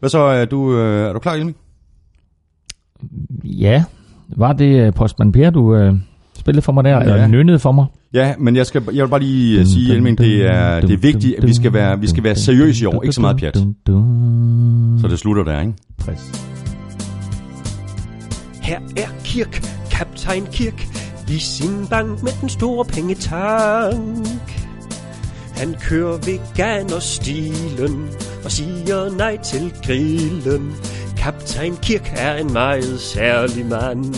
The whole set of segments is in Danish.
Hvad så? Er du, øh, er du klar, Elming? Ja, var det øh, Postman Per, du øh, spillede for mig der, Ja. eller nynnede for mig? Ja, men jeg, skal, jeg vil bare lige sige, Elming, det er, det er vigtigt, at vi skal være, vi skal være seriøse i år. Ikke så meget pjat. Så det slutter der, ikke? Præcis. Her er Kirk, kaptajn Kirk, i sin bank med den store pengetank. Han kører veganerstilen og siger nej til grillen. Kaptajn Kirk er en meget særlig mand.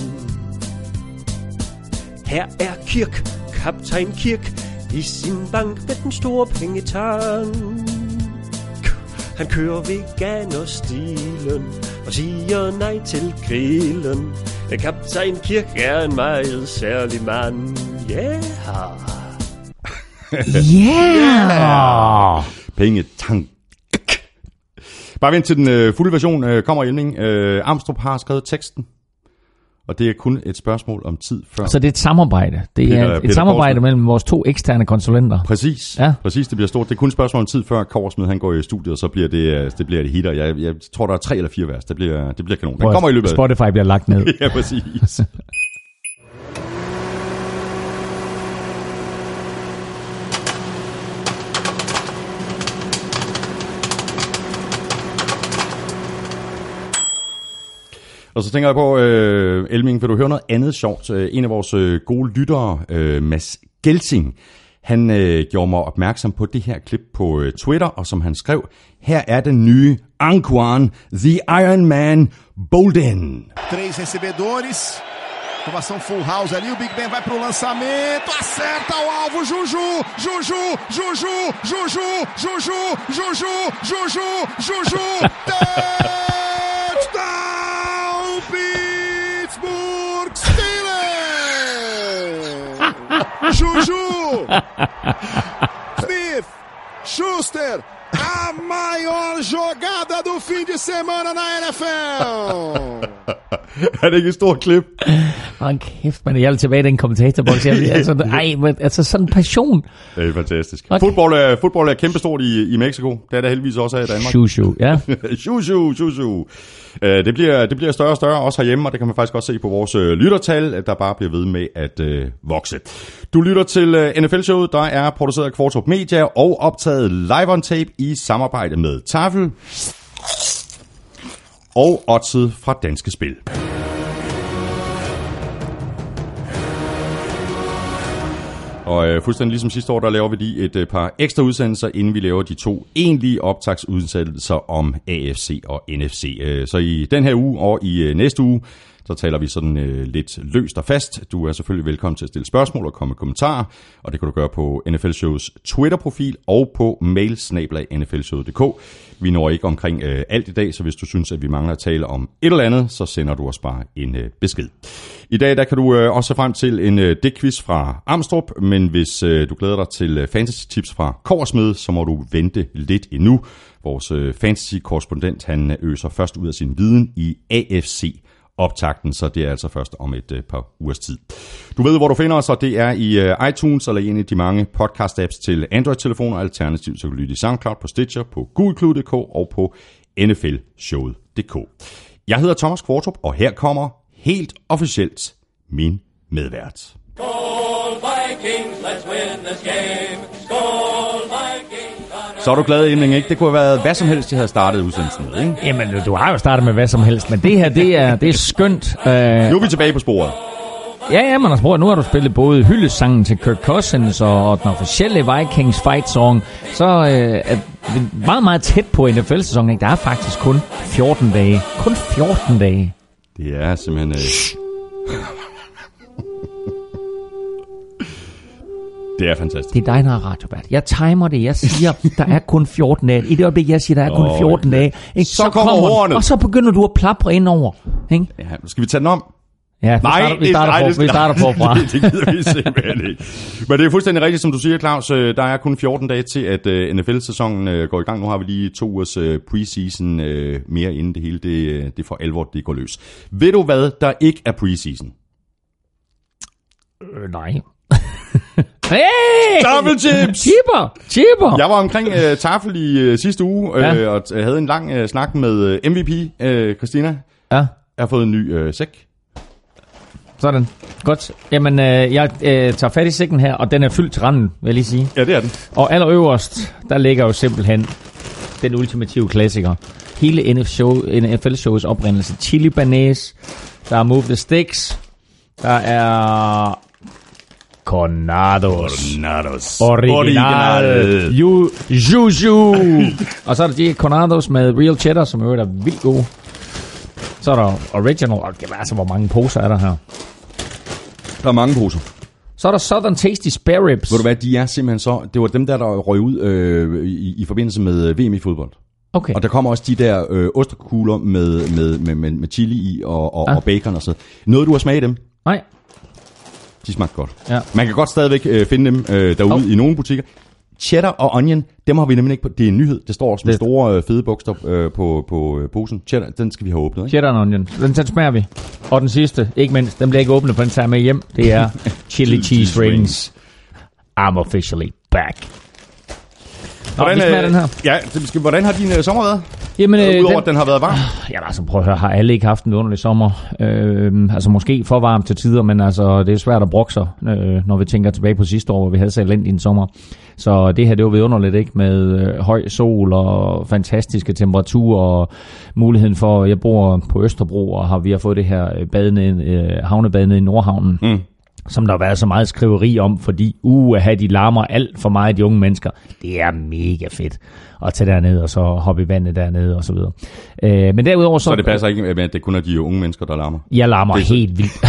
Her er Kirk, kaptajn Kirk, i sin bank med den store pengetank. Han kører veganerstilen og siger nej til grillen. Kaptajn Kirk er en meget særlig mand. Yeah. Yeah! Penge, tank. Bare vent til den øh, fulde version øh, kommer, Elming. Øh, Armstrong har skrevet teksten. Og det er kun et spørgsmål om tid før. Så det er et samarbejde. Det Peter- er et Peter samarbejde Poulsen. mellem vores to eksterne konsulenter. Præcis. Ja. Præcis, det bliver stort. Det er kun et spørgsmål om tid før Korsmed han går i studiet, og så bliver det, øh, det bliver det hitter. Jeg, jeg tror, der er tre eller fire vers. Det bliver, det bliver kanon. Den kommer i løbet af Spotify bliver lagt ned. Ja, præcis. Og så tænker jeg på, øh, Elming, vil du høre noget andet sjovt? Øh, En af vores øh, gode lyttere, øh, Mads Gelsing, han øh, gjorde mig opmærksom på det her klip på øh, Twitter, og som han skrev, her er den nye Anquan, The Iron Man, Bolden. Três recebedores. Formação full house ali. O Big Ben vai pro lançamento. Acerta o alvo. Juju. Juju. Juju. Juju. Juju. Juju. Juju. Juju. Touchdown. Juju. Smith. Schuster. A maior jogada do fim de semana na NFL. er det ikke et stort klip? Hold kæft, man. Jeg vil tilbage i den kommentatorboks. Jeg altså, ej, men, altså sådan en passion. Det er fantastisk. Okay. Fodbold, er, fodbold er kæmpestort i, i Mexico. Det er der heldigvis også her i Danmark. Shoo, ja. Shoo, shoo. Øh, Det bliver, det bliver større og større, også herhjemme, og det kan man faktisk også se på vores øh, lyttertal, at der bare bliver ved med at øh, vokse. Du lytter til øh, NFL-showet, der er produceret af Kvartrup Media og optaget live on tape i samarbejde med Tafel og Odset fra Danske Spil. Og øh, fuldstændig ligesom sidste år, der laver vi lige et øh, par ekstra udsendelser, inden vi laver de to egentlige optagsudsendelser om AFC og NFC. Øh, så i den her uge og i øh, næste uge, så taler vi sådan øh, lidt løst og fast. Du er selvfølgelig velkommen til at stille spørgsmål og komme med kommentarer, og det kan du gøre på NFL Shows Twitter-profil og på mail Vi når ikke omkring øh, alt i dag, så hvis du synes, at vi mangler at tale om et eller andet, så sender du os bare en øh, besked. I dag der kan du øh, også se frem til en øh, dækquiz fra Amstrup, men hvis øh, du glæder dig til øh, fantasy tips fra Korsmed, så må du vente lidt endnu. Vores øh, fantasy-korrespondent han øh, øser først ud af sin viden i AFC optakten, så det er altså først om et øh, par ugers tid. Du ved, hvor du finder os, og det er i øh, iTunes eller i en af de mange podcast-apps til Android-telefoner. Alternativt så kan du lytte i SoundCloud, på Stitcher, på GoogleCloud.dk og på nflshowet.dk. Jeg hedder Thomas Kvartrup, og her kommer helt officielt min medvært. Go Vikings, let's win this game. Så er du glad, Emling, ikke? Det kunne have været hvad som helst, jeg havde startet udsendelsen med, ikke? Jamen, du har jo startet med hvad som helst, men det her, det er, det er skønt. Uh, Nu er vi tilbage på sporet. ja, ja, man har spurgt, nu har du spillet både hyldessangen til Kirk Cousins og den officielle Vikings fight song, så uh, er meget, meget tæt på NFL-sæsonen. Ikke? Der er faktisk kun 14 dage. Kun 14 dage. Det er simpelthen... Øh... Det er fantastisk. Det er dig, der er radiobært. Jeg timer det. Jeg siger, der er kun 14 dage. I det øjeblik, jeg siger, der er kun Åh, 14 dage. Ikke? Så kommer hornet. Og så begynder du at plapre ind over. Ikke? Ja, skal vi tage den om? Ja, vi starter, vi starter, nej, det skal- vi starter forfra. det, det gider vi simpelthen ikke. Men det er fuldstændig rigtigt, som du siger, Claus. Øh, Der er kun 14 dage til, at øh, NFL-sæsonen øh, går i gang. Nu har vi lige to ugers preseason øh, mere inden det hele. Det, det for alvor, det går løs. Ved du hvad, der ikke er preseason? Øh, nej. Hey! Double chips! Chipper! Chipper! Jeg var omkring øh, Tafel i øh, sidste uge, øh, Ja. og t- havde en lang øh, snak med øh, MVP, øh, Christina. Ja, Jeg har fået en ny øh, sæk. sådan. Godt. Jamen, øh, jeg øh, tager fat i sækken her, og den er fyldt til randen, vil jeg lige sige. Ja, det er den. Og allerøverst, der ligger jo simpelthen den ultimative klassiker. Hele NFL-showets oprindelse. Chili Banæs, der er Move the Sticks, der er Cornados. Nados. Original. Ju, Juju. og så er der de Cornados med Real Cheddar, som øvrigt er vildt gode. Så er der Original. Og altså, hvor mange poser er der her? Der er mange poser. Så er der Southern Tasty Spare Ribs. Ved du hvad, de er simpelthen så... Det var dem der, der røg ud øh, i, i forbindelse med øh, VM i fodbold. Okay. Og der kommer også de der øh, ostekugler med, med, med, med, med chili i og, og, Ah. og bacon og sådan noget. du har smagt dem? Nej. De smagte godt. Ja. Man kan godt stadigvæk øh, finde dem øh, derude Hov. i nogle butikker. Cheddar og onion, dem har vi nemlig ikke på. Det er en nyhed. Det står også med Det- store øh, fede bogstaver øh, på, på øh, posen. Cheddar, den skal vi have åbnet, ikke? Cheddar and onion. Den, den smager vi. Og den sidste, ikke mindst, den bliver ikke åbnet, for den tager med hjem. Det er chili cheese rings. I'm officially back. Nå, hvordan, smager den her. Ja, det skal, hvordan har din øh, sommer været? Jamen, Øh, øh, Udover den, at den har været varm. Jamen altså, prøv at høre, har alle ikke haft en underlig sommer? Øh, altså måske for varmt til tider, men altså, det er svært at brokke sig, øh, når vi tænker tilbage på sidste år, hvor vi havde så elendig en sommer. Så det her, det var vidunderligt, ikke? Med øh, høj sol og fantastiske temperaturer og muligheden for, jeg bor på Østerbro, og har, vi har fået det her øh, bad nede, øh, havnebad nede i Nordhavnen. Mm. Som der har været så meget skriveri om, fordi uh, at have de larmer alt for meget, de unge mennesker. Det er mega fedt at tage derned og så hoppe i vandet dernede og så videre. Øh, men derudover så... Så det passer ikke med, at det kun er de unge mennesker, der larmer. Jeg larmer Det er helt vildt.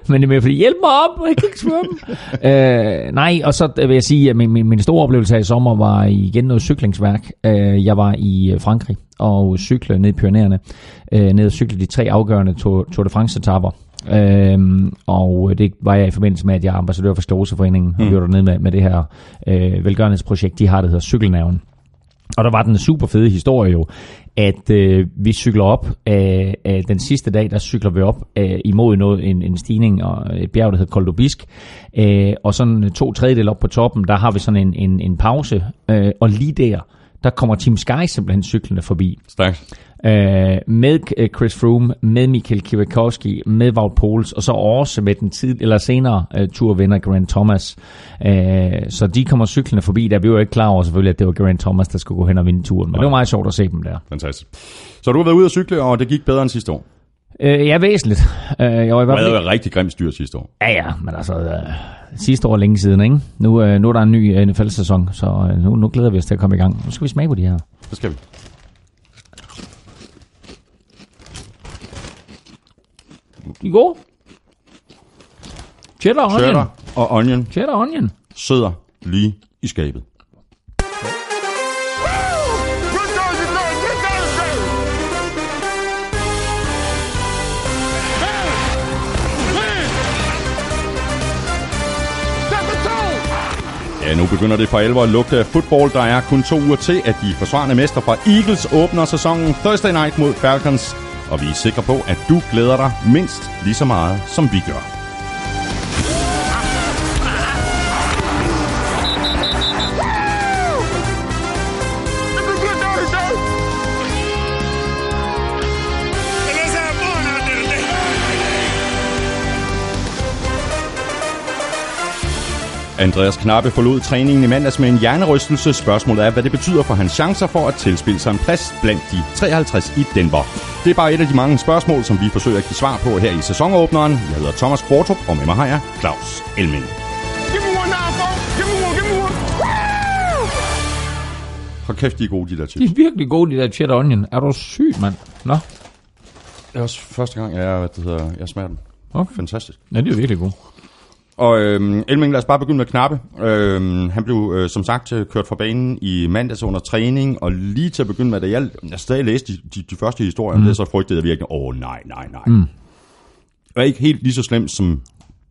Men det er mere fordi, hjælp mig op, jeg kan ikke svømme. øh, nej, og så vil jeg sige, at min, min, min store oplevelse i sommer var igen noget cyklingsværk. Øh, jeg var i øh, Frankrig og cykle ned i Pyreneerne. Øh, ned og cykle de tre afgørende Tour, Tour de France-etapper. Øhm, og det var jeg i forbindelse med, at jeg er ambassadør for Skleroseforeningen, og vi var dernede med, med det her øh, velgørenhedsprojekt, de har, der hedder Cykelnerven. Og der var den super fede historie jo, at øh, vi cykler op af, af den sidste dag, der cykler vi op af, imod noget, en, en stigning og et bjerg, der hedder Koldobisk. Øh, og sådan to tredjedel op på toppen, der har vi sådan en, en, en pause. Øh, og lige der, der kommer Team Sky simpelthen cyklende forbi. Stærkt. Øh, med øh, Chris Froome, med Michael Kwiatkowski, med Wout Poels, og så også med den tid, eller senere uh, turvinder Grant Thomas. Uh, så de kommer cyklende forbi, der vi jo ikke klar over selvfølgelig, at det var Grant Thomas, der skulle gå hen og vinde turen. Men det var meget sjovt at se dem der. Fantastisk. Så du har været ude at cykle, og det gik bedre end sidste år. Uh, ja, væsentligt. Uh, jeg var i hvert fald... et rigtig grimt styr sidste år. Ja, ja, men altså... Uh, sidste år længe siden, ikke? Nu, uh, nu er der en ny uh, NFL-sæson, så nu, nu glæder vi os til at komme i gang. Nu skal vi smage på de her. Det skal vi. Er gode. Cheddar og onion. Cheddar og onion Cheddar og onion. sidder lige i skabet. Ja, nu begynder det for alvor at lugte af fodbold. Der er kun to uger til, at de forsvarende mester fra Eagles åbner sæsonen Thursday Night mod Falcons. Og vi er sikre på, at du glæder dig mindst lige så meget, som vi gør. Andreas Knappe forlod træningen i mandags med en hjernerystelse. Spørgsmålet er, hvad det betyder for hans chancer for at tilspille sig en plads blandt de 53 i Denver. Det er bare et af de mange spørgsmål, som vi forsøger at give svar på her i sæsonåbneren. Jeg hedder Thomas Kvartrup, og med mig har jeg Claus Elming. Hold kæft, de er gode, de der De chips. er virkelig gode, de der cheddar onion. Er du syg, mand? Nå, Det er også første gang, jeg, hvad det hedder, jeg smager dem. okay. Fantastisk. Ja, de er virkelig gode. Og øhm, Elming, lad os bare begynde med Knappe. Øhm, han blev øh, som sagt øh, kørt fra banen i mandags under træning, og lige til at begynde med, da jeg, jeg stadig læste de, de, de første historier, mm. det, så frygtede jeg virkelig, åh oh, nej, nej, nej. Mm. Var ikke helt lige så slemt, som,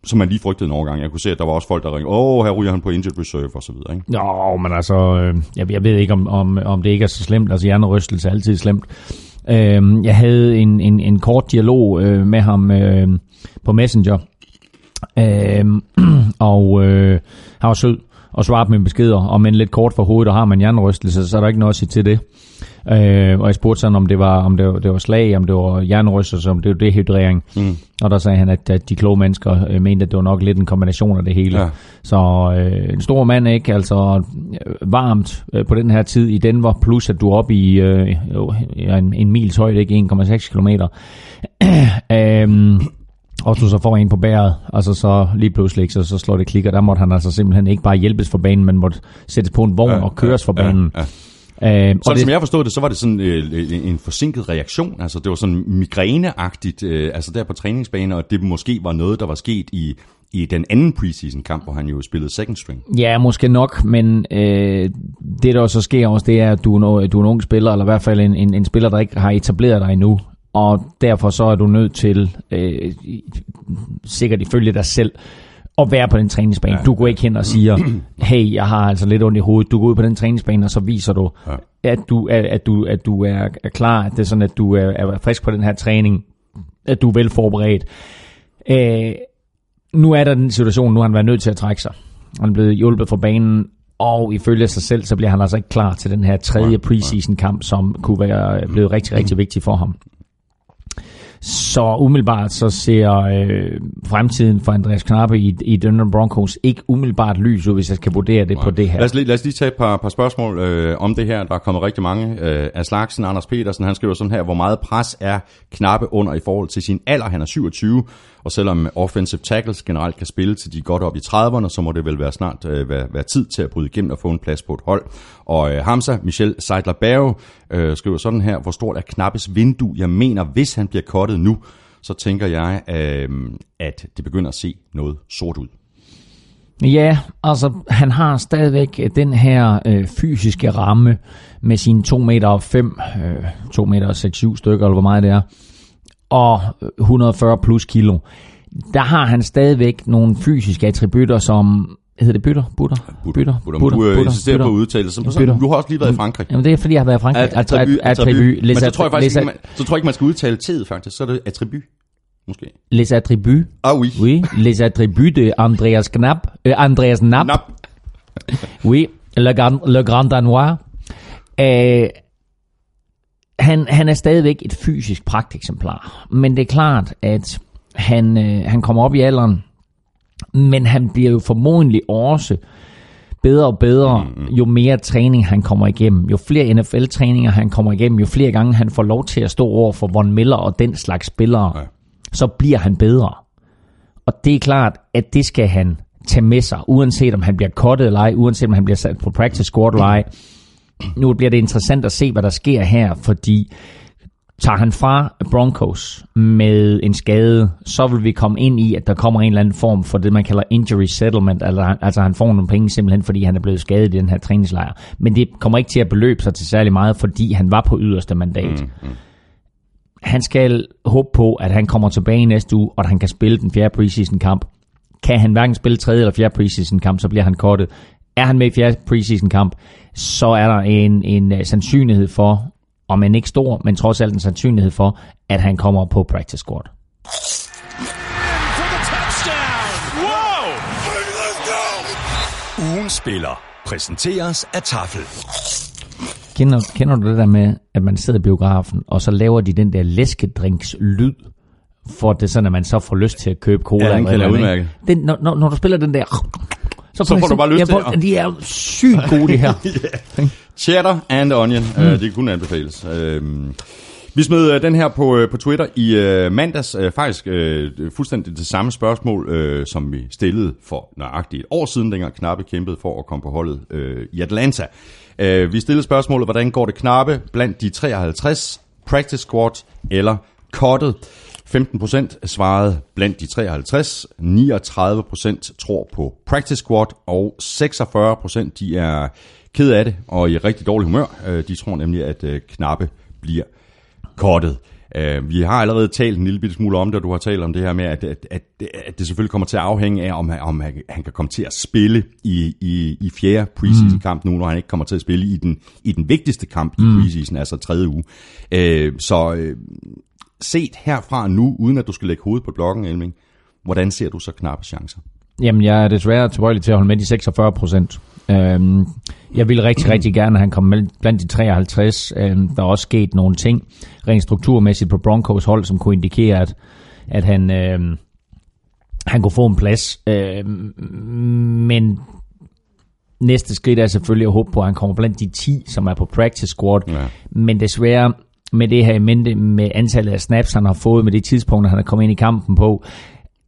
som man lige frygtede en overgang. Jeg kunne se, at der var også folk, der ringede, åh, oh, her ryger han på injured reserve, og så videre. Ikke? Jo, men altså, øh, jeg, jeg ved ikke, om, om, om det ikke er så slemt. Altså, hjernerystelse er altid slemt. Øh, jeg havde en, en, en kort dialog øh, med ham øh, på Messenger. Øh, og øh, han var sød og svarede med beskeder, og men lidt kort for hovedet, og har man jernrystelse, så er der ikke noget at sige til det. Øh, og jeg spurgte sådan, om det var, om det var, det var slag, om det var jernrystelse, om det var dehydrering. Mm. Og der sagde han, at, at de kloge mennesker øh, mente, at det var nok lidt en kombination af det hele. Ja. Så øh, en stor mand, ikke? Altså øh, varmt øh, på den her tid i Denver, plus at du er oppe i øh, en, en mils højde, ikke? 1,6 kilometer. øhm, og du så får en på bæret, altså så lige pludselig, så, så slår det klikker. Der måtte han altså simpelthen ikke bare hjælpes for banen, men måtte sættes på en vogn Ja, og køres for ja, banen. ja. Øhm, og Sådan det, som jeg forstod det, så var det sådan øh, en forsinket reaktion. Altså det var sådan migræneagtigt, øh, altså der på træningsbanen, og det måske var noget, der var sket i, i den anden preseason kamp, hvor han jo spillede second string. Ja, måske nok, men øh, det der så sker også, det er, at du er, en, du er en ung spiller, eller i hvert fald en, en, en spiller, der ikke har etableret dig endnu. Og derfor så er du nødt til, øh, sikkert ifølge dig selv, at være på den træningsbane. Du går ikke hen og siger, hey, jeg har altså lidt ondt i hovedet. Du går ud på den træningsbane, og så viser du, Ja. at du, at, at du, at du er, er klar. At det er sådan, at du er, er frisk på den her træning. At du er vel forberedt. Øh, nu er der den situation, nu har han været nødt til at trække sig. Han er blevet hjulpet fra banen, og ifølge sig selv, så bliver han altså ikke klar til den her tredje preseason kamp, som kunne være blevet rigtig, rigtig vigtig for ham. Så umiddelbart så ser øh, fremtiden for Andreas Knappe i, i Denver Broncos ikke umiddelbart lys ud, hvis jeg skal vurdere det på det her. Lad os, lige, lad os lige tage et par, par spørgsmål øh, om det her. Der er kommet rigtig mange øh, af slagsen. Anders Petersen, han skriver sådan her, hvor meget pres er knappe under i forhold til sin alder. Han er 27, og selvom offensive tackles generelt kan spille til de godt op i 30'erne, så må det vel være snart øh, være, være tid til at bryde igennem og få en plads på et hold. Og øh, Hamza Michel seidler Barrow øh, skriver sådan her, hvor stort er Knappes vindue? Jeg mener, hvis han bliver kottet nu, så tænker jeg, øh, at det begynder at se noget sort ud. Ja, altså han har stadigvæk øh, den her øh, fysiske ramme med sine 2 meter 5, øh, 2 meter 6, 7 stykker, eller hvor meget det er, og 140 plus kilo. Der har han stadigvæk nogle fysiske attributter, som hedder det bytter? Butter? Butter, butter, butter, du øh, insisterer på udtalelsen. Du har også lige været i Frankrig. Jamen det er fordi, jeg har været i Frankrig. Attribut, attribut. Men så tror jeg faktisk, ikke, man, så tror jeg ikke, man skal udtale tid faktisk. Så er det attribut, måske. Les attributs. Ah oui. Oui, les attributs de Andreas Knapp. Euh, Andreas Knapp. Nap. Oui, le grand, le grand danois. Øh, han, han er stadigvæk et fysisk pragteksemplar. Men det er klart, at han, øh, han kommer op i alderen, men han bliver jo formodentlig også bedre og bedre, jo mere træning han kommer igennem. Jo flere NFL-træninger han kommer igennem, jo flere gange han får lov til at stå over for Von Miller og den slags spillere, Ja. så bliver han bedre. Og det er klart, at det skal han tage med sig, uanset om han bliver cuttet eller ej, uanset om han bliver sat på practice squad eller ej. Nu bliver det interessant at se, hvad der sker her, fordi tager han fra Broncos med en skade, så vil vi komme ind i, at der kommer en eller anden form for det, man kalder injury settlement, altså, han- altså han får nogle penge simpelthen, fordi han er blevet skadet i den her træningslejr. Men det kommer ikke til at beløbe sig til særlig meget, fordi han var på yderste mandat. Mm, mm. Han skal håbe på, at han kommer tilbage næste uge, og at han kan spille den fjerde preseason kamp. Kan han hverken spille tredje eller fjerde preseason kamp, så bliver han kortet. Er han med i fjerde preseason kamp, så er der en, en uh, sandsynlighed for, om man ikke stor, men trods alt en sandsynlighed for, at han kommer på practice squad. Ugen spiller præsenteres af Tafel. Kender, kender du det der med, at man sidder i biografen, og så laver de den der læskedrinks lyd, for det er sådan, at man så får lyst til at købe cola? Ja, den eller kender jeg ikke? Den, når, når, når du spiller den der... Så, Så får du bare lyst jeg til at- De er sygt gode, det her. Cheddar and onion, mm. uh, det kunne anbefales. Uh, vi smed uh, den her på, uh, på Twitter i uh, mandags. Uh, faktisk uh, fuldstændig det samme spørgsmål, uh, som vi stillede for nøjagtigt et år siden, dengang Knappe kæmpede for at komme på holdet uh, i Atlanta. Uh, vi stillede spørgsmålet, hvordan går det Knappe blandt de 53 practice squad eller cuttet? 15% svarede blandt de 53, 39% tror på practice squad, og 46% de er ked af det og i rigtig dårlig humør. Øh, De tror nemlig, at øh, Knappe bliver kortet. Øh, Vi har allerede talt en lille bitte smule om det, og du har talt om det her med, at, at, at, at det selvfølgelig kommer til at afhænge af, om, han- om han, han kan komme til at spille i, i, i fjerde preseason kamp nu, når han ikke kommer til at spille i den, i den vigtigste kamp i preseason, altså tredje uge. Øh, Så set herfra nu, uden at du skal lægge hovedet på blokken, Elming, hvordan ser du så knappe chancer? Jamen, jeg er desværre tilbøjelig til at holde med de 46 procent. Øhm, jeg ville rigtig, rigtig gerne, at han kom med blandt de 53. Øhm, der er også sket nogle ting rent strukturmæssigt på Broncos hold, som kunne indikere, at, at han, øhm, han kunne få en plads. Øhm, men næste skridt er selvfølgelig at håbe på, at han kommer blandt de 10, som er på practice squad. Ja. Men desværre med det her i mente, med antallet af snaps, han har fået med det tidspunkt, han er kommet ind i kampen på,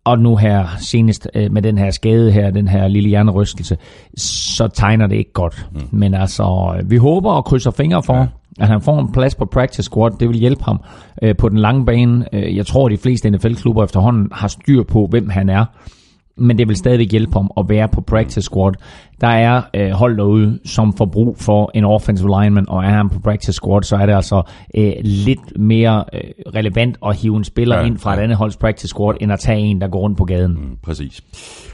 og nu her senest øh, med den her skade her, den her lille hjernerystelse, så tegner det ikke godt. Mm. Men altså, øh, vi håber og krydser fingre for, ja. at han får en plads på practice squad. Det vil hjælpe ham øh, på den lange bane. Øh, jeg tror, at de fleste NFL-klubber efterhånden har styr på, hvem han er men det vil stadigvæk hjælpe ham at være på practice squad. Der er øh, hold derude, som får brug for en offensive lineman, og er han på practice squad, så er det altså øh, lidt mere øh, relevant at hive en spiller ja, ind fra ja. et andet holds practice squad, end at tage en, der går rundt på gaden. Mm, præcis.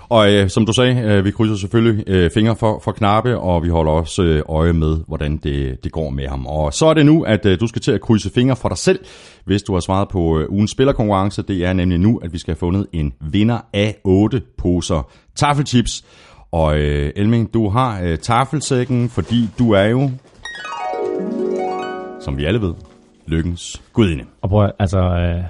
Og øh, som du sagde, øh, vi krydser selvfølgelig øh, fingre for, for Knappe, og vi holder også øh, øje med, hvordan det, det går med ham. Og så er det nu, at øh, du skal til at krydse fingre for dig selv, hvis du har svaret på øh, ugens spillerkonkurrence. Det er nemlig nu, at vi skal have fundet en vinder af 8 poser taffelchips. Og øh, Elming, du har øh, taffelsækken, fordi du er jo, som vi alle ved, lykkens gudinde. Og prøv, altså, øh,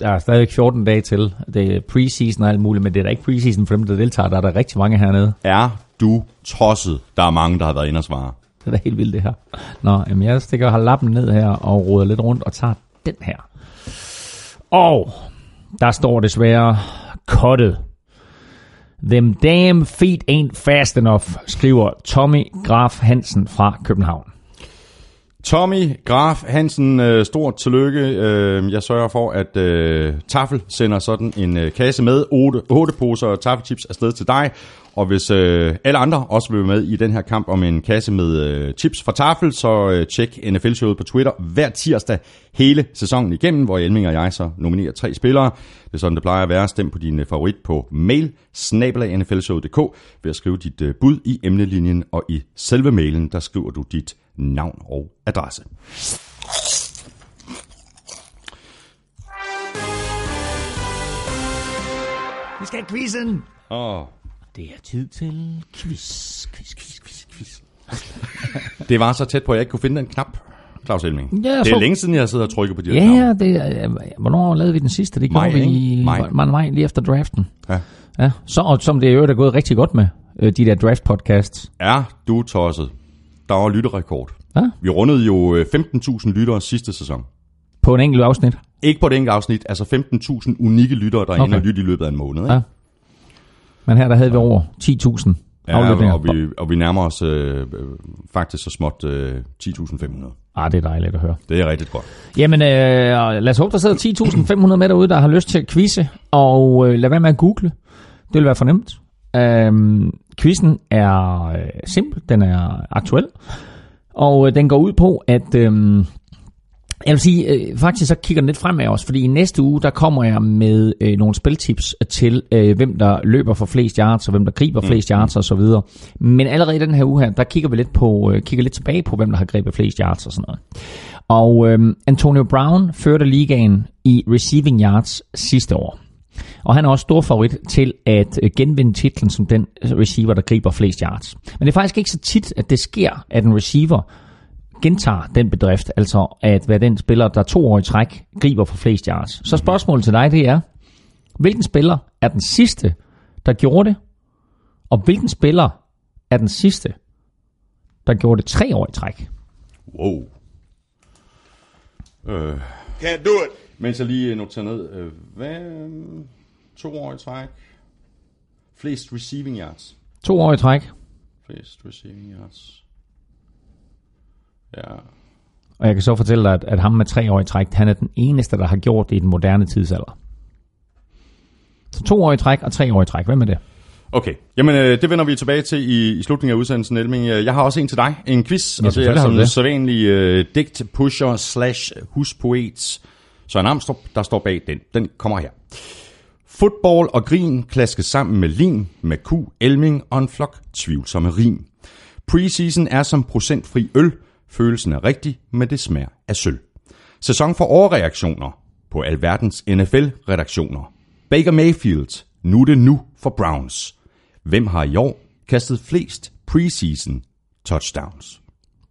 der er stadigvæk 14 dage til. Det er preseason og alt muligt, men det er da ikke preseason for dem, der deltager. Der er der rigtig mange hernede. Er du tosset? Der er mange, der har været inde og svare. Det er da helt vildt, det her. Nå, jamen jeg stikker har lappen ned her og roder lidt rundt og tager den her. Og der står desværre kottet. Them damn feet ain't fast enough, skriver Tommy Graf Hansen fra København. Tommy Graf Hansen, øh, stort tillykke. Øh, Jeg sørger for, at øh, Tafel sender sådan en øh, kasse med 8, 8 poser taffelchips afsted til dig. Og hvis øh, alle andre også vil være med i den her kamp om en kasse med øh, chips fra Tafel, så øh, tjek NFL-showet på Twitter hver tirsdag hele sæsonen igennem, hvor Elming og jeg så nominerer tre spillere. Det er sådan, det plejer at være. Stem på din øh, favorit på mail, snabelagnflshowet.dk, ved at skrive dit øh, bud i emnelinjen, og i selve mailen, der skriver du dit navn og adresse. Vi skal have quizzen! Åh, Det er tid til quiz, quiz, quiz, quiz, quiz. Det var så tæt på, at jeg ikke kunne finde den knap, Claus Elming. Ja, det er så- længe siden, jeg har siddet og trykket på de her Ja, ja, det er, hvornår lavede vi den sidste? Det gjorde vi i? Maj. maj. maj, lige efter draften. Ja. Ja, så, og som det øvrigt er gået rigtig godt med, øh, de der draft podcasts. Er du tosset? Der var lytterekord. Ja, Vi rundede jo øh, 15.000 lyttere sidste sæson. på en enkelt afsnit. Ikke på det enkelte afsnit, altså 15.000 unikke lyttere, der er okay. inde og lytte i løbet af en måned. Ikke? Ja. Men her der havde vi over 10.000 Ja, aflytninger. og, vi, og vi nærmer os øh, øh, faktisk så småt øh, 10.500. Ah, det er dejligt at høre. Det er rigtig godt. Jamen, øh, lad os håbe, der sidder 10.500 med derude, der har lyst til at quizze, og øh, lad være med at google. Det vil være fornemt. Øhm, quizzen er øh, simpel, den er aktuel, og øh, den går ud på, at... Øh, jeg vil sige, øh, faktisk så kigger den lidt fremad også, fordi i næste uge, der kommer jeg med øh, nogle spiltips til, øh, hvem der løber for flest yards, og hvem der griber flest yards og så videre. Men allerede i den her uge her, der kigger vi lidt, på, øh, kigger lidt tilbage på, hvem der har grebet flest yards og sådan noget. Og øh, Antonio Brown førte ligaen i receiving yards sidste år. Og han er også stor favorit til at øh, genvinde titlen som den receiver, der griber flest yards. Men det er faktisk ikke så tit, at det sker, at en receiver gentager den bedrift, altså at være den spiller, der to år i træk griber for flest yards. Så spørgsmålet til dig, det er, hvilken spiller er den sidste, der gjorde det? Og hvilken spiller er den sidste, der gjorde det tre år i træk? Wow. Øh, Can't do it. mens jeg lige noterer ned. Øh, hvad? øh, To år i træk. Flest receiving yards. To år i træk, Flest receiving yards. Ja. og jeg kan så fortælle dig, at, at ham med tre år i træk, han er den eneste, der har gjort det i den moderne tidsalder. Så to år i træk og tre år i træk. Hvem er det? Okay, jamen øh, det vender vi tilbage til i, i slutningen af udsendelsen, Elming. Øh, Jeg har også en til dig, en quiz, Ja, og det er som det. sædvanlig øh, digt pusher slash huspoet Søren Amstrup, der står bag den. Den kommer her. Fodbold og grin klaskes sammen med lim, med ku, elming og en flok tvivlsomme rim. Preseason er som procentfri øl. Følelsen er rigtig, men det smager af sølv. Sæson for overreaktioner på alverdens NFL-redaktioner. Baker Mayfield, nu er det nu for Browns. Hvem har i år kastet flest preseason touchdowns?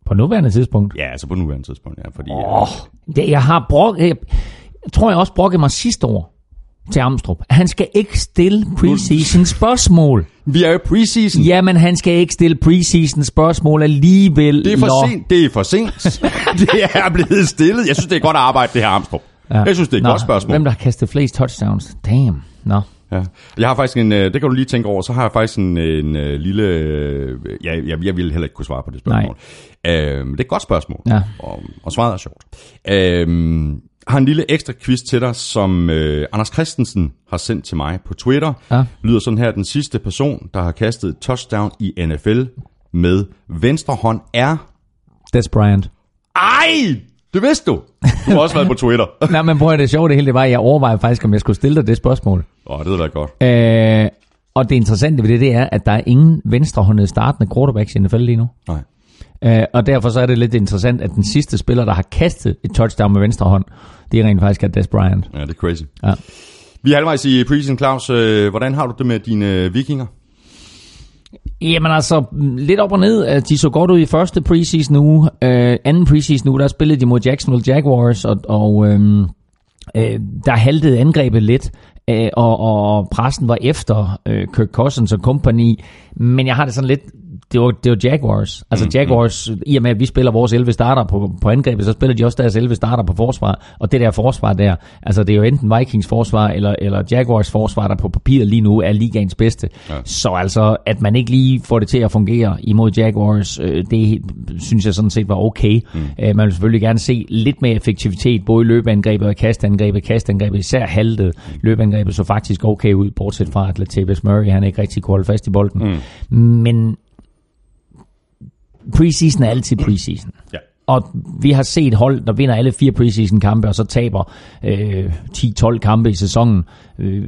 På nuværende tidspunkt. Ja, altså på nuværende tidspunkt, ja. Fordi, Åh, det, jeg har brok, jeg, jeg tror, jeg også brokket mig sidste år til Amstrup. Han skal ikke stille preseason spørgsmål. Vi er jo preseason. Jamen, han skal ikke stille preseason spørgsmål alligevel. Det er for sent. Det er for sent. det er blevet stillet. Jeg synes, det er godt arbejde, det her Amstrup. Ja. Jeg synes, det er et Nå, godt spørgsmål. Hvem der har kastet flest touchdowns? Damn. Nå. Ja. Jeg har faktisk en, øh, det kan du lige tænke over, så har jeg faktisk en, en, en lille, øh, ja, jeg, jeg ville heller ikke kunne svare på det spørgsmål. Øh, det er et godt spørgsmål, Ja. og, og svaret er sjovt. Øh, har en lille ekstra quiz til dig, som øh, Anders Christensen har sendt til mig på Twitter. Ja. Lyder sådan her, den sidste person, der har kastet et touchdown i NFL med venstre hånd er... Des Bryant. Ej! Det vidste du! Du har også været på Twitter. Nej, men prøv at det sjove det hele, det var, at jeg overvejede faktisk, om jeg skulle stille dig det spørgsmål. Åh, oh, det ved jeg godt. Øh, og det interessante ved det, det er, at der er ingen venstrehåndede startende quarterbacks i NFL lige nu. Nej. Øh, og derfor så er det lidt interessant, at den sidste spiller, der har kastet et touchdown med venstre hånd, det er rent faktisk er Des Bryant. Ja, det er crazy. Ja. Vi er halvvejs i preseason, Claus. Øh, Hvordan har du det med dine øh, vikinger? Jamen altså, lidt op og ned. Øh, De så godt ud i første preseason uge. Øh, anden preseason uge, der spillede de mod Jacksonville Jaguars, og, og øhm, øh, der haltede angrebet lidt, øh, og, og pressen var efter øh, Kirk Cousins og company. Men jeg har det sådan lidt, det var, det var Jaguars. Altså Mm, Jaguars, i og med at vi spiller vores 11 starter på, på angrebet, så spiller de også deres 11 starter på forsvar. Og det der forsvar der, altså det er jo enten Vikings forsvar eller, eller Jaguars forsvar, der på papiret lige nu er ligaens bedste. Ja. Så altså, at man ikke lige får det til at fungere imod Jaguars, øh, det synes jeg sådan set var okay. Mm. Øh, man vil selvfølgelig gerne se lidt mere effektivitet, både i løbeangrebet og kastangrebet. Kastangrebet især haltet. Løbeangrebet så faktisk okay ud, bortset fra at Latavius Murray, han ikke rigtig kunne holde fast i bolden. Mm. Men preseason er altid preseason. Ja. Og vi har set hold, der vinder alle fire preseason kampe, og så taber øh, 10-12 kampe i sæsonen. Øh,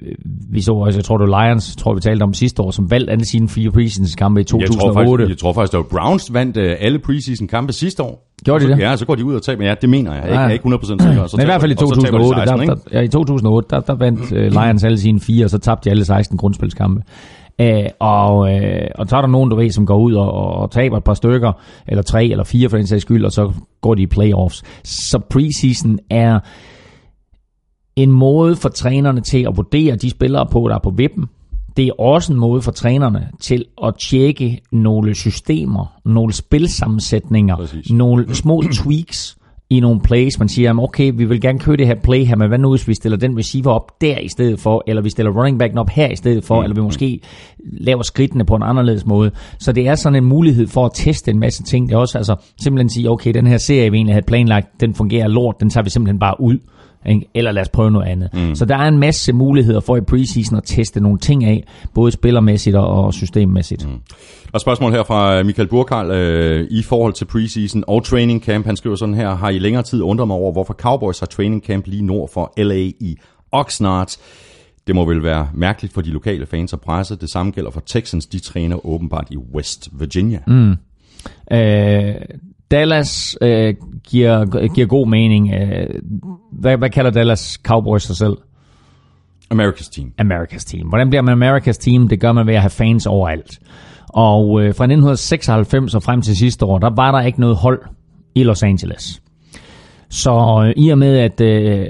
vi så også, jeg tror det var Lions, tror vi talte om sidste år, som valgte alle sine fire preseason kampe i Jeg tror, 2008. faktisk, jeg tror faktisk, at Browns vandt øh, alle preseason kampe sidste år. Gjorde de det? Ja, så går de ud og taber. Ja, det mener jeg. Jeg er ikke, Ja. er ikke 100% sikker. Så Men i hvert fald i taber- og så taber de 2008, 16, der, der, ja, i 2008, der, der vandt øh, Lions alle sine fire, og så tabte de alle 16 grundspilskampe. Øh, og, øh, og så er der nogen, du ved, som går ud og, og taber et par stykker, eller tre eller fire for den sags skyld, og så går de i playoffs. Så preseason er en måde for trænerne til at vurdere de spillere på, der er på vippen. Det er også en måde for trænerne til at tjekke nogle systemer, nogle spilsammensætninger, Præcis. nogle små tweaks i nogle plays. Man siger, okay, vi vil gerne køre det her play her, men hvad nu hvis vi stiller den receiver op der i stedet for, eller vi stiller running backen op her i stedet for, mm. eller vi måske laver skridtene på en anderledes måde. Så det er sådan en mulighed for at teste en masse ting. Det er også altså simpelthen sige, okay, den her serie, vi egentlig havde planlagt, den fungerer lort, den tager vi simpelthen bare ud. Ikke? Eller lad os prøve noget andet. Mm. Så der er en masse muligheder for i preseason at teste nogle ting af, både spillermæssigt og- systemmæssigt. Mm. Og spørgsmål her fra Michael Burkarl øh, i forhold til preseason og training camp. Han skriver sådan her, har I længere tid undret mig over, hvorfor Cowboys har training camp lige nord for LA i Oxnard? Det må vel være mærkeligt for de lokale fans og presse. Det samme gælder for Texans. De træner åbenbart i West Virginia. Mm. Øh, Dallas øh, giver, giver god mening. Øh, hvad, hvad kalder Dallas Cowboys sig selv? America's team. America's Team. Hvordan bliver man America's Team? Det gør man ved at have fans overalt. Og øh, fra 1996 og frem til sidste år, der var der ikke noget hold i Los Angeles. Så øh, i og med, at øh,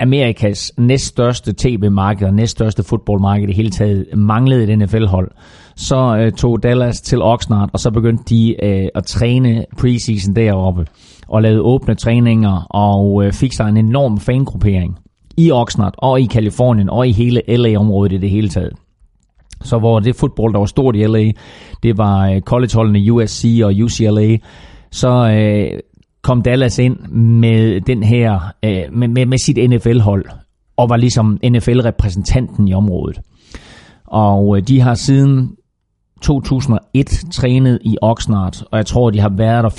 Amerikas næststørste tv-marked og næststørste fodboldmarked i hele taget manglede et NFL-hold, så øh, tog Dallas til Oxnard, og så begyndte de øh, at træne preseason deroppe, og lavede åbne træninger, og øh, fik sig en enorm fangruppering i Oxnard, og i Kalifornien, og i hele LA-området i det hele taget. Så hvor det fodbold, der var stort i LA, det var øh, collegeholdene USC og UCLA, så øh, kom Dallas ind med den her øh, med, med, med sit NFL-hold og var ligesom NFL-repræsentanten i området. Og øh, de har siden 2001 trænet i Oxnard, og jeg tror, de har været der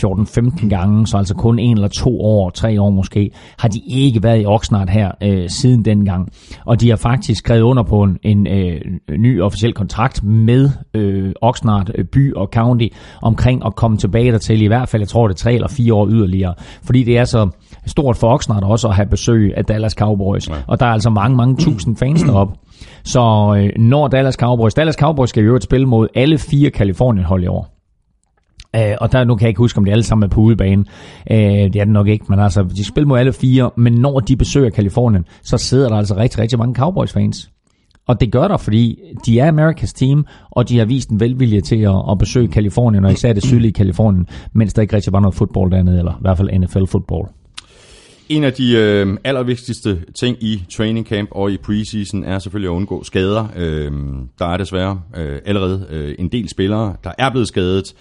14-15 gange, så altså kun en eller to år, tre år måske, har de ikke været i Oxnard her øh, siden dengang. Og de har faktisk skrevet under på en, en øh, ny officiel kontrakt med øh, Oxnard øh, by og county omkring at komme tilbage dertil i hvert fald, jeg tror det er tre eller fire år yderligere, fordi det er så stort for Oxnard også at have besøg af Dallas Cowboys, ja. og der er altså mange, mange tusind fans deroppe. Så øh, når Dallas Cowboys, Dallas Cowboys skal jo øvrigt spille mod alle fire Kalifornien-hold i år. Uh, og der, nu kan jeg ikke huske, om de alle sammen er på udebane. Uh, det er det nok ikke, men altså, de spiller mod alle fire, men når de besøger Kalifornien, så sidder der altså rigtig, rigtig mange Cowboys-fans. Og det gør der, fordi de er Amerikas team, og de har vist en velvilje til at, at besøge Kalifornien, og især det sydlige Kalifornien, mens der ikke rigtig var noget fodbold dernede, eller i hvert fald NFL-fodbold. En af de øh, allervigtigste ting i training camp og i preseason er selvfølgelig at undgå skader. Øh, der er desværre øh, allerede øh, en del spillere, der er blevet skadet,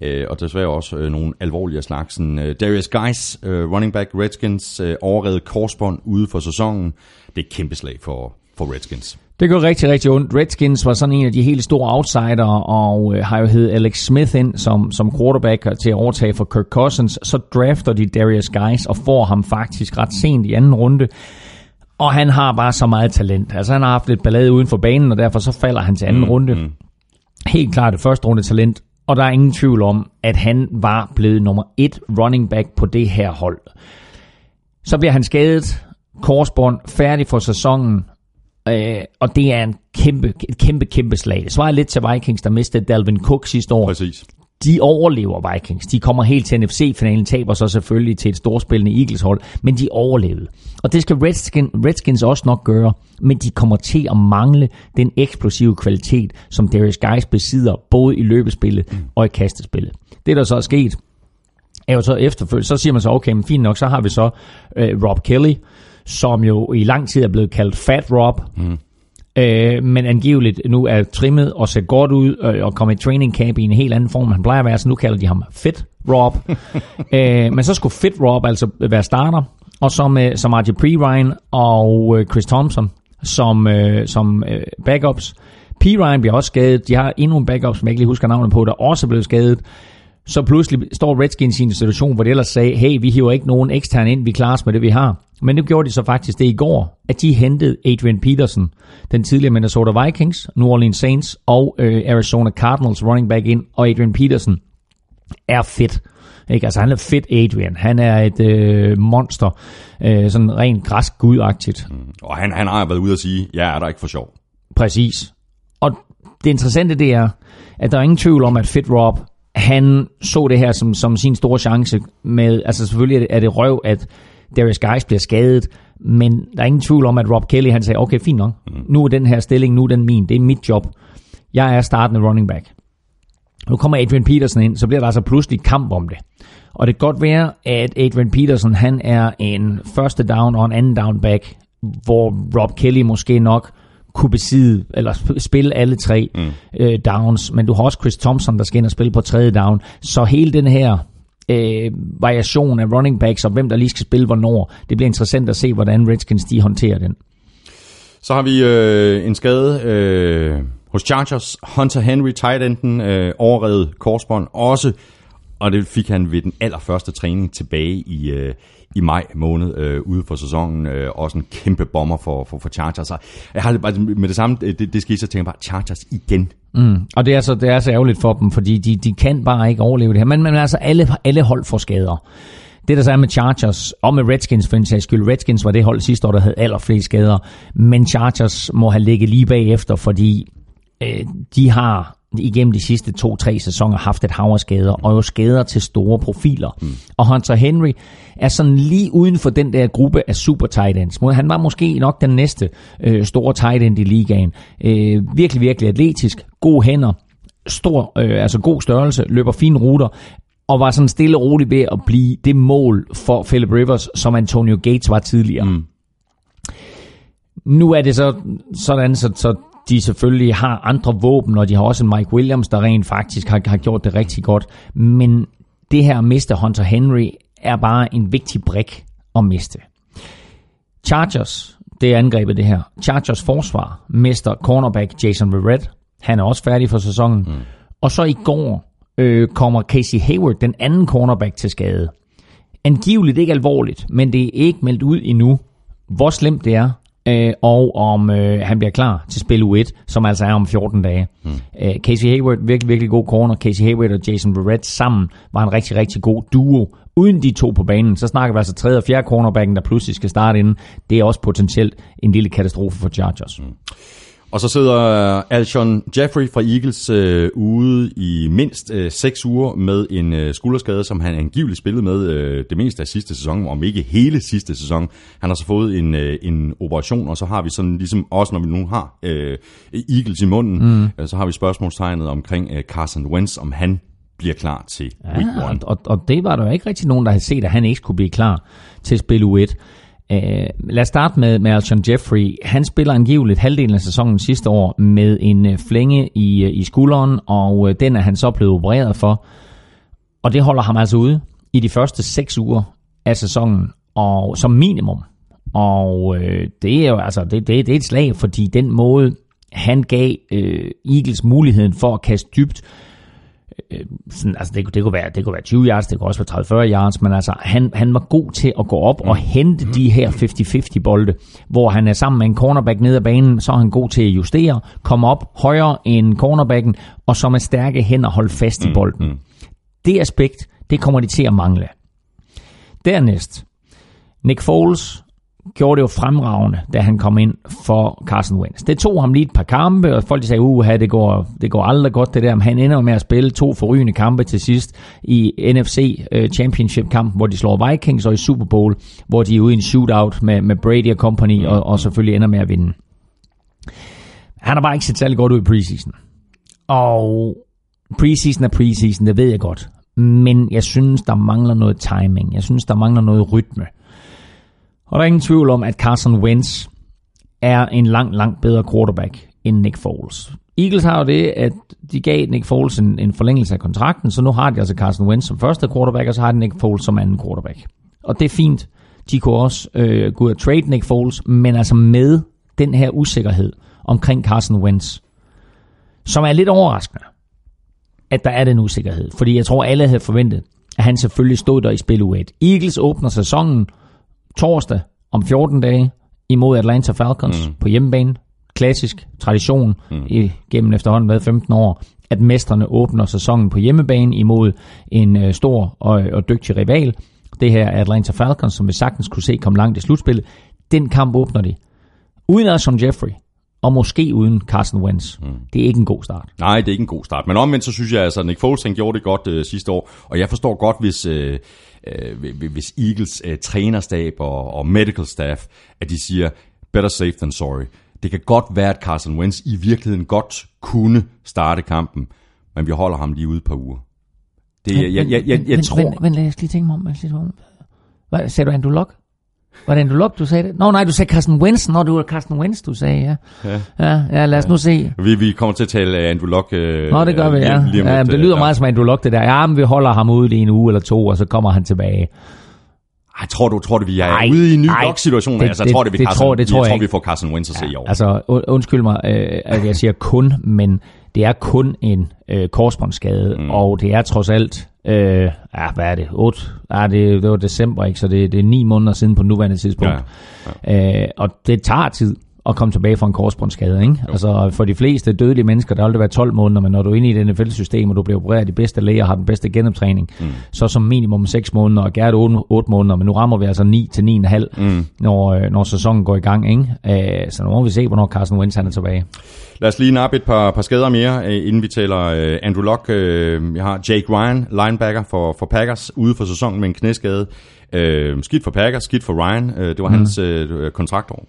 øh, og desværre også øh, nogle alvorlige slagsen. Øh, Darius Geis, øh, running back Redskins, øh, overrevet korsbånd ude for sæsonen. Det er et kæmpe slag for, for Redskins. Det går rigtig, rigtig ondt. Redskins var sådan en af de helt store outsider, og øh, har jo hed Alex Smith ind som, som quarterback til at overtage for Kirk Cousins. Så drafter de Darius Guys og får ham faktisk ret sent i anden runde. Og han har bare så meget talent. Altså han har haft lidt ballade uden for banen, og derfor så falder han til anden mm, runde. Mm. Helt klart det første runde talent. Og der er ingen tvivl om, at han var blevet nummer et running back på det her hold. Så bliver han skadet, korsbånd, færdig for sæsonen, Øh, og det er en kæmpe, et kæmpe, kæmpe slag. Det svarer lidt til Vikings, der mistede Dalvin Cook sidste år. Præcis. De overlever Vikings. De kommer helt til NFC-finalen, taber så selvfølgelig til et storspillende Eagles-hold, men de overlevede. Og det skal Redskins, Redskins også nok gøre, men de kommer til at mangle den eksplosive kvalitet, som Darius Guys besidder, både i løbespillet mm. og i kastespillet. Det, der så er sket, er jo så efterfølgende, så siger man så, okay, men fint nok, så har vi så øh, Rob Kelly, som jo i lang tid er blevet kaldt Fat Rob, mm. øh, men angiveligt nu er trimmet og ser godt ud øh, og kommer i training camp i en helt anden form, han plejer at være, så nu kalder de ham Fit Rob. øh, men så skulle Fit Rob altså være starter, og så med som RJ Ryan og øh, Chris Thompson som, øh, som øh, backups. P. Ryan bliver også skadet. De har endnu en backup, som jeg ikke lige husker navnet på, der også er blevet skadet. Så pludselig står Redskins i en situation, hvor de ellers sagde, hey, vi hiver ikke nogen ekstern ind, vi klarer os med det, vi har. Men nu gjorde de så faktisk det i går, at de hentede Adrian Peterson, den tidligere Minnesota Vikings, New Orleans Saints og øh, Arizona Cardinals running back ind, og Adrian Peterson er fedt. Ikke? Altså han er fedt Adrian. Han er et øh, monster. Øh, sådan rent græsk gudagtigt. Mm. Og han, han har været ude at sige, jeg er der ikke for sjov. Præcis. Og det interessante det er, at der er ingen tvivl om, at Fit Rob, han så det her som, som sin store chance med, altså selvfølgelig er det, er det røv, at Darius Guys bliver skadet, men der er ingen tvivl om, at Rob Kelly han sagde, okay, fint nok, mm. nu er den her stilling, nu er den min, det er mit job. Jeg er startende running back. Nu kommer Adrian Peterson ind, så bliver der altså pludselig kamp om det. Og det kan godt være, at Adrian Peterson han er en første down og en anden down back, hvor Rob Kelly måske nok kunne besidde, eller spille alle tre mm. øh, downs, men du har også Chris Thompson, der skal ind og spille på tredje down. Så hele den her øh, variation af running backs, og hvem der lige skal spille hvornår. Det bliver interessant at se, hvordan Redskins de håndterer den. Så har vi øh, en skade øh, hos Chargers. Hunter Henry, tight enden, øh, overrevet korsbånd også, og det fik han ved den allerførste træning tilbage i, øh, i maj måned øh, ude for sæsonen. Øh, også en kæmpe bomber for, for, for Chargers. Så jeg har bare med det samme, øh, det, det skal I så tænke bare, Chargers igen. Mm. Og det er, så, det er så ærgerligt for dem, fordi de, de kan bare ikke overleve det her. Men, men altså, alle, alle hold får skader. Det der så er med Chargers, og med Redskins for en sags skyld, Redskins var det hold sidste år, der havde allerflest skader, men Chargers må have ligget lige bagefter, fordi øh, de har igennem de sidste to-tre sæsoner haft et hav skader, og jo skader til store profiler. Mm. Og Hunter Henry er sådan lige uden for den der gruppe af super tight ends. Han var måske nok den næste øh, store tight end i ligaen. Øh, virkelig, virkelig atletisk, gode hænder, stor, øh, altså god størrelse, løber fine ruter, og var sådan stille og roligt ved at blive det mål for Philip Rivers, som Antonio Gates var tidligere. Mm. Nu er det så sådan, så, så de selvfølgelig har andre våben, og de har også en Mike Williams, der rent faktisk har, har gjort det rigtig godt. Men det her at miste Hunter Henry er bare en vigtig brik at miste. Chargers, det er angrebet det her. Chargers forsvar mister cornerback Jason Verrett. Han er også færdig for sæsonen. Mm. Og så i går øh, kommer Casey Hayward, den anden cornerback, til skade. Angiveligt ikke alvorligt, men det er ikke meldt ud endnu, hvor slemt det er. Øh, og om øh, han bliver klar til spil U1, som altså er om 14 dage. Mm. Øh, Casey Hayward, virkelig, virkelig god corner. Casey Hayward og Jason Barrett sammen var en rigtig, rigtig god duo. Uden de to på banen, så snakker vi altså tredje og fjerde cornerbacken, der pludselig skal starte inden. Det er også potentielt en lille katastrofe for Chargers. Mm. Og så sidder Alshon Jeffrey fra Eagles øh, ude i mindst øh, 6 uger med en øh, skulderskade, som han angiveligt spillede med øh, det meste af sidste sæson, om ikke hele sidste sæson. Han har så fået en, øh, en operation, og så har vi sådan ligesom også, når vi nu har øh, Eagles i munden, mm. øh, så har vi spørgsmålstegnet omkring øh, Carson Wentz, om han bliver klar til week 1. Ja, og, og det var der jo ikke rigtig nogen, der havde set, at han ikke skulle blive klar til at spille U1. Øh, lad os starte med, med Alshon Jeffrey. Han spiller angiveligt halvdelen af sæsonen sidste år med en øh, flænge i, øh, i skulderen, og øh, den er han så blevet opereret for. Og det holder ham altså ude i de første seks uger af sæsonen, og som minimum. Og øh, det er jo altså det, det, det er et slag, fordi den måde, han gav øh, Eagles muligheden for at kaste dybt, øh, sådan, altså det, det, kunne være, det kunne være 20 yards, det kunne også være 30-40 yards, men altså han, han var god til at gå op og hente de her 50-50 bolde, hvor han er sammen med en cornerback ned ad banen, så er han god til at justere, komme op højere end cornerbacken, og så med stærke hænder holde fast i bolden. Det aspekt, det kommer de til at mangle. Dernæst, Nick Foles gjorde det jo fremragende, da han kom ind for Carson Wentz. Det tog ham lige et par kampe, og folk sagde, uha, det går, det går aldrig godt det der, men han ender med at spille to forrygende kampe til sidst i NFC øh, Championship-kampen, hvor de slår Vikings, og i Super Bowl, hvor de er ude i en shootout med, med Brady og company, og, og selvfølgelig ender med at vinde. Han har bare ikke set særlig godt ud i preseason. Og preseason er preseason, det ved jeg godt. Men jeg synes, der mangler noget timing. Jeg synes, der mangler noget rytme. Og der er ingen tvivl om, at Carson Wentz er en langt, langt bedre quarterback end Nick Foles. Eagles har jo det, at de gav Nick Foles en, en forlængelse af kontrakten, så nu har de altså Carson Wentz som første quarterback, og så har de Nick Foles som anden quarterback. Og det er fint. De kunne også øh, gå ud og trade Nick Foles, men altså med den her usikkerhed omkring Carson Wentz, som er lidt overraskende, at der er den usikkerhed. Fordi jeg tror, alle havde forventet, at han selvfølgelig stod der i spil u Eagles åbner sæsonen torsdag om 14 dage imod Atlanta Falcons mm. på hjemmebane. Klassisk tradition mm. i, gennem efterhånden været 15 år, at mestrene åbner sæsonen på hjemmebane imod en øh, stor og, og dygtig rival. Det her er Atlanta Falcons, som vi sagtens kunne se komme langt i slutspillet. Den kamp åbner de. Uden Alshon Jeffrey, og måske uden Carson Wentz. Mm. Det er ikke en god start. Nej, det er ikke en god start. Men omvendt så synes jeg, altså, Nick Foles han gjorde det godt øh, sidste år, og jeg forstår godt, hvis, øh, øh, hvis Eagles øh, trænerstab og, og medical staff, at de siger, better safe than sorry. Det kan godt være, at Carson Wentz i virkeligheden godt kunne starte kampen, men vi holder ham lige ude et par uger. Det, Men- jeg, jeg, jeg, jeg, men, tror... Men, men lad os lige tænke mig om. Hvad, sagde du Andrew Luck? Var det Andrew Luck, du sagde det? Nå nej, du sagde Carsten Wentz. Nå, det var Carsten Wentz, du sagde, ja. Ja. Ja, ja lad os nu se. Vi, vi kommer til at tale øh, Andrew Luck. Øh, Nå, det gør vi, ja. lige- lige ja det øh, lyder ja. meget som Andrew Luck, det der. Ja, men vi holder ham ude lige en uge eller to, og så kommer han tilbage. Ej, tror du, tror du, vi er Ej, ude i en ny det- Altså, jeg det- tror, det, vi, det Carson, tror- det tror jeg jeg tror, vi får Carson Wentz at se i år. Altså, und- undskyld mig, øh, at jeg siger kun, men det er kun en øh, korsbåndsskade, mm. og det er trods alt, øh, ja, hvad er det, 8? Ja, det, det var december, ikke? Så det, det er ni måneder siden på nuværende tidspunkt. Ja, ja. Øh, og det tager tid at komme tilbage fra en korsbåndsskade, ikke? Altså, for de fleste dødelige mennesker, der vil det være 12 måneder, men når du er inde i det NFL-system, og du bliver opereret af de bedste læger, har den bedste genoptræning, mm. så som minimum 6 måneder, og gerne 8, 8 måneder, men nu rammer vi altså 9 til 9,5, mm. når, øh, når sæsonen går i gang, ikke? Øh, så nu må vi se, hvornår Carson Wentz er tilbage. Lad os lige nappe et par, par skader mere, øh, inden vi taler Andrew Luck. Jeg har Jake Ryan, linebacker for, for Packers, ude for sæsonen med en knæskade. Øh, skidt for Packers, skidt for Ryan. Øh, det var mm. hans øh, kontraktår.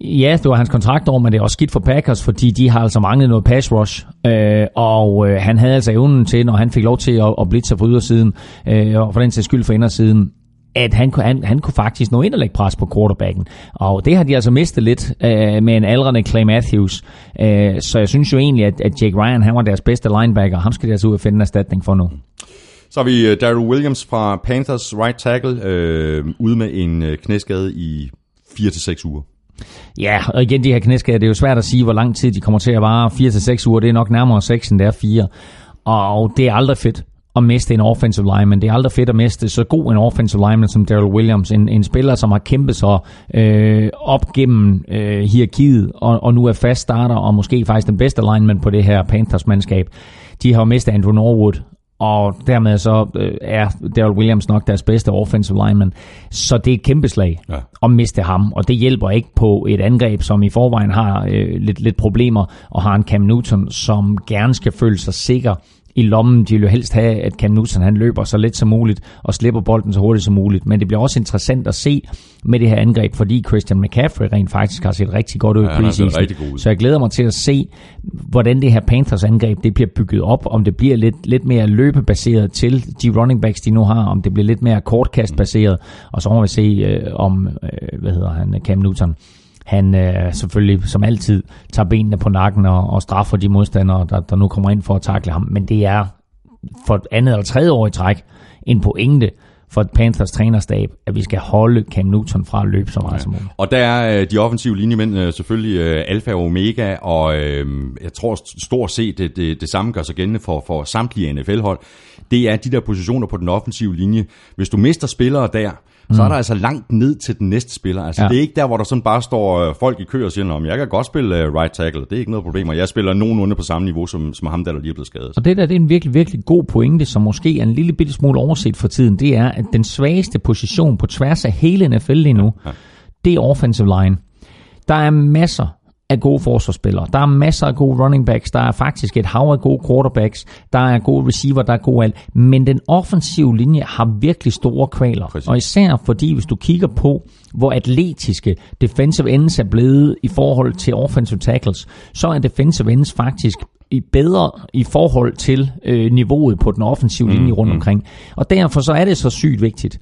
Ja, det var hans kontraktår, men det er også skidt for Packers, fordi de har altså manglet noget pass rush. Øh, og øh, han havde altså evnen til, når han fik lov til at, at blitse på ydersiden, øh, og for den sags skyld for indersiden, at han, kunne- han, han kunne faktisk nå ind og lægge pres på quarterbacken. Og det har de altså mistet lidt øh, med en aldrende Clay Matthews. Øh, så jeg synes jo egentlig, at, at Jake Ryan han var deres bedste linebacker. Ham skal de altså ud og finde en erstatning for nu. Så har vi øh, Daryl Williams fra Panthers right tackle, øh, ude med en øh, knæskade i 4-6 uger. Ja, og igen, de her knæskader, det er jo svært at sige, hvor lang tid de kommer til at vare. 4 til 6 uger, det er nok nærmere 6, end det er 4. Og det er aldrig fedt at miste en offensive lineman. Det er aldrig fedt at miste så god en offensive lineman som Daryl Williams. En, en spiller, som har kæmpet sig øh, op gennem øh, hierarkiet, og, og nu er fast starter, og måske faktisk den bedste lineman på det her Panthers-mandskab. De har jo mistet Andrew Norwood, og dermed så øh, er Daryl Williams nok deres bedste offensive lineman. Så det er et kæmpe slag ja. at miste ham, og det hjælper ikke på et angreb, som i forvejen har øh, lidt, lidt problemer, og har en Cam Newton, som gerne skal føle sig sikker i lommen. De vil jo helst have, at Cam Newton han løber så let som muligt og slipper bolden så hurtigt som muligt. Men det bliver også interessant at se med det her angreb, fordi Christian McCaffrey rent faktisk har set rigtig godt ud i preseason. Så jeg glæder mig til at se, hvordan det her Panthers angreb det bliver bygget op. Om det bliver lidt, lidt mere løbebaseret til de running backs, de nu har. Om det bliver lidt mere kortkastbaseret. Og så må vi se, øh, om øh, hvad hedder han, Cam Newton han øh, selvfølgelig som altid tager benene på nakken og, og straffer de modstandere, der, der nu kommer ind for at takle ham. Men det er for et andet eller tredje år i træk en pointe for Panthers trænerstab, at vi skal holde Cam Newton fra at løbe så meget ja. som muligt. Og der er øh, de offensive linjemænd øh, selvfølgelig øh, alfa og omega, og øh, jeg tror st- stort set det, det, det samme gør sig gældende for, for samtlige NFL-hold. Det er de der positioner på den offensive linje. Hvis du mister spillere der, mm. så er der altså langt ned til den næste spiller. Altså Ja. det er ikke der, hvor der sådan bare står øh, folk i kø og siger, om jeg kan godt spille øh, right tackle, det er ikke noget problem, og jeg spiller nogenlunde på samme niveau som, som ham, der, der lige er blevet skadet. Og det der det er en virkelig, virkelig god pointe, som måske er en lille bitte smule overset for tiden, det er, at den svageste position på tværs af hele NFL lige nu, ja. det er offensive line. Der er masser af gode forsvarsspillere. Der er masser af gode running backs. Der er faktisk et hav af gode quarterbacks. Der er gode receiver, der er gode alt. Men den offensive linje har virkelig store kvaler. Præcis. Og især fordi, hvis du kigger på, hvor atletiske defensive ends er blevet i forhold til offensive tackles, så er defensive ends faktisk i bedre i forhold til øh, niveauet på den offensive linje rundt omkring. Og derfor så er det så sygt vigtigt,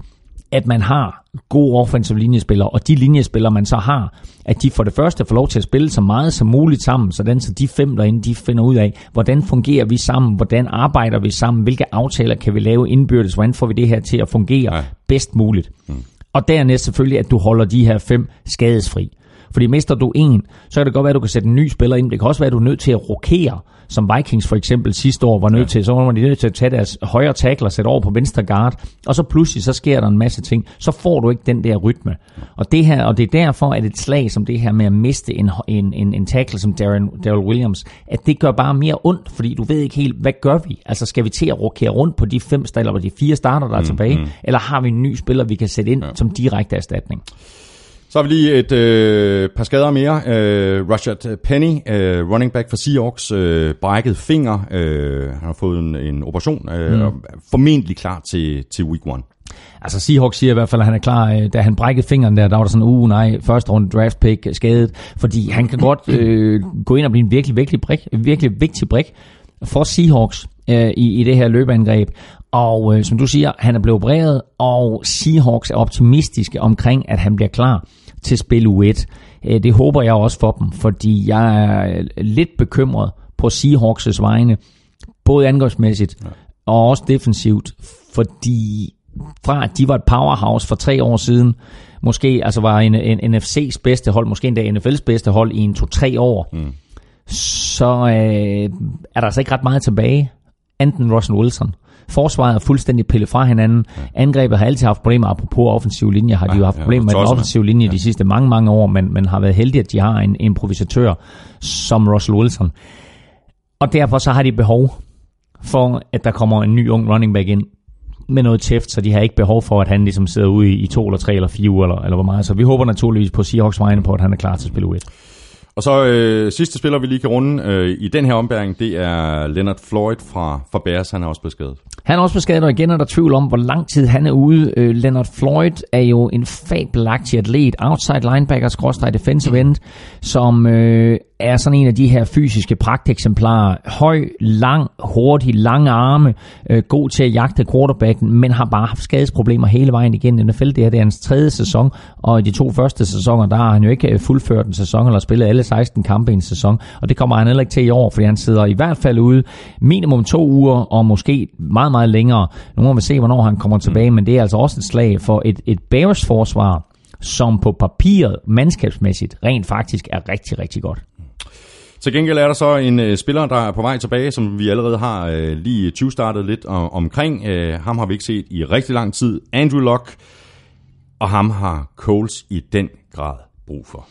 at man har gode offensive linjespillere, og de linjespillere, man så har, at de for det første får lov til at spille så meget som muligt sammen, sådan så de fem derinde, de finder ud af, hvordan fungerer vi sammen, hvordan arbejder vi sammen, hvilke aftaler kan vi lave indbyrdes, hvordan får vi det her til at fungere ja. bedst muligt. Mm. Og dernæst selvfølgelig, at du holder de her fem skadesfri. Fordi mister du en, så kan det godt være, at du kan sætte en ny spiller ind. Det kan også være, at du er nødt til at rokere, som Vikings for eksempel sidste år var nødt ja. til. Så var de nødt til at tage deres højre tackle og sætte over på venstre guard. Og så pludselig, så sker der en masse ting. Så får du ikke den der rytme. Og det her, og det er derfor, at et slag som det her med at miste en, en, en, en tackle som Darren, Daryl Williams, at det gør bare mere ondt, fordi du ved ikke helt, hvad gør vi? Altså skal vi til at rokere rundt på de fem, eller de fire starter, der er tilbage? Eller har vi en ny spiller, vi kan sætte ind ja. som direkte erstatning? Så har vi lige et øh, par skader mere. Øh, Rashad Penny, øh, running back for Seahawks, øh, brækket finger. Øh, han har fået en, en operation, øh, mm. og formentlig klar til, til week one. Altså Seahawks siger i hvert fald, at han er klar. øh, Da han brækkede fingeren der, der var der sådan, uh nej, første runde draft pick skadet. Fordi han kan godt øh, gå ind og blive en virkelig, virkelig, brik, virkelig vigtig brik for Seahawks øh, i, i det her løbeangreb. Og øh, som du siger, han er blevet opereret, og Seahawks er optimistiske omkring, at han bliver klar til spil u 1. Øh, det håber jeg også for dem, fordi jeg er lidt bekymret på Seahawks' vegne, både angrebsmæssigt og også defensivt, fordi fra at de var et powerhouse for tre år siden, måske altså var en, en NFC's bedste hold, måske endda NFL's bedste hold i en to-tre år, mm. så øh, er der altså ikke ret meget tilbage, enten Russell Wilson. Forsvaret er fuldstændig pillet fra hinanden. Angrebet har altid haft problemer, apropos offensiv linje, har de jo haft ja, problemer med den offensive linje de sidste mange, mange år, men, men har været heldige, at de har en improvisatør som Russell Wilson. Og derfor så har de behov for, at der kommer en ny ung running back ind med noget tæft, så de har ikke behov for, at han ligesom sidder ude i, i to eller tre eller fire uger, eller, eller hvor meget. Så vi håber naturligvis på Seahawks vegne på, at han er klar til at spille u 1. Og så øh, sidste spiller, vi lige kan runde øh, i den her ombæring, det er Leonard Floyd fra, fra Bears. Han er også beskadet. Han er også beskadet, og igen er der tvivl om, hvor lang tid han er ude. Øh, Leonard Floyd er jo en fabelagtig atlet, outside linebacker, skråstrej defensive end, som øh, er sådan en af de her fysiske pragteksemplarer. Høj, lang, hurtig, lange arme, øh, god til at jagte quarterbacken, men har bare haft skadesproblemer hele vejen igennem NFL. Det her det er hans tredje sæson, og i de to første sæsoner, der har han jo ikke øh, fuldført en sæson, eller spillet alle 16 kampe i en sæson, og det kommer han heller ikke til i år, fordi han sidder i hvert fald ude minimum to uger, og måske meget, meget længere. Nu må vi se, hvornår han kommer tilbage, men det er altså også et slag for et, et Bears forsvar, som på papiret, mandskabsmæssigt, rent faktisk er rigtig, rigtig godt. Til gengæld er der så en øh, spiller, der er på vej tilbage, som vi allerede har øh, lige 20 startet lidt om, omkring. Øh, ham har vi ikke set i rigtig lang tid. Andrew Luck, og ham har Coles i den grad brug for.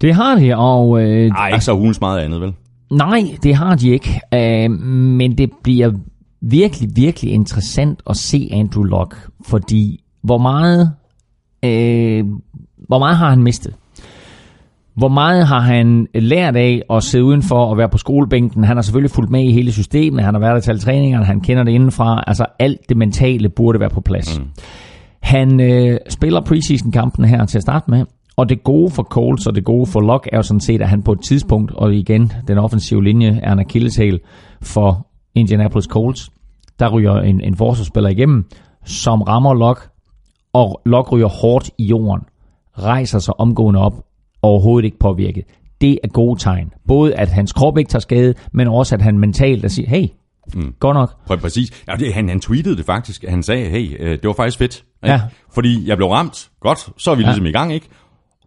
Det har de, og... Øh, Nej, ikke så hulens meget andet, vel? Nej, det har de ikke. Øh, men det bliver virkelig, virkelig interessant at se Andrew Luck, fordi hvor meget, øh, hvor meget har han mistet? Hvor meget har han lært af at sidde udenfor og være på skolebænken? Han har selvfølgelig fulgt med i hele systemet, han har været der til træninger, han kender det indenfra. Altså alt det mentale burde være på plads. Mm. Han øh, spiller preseason-kampene her til at starte med, og det gode for Coles og det gode for Locke er jo sådan set, at han på et tidspunkt, og igen, den offensive linje er en akilleshæl for Indianapolis Colts, der ryger en, en forsvarsspiller igennem, som rammer Locke, og Locke ryger hårdt i jorden, rejser sig omgående op, overhovedet ikke påvirket. Det er gode tegn. Både at hans krop ikke tager skade, men også at han mentalt at siger, hey, mm. godt nok. Præ- Præcis. Ja, det, han, han tweetede det faktisk. Han sagde, hey, øh, det var faktisk fedt. Ikke? Ja. Fordi jeg blev ramt. Godt, så er vi Ja. ligesom i gang, ikke?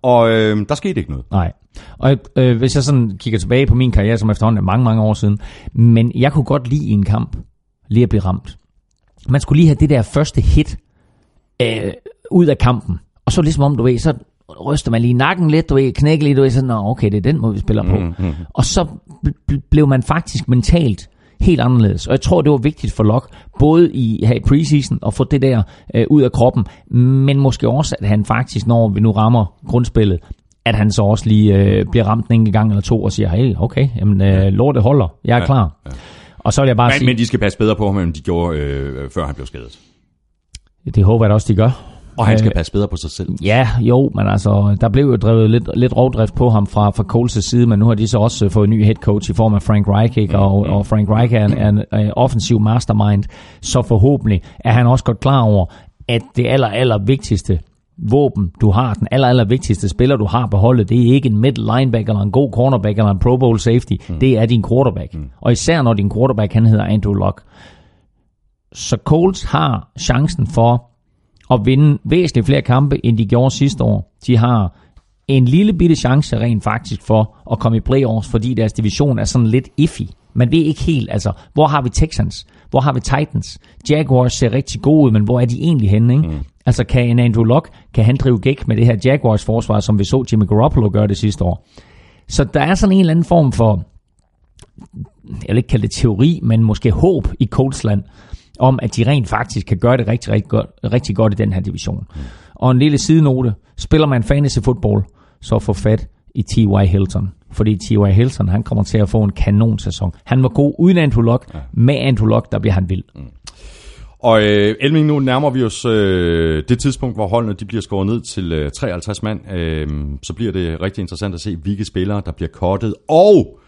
Og øh, der skete ikke noget. Nej. Og øh, hvis jeg sådan kigger tilbage på min karriere, som efterhånden er mange, mange år siden, men jeg kunne godt lide i en kamp, lige at blive ramt. Man skulle lige have det der første hit øh, ud af kampen. Og så ligesom om, du ved, så ryster man lige nakken lidt, du ved, knækker lidt, du ved, sådan, Nå, okay, det er den måde, vi spiller på. Mm-hmm. Og så bl- bl- blev man faktisk mentalt helt anderledes. Og jeg tror, det var vigtigt for Locke, både i her i preseason, at få det der øh, ud af kroppen, men måske også, at han faktisk, når vi nu rammer grundspillet, at han så også lige øh, bliver ramt en enkelt gang eller to og siger, hey, okay, jamen, øh, lortet holder, jeg er Ja, klar. ja. Og så vil jeg bare Men, sige, men de skal passe bedre på ham, end de gjorde, øh, før han blev skadet. det håber jeg da også, de gør. Og han skal Øh, passe bedre på sig selv. Ja, jo, men altså, der blev jo drevet lidt, lidt rovdrift på ham fra, fra Coles' side, men nu har de så også øh, fået en ny head coach i form af Frank Reich, ikke? Og, og Frank Reich er en, er en, en offensiv mastermind, så forhåbentlig er han også godt klar over, at det aller, aller vigtigste våben, du har, den aller, aller vigtigste spiller, du har på holdet, det er ikke en middle linebacker, eller en god cornerback, eller en pro bowl safety, mm. det er din quarterback. Mm. Og især når din quarterback, han hedder Andrew Luck. Så Colts har chancen for at vinde væsentligt flere kampe, end de gjorde sidste år. De har en lille bitte chance rent faktisk for at komme i playoffs, fordi deres division er sådan lidt iffy. Man ved ikke helt, altså, hvor har vi Texans? Hvor har vi Titans? Jaguars ser rigtig gode ud, men hvor er de egentlig henne? Ikke? Mm. Altså, kan en Andrew Luck, kan han drive gæk med det her Jaguars forsvar, som vi så Jimmy Garoppolo gøre det sidste år? Så der er sådan en eller anden form for, jeg vil ikke kalde det teori, men måske håb i Coltsland, om at de rent faktisk kan gøre det rigtig, rigtig godt, rigtig godt i den her division. Og en lille sidenote, spiller man fantasy football, så få fat i T.Y. Hilton. Fordi T.Y. Hilton, han kommer til at få en kanonsæson. Han var god uden Andrew Luck. Ja. Med Andrew Luck, der bliver han vild. Mm. Og øh, Elming, nu nærmer vi os øh, det tidspunkt, hvor holdene de bliver skåret ned til øh, 53 mand. Øh, så bliver det rigtig interessant at se, hvilke spillere, der bliver kortet, og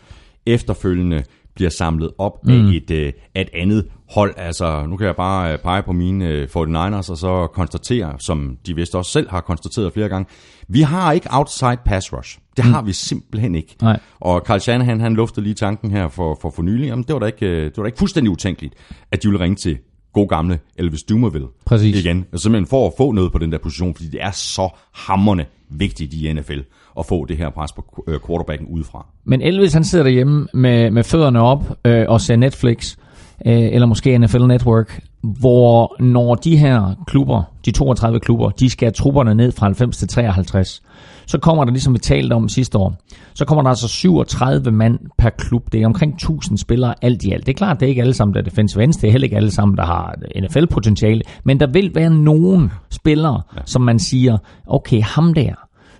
efterfølgende bliver samlet op mm. af, et, øh, af et andet hold. Altså, nu kan jeg bare øh, pege på mine øh, 49ers, og så konstatere, som de vist også selv har konstateret flere gange, vi har ikke outside pass rush. Det har vi simpelthen ikke. Nej. Og Carl Shanahan, han luftede lige tanken her for, for, for nylig, jamen det var, da ikke, øh, det var da ikke fuldstændig utænkeligt, at de ville ringe til god gamle Elvis Dumerville Præcis. igen. Og simpelthen for at få noget på den der position, fordi det er så hammerne vigtigt i NFL at få det her pres på øh, quarterbacken udefra. Men Elvis, han sidder derhjemme med, med fødderne op øh, og ser Netflix, øh, eller måske NFL Network, hvor når de her klubber, de 32 klubber, de skal have trupperne ned fra 90 til 53, så kommer der, ligesom vi talte om sidste år, så kommer der altså 37 mand per klub. Det er omkring 1000 spillere alt i alt. Det er klart, det er ikke alle sammen, der er defensive ends. Det er heller ikke alle sammen, der har NFL-potentiale. Men der vil være nogen spillere, ja. som man siger, okay, ham der,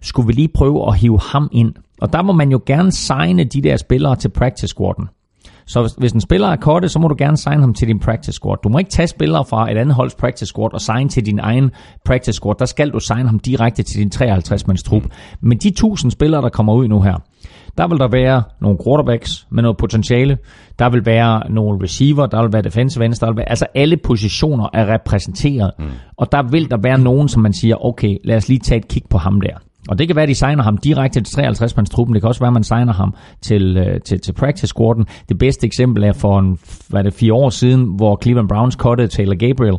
skulle vi lige prøve at hive ham ind. Og der må man jo gerne signe de der spillere til practice squaden. Så hvis, en spiller er korte, så må du gerne signe ham til din practice squad. Du må ikke tage spillere fra et andet holds practice squad og signe til din egen practice squad. Der skal du signe ham direkte til din 53-mands trup. Men de 1000 spillere, der kommer ud nu her, der vil der være nogle quarterbacks med noget potentiale. Der vil være nogle receiver, der vil være defensive ends, der vil være, altså alle positioner er repræsenteret. Mm. Og der vil der være nogen, som man siger, okay, lad os lige tage et kig på ham der. Og det kan være, at de signer ham direkte til 53 truppen. Det kan også være, at man signer ham til, øh, til, til practice squaden. Det bedste eksempel er for en, hvad det, fire år siden, hvor Cleveland Browns cuttede Taylor Gabriel.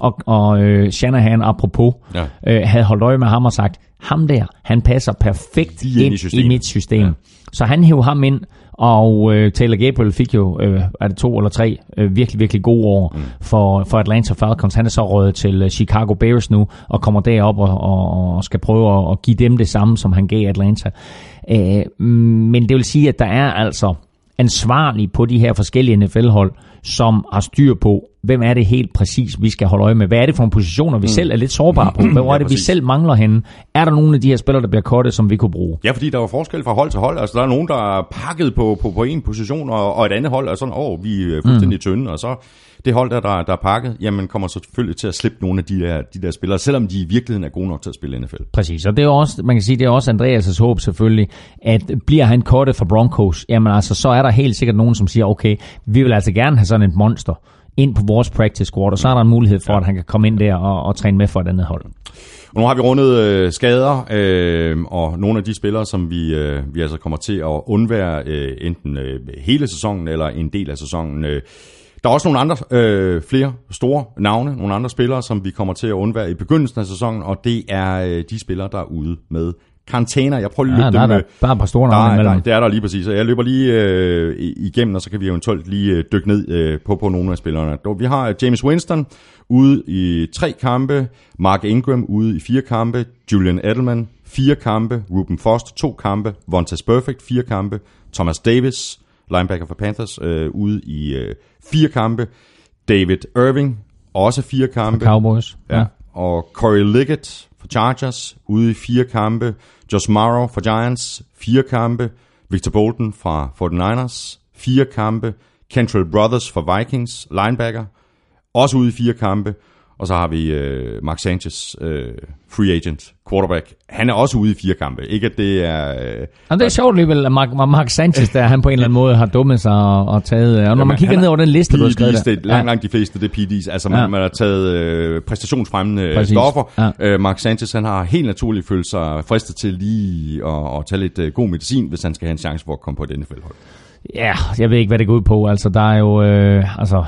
Og, og øh, Shanahan, apropos, Ja. øh, havde holdt øje med ham og sagt, ham der, han passer perfekt ind ind, i systemet. i mit system. Ja. Så han hævde ham ind, og øh, Taylor Gabriel fik jo, øh, er det to eller tre, øh, virkelig, virkelig gode år mm. for, for Atlanta Falcons. Han er så røget til øh, Chicago Bears nu, og kommer derop og, og, og skal prøve at, at give dem det samme, som han gav Atlanta. Øh, men det vil sige, at der er altså ansvarlige på de her forskellige NFL-hold, som har styr på, hvem er det helt præcis, vi skal holde øje med. Hvad er det for nogle positioner, vi mm. selv er lidt sårbare på? Hvor Ja, er det, vi præcis. selv mangler henne? Er der nogle af de her spillere, der bliver kortet, som vi kunne bruge? Ja, fordi der er jo forskel fra hold til hold. Altså, der er nogen, der er pakket på, på, på en position, og, og et andet hold er sådan, åh, vi er fuldstændig mm. tynde, og så det hold, der, der, der er pakket, jamen kommer selvfølgelig til at slippe nogle af de der, de der spillere, selvom de i virkeligheden er gode nok til at spille NFL. Præcis, og det er også, man kan sige, det er også Andreas' håb selvfølgelig, at bliver han kortet for Broncos, jamen altså, så er der helt sikkert nogen, som siger, okay, vi vil altså gerne have sådan et monster ind på vores practice squad, og så er der en mulighed for, ja. at han kan komme ind der og, og træne med for et andet hold. Og nu har vi rundet øh, skader, øh, og nogle af de spillere, som vi, øh, vi altså kommer til at undvære øh, enten øh, hele sæsonen eller en del af sæsonen. Øh. Der er også nogle andre, øh, flere store navne, nogle andre spillere, som vi kommer til at undvære i begyndelsen af sæsonen, og det er øh, de spillere, der er ude med karantæner. Jeg prøver lige at Ja, løbe er dem, der, der er et par store navne imellem. det er der lige præcis. Og Jeg løber lige øh, igennem, og så kan vi eventuelt lige øh, dykke ned øh, på, på nogle af spillerne. Vi har øh, James Winston ude i tre kampe, Mark Ingram ude i fire kampe, Julian Edelman fire kampe, Ruben Foster to kampe, Vontaze Perfect fire kampe, Thomas Davis, linebacker for Panthers, øh, ude i øh, fire kampe, David Irving også fire kampe. Cowboys. Ja. Og Corey Liggett for Chargers ude i fire kampe. Josh Morrow for Giants, fire kampe. Victor Bolton fra 49ers, fire kampe. Kentrell Brothers for Vikings, linebacker, også ude i fire kampe. Og så har vi øh, Mark Sanchez, øh, free agent, quarterback. Han er også ude i fire kampe. Ikke at det er... Øh, Og det er sjovt alligevel, at Mark, Mark Sanchez, der han på en eller anden måde har dummet sig og, og taget... Og når man kigger ned er over den liste, du har skrevet PEDs, der. det langt, langt de fleste, det er PD's. Altså, man, Ja. man har taget øh, præstationsfremmende Præcis. stoffer. Ja. Øh, Mark Sanchez, han har helt naturligt følt sig fristet til lige at, at tage lidt øh, god medicin, hvis han skal have en chance for at komme på et NFL-hold. Ja, jeg ved ikke, hvad det går ud på. Altså, der er jo... Øh, altså,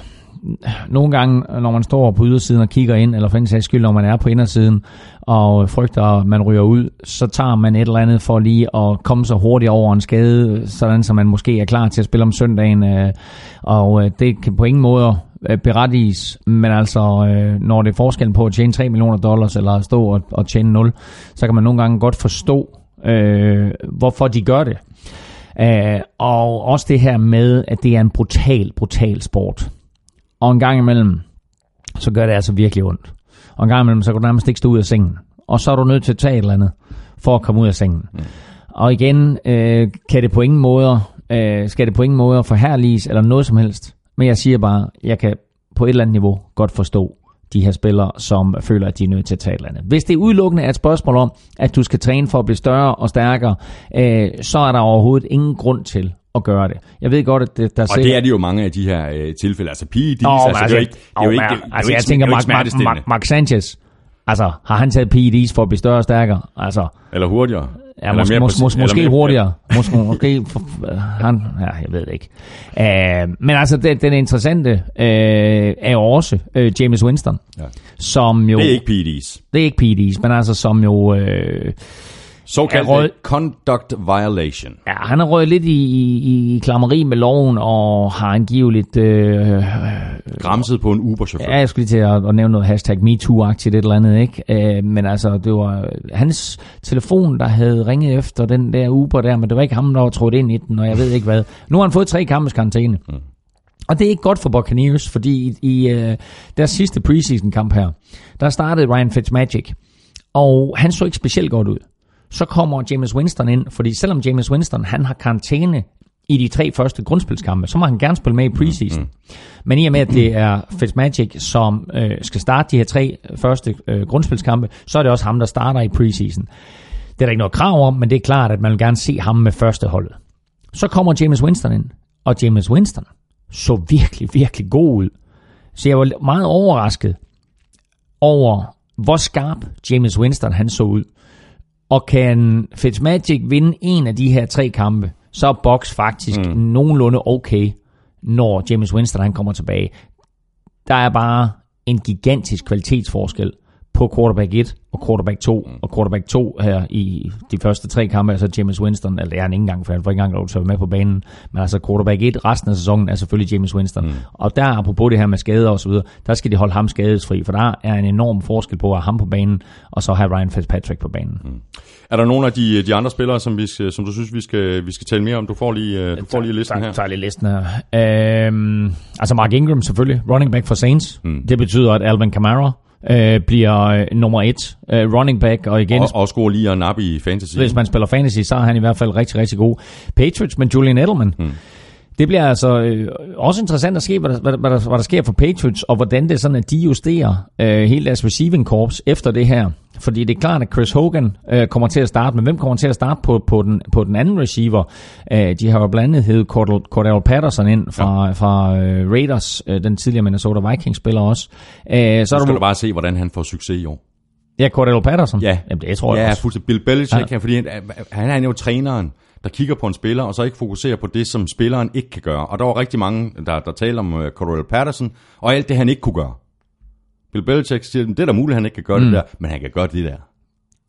nogle gange, når man står på ydersiden og kigger ind, eller for en sags skyld, når man er på indersiden, og frygter, at man ryger ud, så tager man et eller andet for lige at komme så hurtigt over en skade, sådan så man måske er klar til at spille om søndagen. øh, Og øh, det kan på ingen måde øh, berettiges, men altså, øh, når det er forskellen på at tjene 3 millioner dollars, eller at stå og, og tjene 0, så kan man nogle gange godt forstå, øh, hvorfor de gør det. Uh, og også det her med, at det er en brutal, brutal sport. Og en gang imellem, så gør det altså virkelig ondt. Og en gang imellem, så kan du nærmest ikke stå ud af sengen. Og så er du nødt til at tage et eller andet, for at komme ud af sengen. Mm. Og igen, øh, kan det på ingen måder, øh, skal det på ingen måder forherliges, eller noget som helst. Men jeg siger bare, jeg kan på et eller andet niveau godt forstå de her spillere, som føler, at de er nødt til at tage et eller andet. Hvis det udelukkende er et spørgsmål om, at du skal træne for at blive større og stærkere, øh, så er der overhovedet ingen grund til at gøre det. Jeg ved godt, at det, der Og det er det jo mange af de her øh, tilfælde. Altså PEDs, Åh, altså, det er jo ikke, det er jo ikke, det er jo altså, ikke, jeg tænker, er Mark, Mark. Mark, Sanchez, altså, har han taget PEDs for at blive større og stærkere? Altså, Eller hurtigere. ja, Eller mås, mere mås, mås, eller måske mere- hurtigere. Måske, måske for, han, ja, jeg ved det ikke. Uh, men altså, det, den interessante uh, er jo også uh, James Winston, Ja. som jo... Det er ikke PEDs. det er ikke PEDs, men altså som jo... Uh, Såkaldt Er rød- conduct violation. Ja, han har røget lidt i, i, i klammeri med loven, og har angiveligt... Øh, Gramset på en Uber-chauffør. ja, jeg skulle lige til at, at nævne noget hashtag MeToo-agtigt et eller andet, ikke? Øh, men altså, det var hans telefon, der havde ringet efter den der Uber der, men det var ikke ham, der var trådt ind i den, og jeg ved ikke hvad. Nu har han fået tre kampes karantæne. Mm. Og det er ikke godt for Buccaneers, fordi i, i øh, deres sidste preseason-kamp her, der startede Ryan Fitzmagic, og han så ikke specielt godt ud. Så kommer James Winston ind, fordi selvom James Winston han har karantæne i de tre første grundspilskampe, så må han gerne spille med i preseason. Men i og med, at det er Fitzmagic, som øh, skal starte de her tre første øh, grundspilskampe, så er det også ham, der starter i preseason. Det er der ikke noget krav om, men det er klart, at man vil gerne se ham med første holdet. Så kommer James Winston ind, og James Winston så virkelig, virkelig god ud. Så jeg var meget overrasket over, hvor skarp James Winston han så ud. Og kan Fitzmagic vinde en af de her tre kampe, så er Box faktisk mm. nogenlunde okay, når James Winston han kommer tilbage. Der er bare en gigantisk kvalitetsforskel på quarterback 1 og quarterback 2. Mm. Og quarterback 2 her i de første tre kampe, altså James Winston, eller det er han ikke engang, for han får ikke engang lov til at være med på banen. Men altså quarterback 1 resten af sæsonen er selvfølgelig James Winston. Mm. Og der, apropos det her med skader og så videre, der skal de holde ham skadesfri, for der er en enorm forskel på at have ham på banen, og så have Ryan Fitzpatrick på banen. Mm. Er der nogle af de, de andre spillere, som, vi som du synes, vi skal, vi skal tale mere om? Du får lige, øh, du får lige listen her. Jeg tager lige listen her. Øhm, altså Mark Ingram selvfølgelig, running back for Saints. Mm. Det betyder, at Alvin Kamara øh, bliver øh, nummer et øh, running back, og igen... Og, og score lige og nappe i fantasy. Hvis man spiller fantasy, så er han i hvert fald rigtig, rigtig god. Patriots med Julian Edelman. Hmm. Det bliver altså øh, også interessant at se, hvad der, hvad, hvad, der, hvad der sker for Patriots, og hvordan det er sådan, at de justerer øh, hele deres receiving corps efter det her. Fordi det er klart, at Chris Hogan øh, kommer til at starte, men hvem kommer til at starte på, på, den, på den anden receiver? Øh, de har jo blandt andet heddet Cordell, Cordell Patterson ind fra, ja. fra øh, Raiders, øh, den tidligere Minnesota Vikings-spiller også. Øh, så, skal du bare se, hvordan han får succes i år. Ja, Cordell Patterson? Ja, Jamen, det tror jeg ja, også. fuldstændig. Bill Belichick, ja. fordi han, han er jo træneren der kigger på en spiller, og så ikke fokuserer på det, som spilleren ikke kan gøre. Og der var rigtig mange, der, der taler om uh, Cordell Patterson, og alt det, han ikke kunne gøre. Bill Belichick siger, det er da muligt, han ikke kan gøre mm. det der, men han kan gøre det der.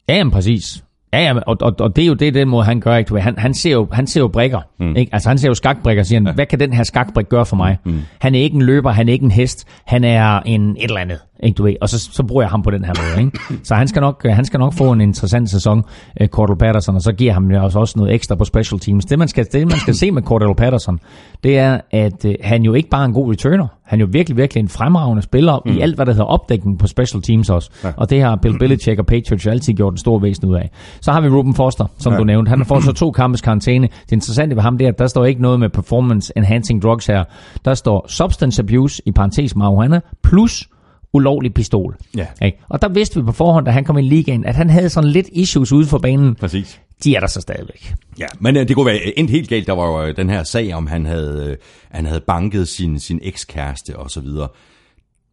Ja, jamen, præcis. Ja, ja og, og, og det er jo det, den måde, han gør. Ikke? Han, han, ser jo, han ser jo brikker. Mm. Ikke? Altså, han ser jo skakbrikker og siger, ja. hvad kan den her skakbrik gøre for mig? Mm. Han er ikke en løber, han er ikke en hest, han er en et eller andet. Ikke, du ved? Og så, så bruger jeg ham på den her måde. Ikke? Så han skal, nok, han skal nok få en interessant sæson, uh, Cordell Patterson, og så giver ham jo også noget ekstra på special teams. Det man skal, det, man skal se med Cordell Patterson, det er, at uh, han jo ikke bare er en god returner. Han er jo virkelig, virkelig en fremragende spiller mm. i alt, hvad der hedder opdækning på special teams også. Ja. Og det har Bill Belichick og Patriots altid gjort en stor væsen ud af. Så har vi Ruben Foster, som ja. du nævnte. Han har fået så to kampes karantæne. Det interessante ved ham det er, at der står ikke noget med performance enhancing drugs her. Der står substance abuse, i parentes marijuana, plus ulovlig pistol. Ja. Okay? Og der vidste vi på forhånd, da han kom i ligaen, at han havde sådan lidt issues ude for banen. Præcis. De er der så stadigvæk. Ja, men øh, det kunne være endt helt galt. Der var jo øh, den her sag, om han havde, øh, han havde banket sin, sin ekskæreste og så videre.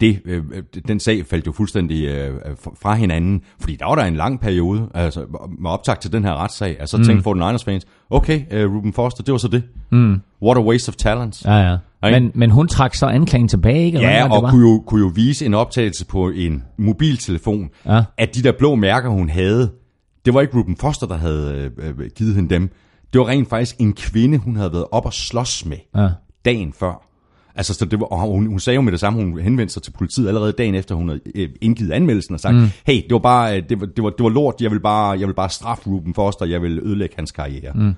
Det, øh, den sag faldt jo fuldstændig øh, fra hinanden, fordi der var der en lang periode, altså med optag til den her retssag, altså mm. tænkte 49ers fans, okay, Ruben Foster, det var så det. Mm. What a waste of talents. Ja, ja. Men, men hun trak så anklagen tilbage, ikke? Ja, og var? Kunne, jo, kunne jo vise en optagelse på en mobiltelefon, ja. at de der blå mærker, hun havde, det var ikke Ruben Foster, der havde øh, givet hende dem. Det var rent faktisk en kvinde, hun havde været op og slås med ja. dagen før. Altså, så det var, og hun, hun sagde jo med det samme, hun henvendte sig til politiet allerede dagen efter, hun havde øh, indgivet anmeldelsen og sagt, mm. hey, det var bare, øh, det var, det var, det var lort, jeg vil bare, jeg vil bare straffe Ruben Foster, jeg vil ødelægge hans karriere. Mm.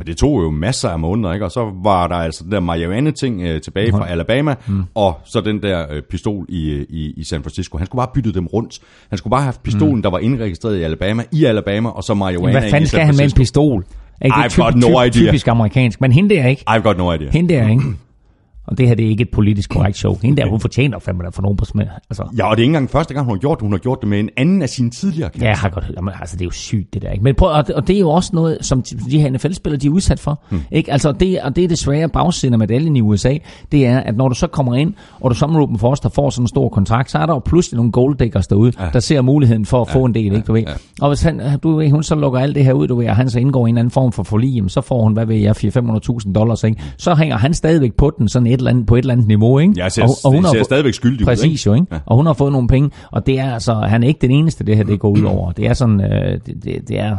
Men det tog jo masser af måneder, ikke? Og så var der altså den der marijuana-ting øh, tilbage fra Alabama, mm. og så den der øh, pistol i, i, i San Francisco. Han skulle bare bytte dem rundt. Han skulle bare have pistolen, mm. der var indregistreret i Alabama, i Alabama, og så marijuana Hvad fanden skal han med en pistol? Ikke? I've typ, got no idea. Typisk amerikansk, men hende der ikke. I've got no idea. Hende der ikke. Og det her det er ikke et politisk korrekt show. Hende der, hun fortjener fandme der for nogen på smæ. Altså. Ja, og det er ikke engang første gang, hun har gjort det. Hun har gjort det med en anden af sine tidligere kærester. Ja, jeg har godt hørt. Jamen, altså, det er jo sygt, det der. Ikke? Men prøv, og, det, og det er jo også noget, som de her NFL-spillere, de er udsat for. Hmm. Ikke? Altså, det, og det er det svære bagsiden af medaljen i USA, det er, at når du så kommer ind, og du som Ruben Foster får sådan en stor kontrakt, så er der jo pludselig nogle golddiggers derude, ja. der ser muligheden for at ja, få en del, ja, ikke, du ved. Ja. Og hvis han, du ved, hun så lukker alt det her ud, du ved, og han så indgår i en anden form for forlig, så får hun, hvad ved jeg, 400-500.000 dollars, ikke? Så hænger han stadigvæk på den sådan et eller andet, på et eller andet niveau, ikke? Ja, ser, og, og hun ser har, stadigvæk skyldig præcis, ud, Præcis jo, ikke? Ja. Og hun har fået nogle penge, og det er altså, han er ikke den eneste, det her det går ud over. Det er sådan, øh, det, det, det er...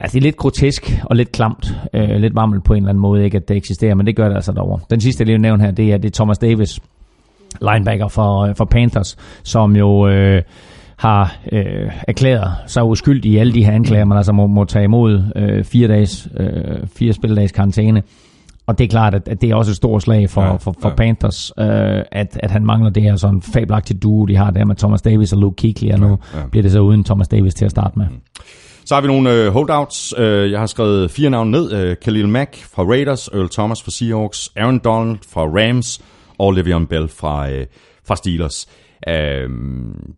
Ja, det er lidt grotesk og lidt klamt, øh, lidt varmt på en eller anden måde, ikke at det eksisterer, men det gør det altså derovre. Den sidste, jeg lige nævne her, det er, det er Thomas Davis, linebacker for, øh, for Panthers, som jo øh, har øh, erklæret sig uskyldig i alle de her anklager, man altså må, må tage imod øh, fire, dages, øh, fire spilledags karantæne. Og det er klart, at, det er også et stort slag for, ja, for, for ja. Panthers, øh, at, at han mangler det her sådan fabelagtige duo, de har der med Thomas Davis og Luke Kuechly, og nu ja, ja. bliver det så uden Thomas Davis til at starte med. Mm. Så har vi nogle øh, holdouts. Øh, jeg har skrevet fire navne ned. Øh, Khalil Mack fra Raiders, Earl Thomas fra Seahawks, Aaron Donald fra Rams og Le'Veon Bell fra, øh, fra Steelers. Øh,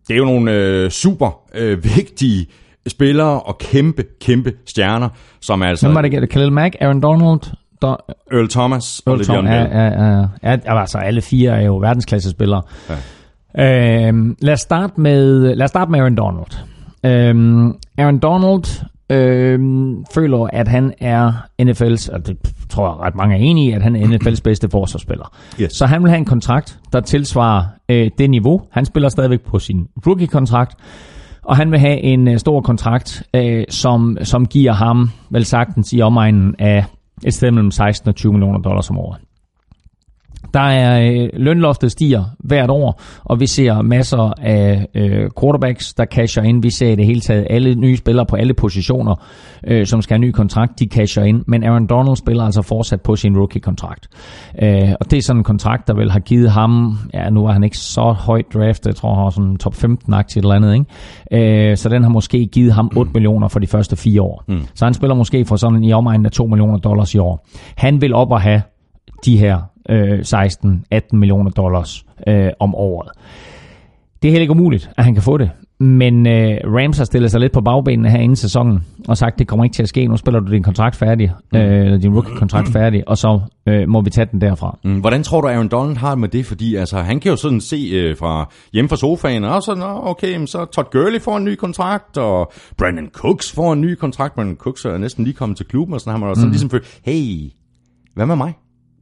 det er jo nogle øh, super øh, vigtige spillere og kæmpe, kæmpe stjerner, som altså... Hvem var det? Khalil Mack, Aaron Donald, der, Earl Thomas Earl og Bell. Ja, ja, ja. ja, altså alle fire er jo verdensklasse spillere. Ja. Øhm, lad, os starte med, lad os starte med Aaron Donald. Øhm, Aaron Donald øhm, føler, at han er NFL's, og det tror jeg ret mange er enige i, at han er NFL's bedste forsvarsspiller. Yes. Så han vil have en kontrakt, der tilsvarer øh, det niveau. Han spiller stadigvæk på sin rookie-kontrakt, og han vil have en øh, stor kontrakt, øh, som, som giver ham vel sagtens i omegnen af et sted mellem 16 og 20 millioner dollars om året. Der er øh, lønloftet stiger hvert år, og vi ser masser af øh, quarterbacks, der casher ind. Vi ser i det hele taget alle nye spillere på alle positioner, øh, som skal have ny kontrakt, de casher ind. Men Aaron Donald spiller altså fortsat på sin rookie-kontrakt. Øh, og det er sådan en kontrakt, der vel har givet ham, ja nu var han ikke så højt draftet, jeg tror han var sådan top 15-agtigt eller andet, ikke? Øh, så den har måske givet ham 8 millioner for de første fire år. Mm. Så han spiller måske for sådan i omegnen af 2 millioner dollars i år. Han vil op og have de her øh, 16-18 millioner dollars øh, om året. Det er heller ikke umuligt, at han kan få det. Men øh, Rams har stillet sig lidt på bagbenene her inden sæsonen, og sagt, det kommer ikke til at ske. Nu spiller du din kontrakt færdig, øh, eller din rookie-kontrakt færdig, og så øh, må vi tage den derfra. Mm, Hvordan tror du, Aaron Donald har med det? Fordi altså, han kan jo sådan se øh, fra hjemme fra sofaen, og så, Nå, okay, så Todd Gurley får en ny kontrakt, og Brandon Cooks får en ny kontrakt. Brandon Cooks er næsten lige kommet til klubben, og sådan har man også mm. ligesom følt, hey, hvad med mig?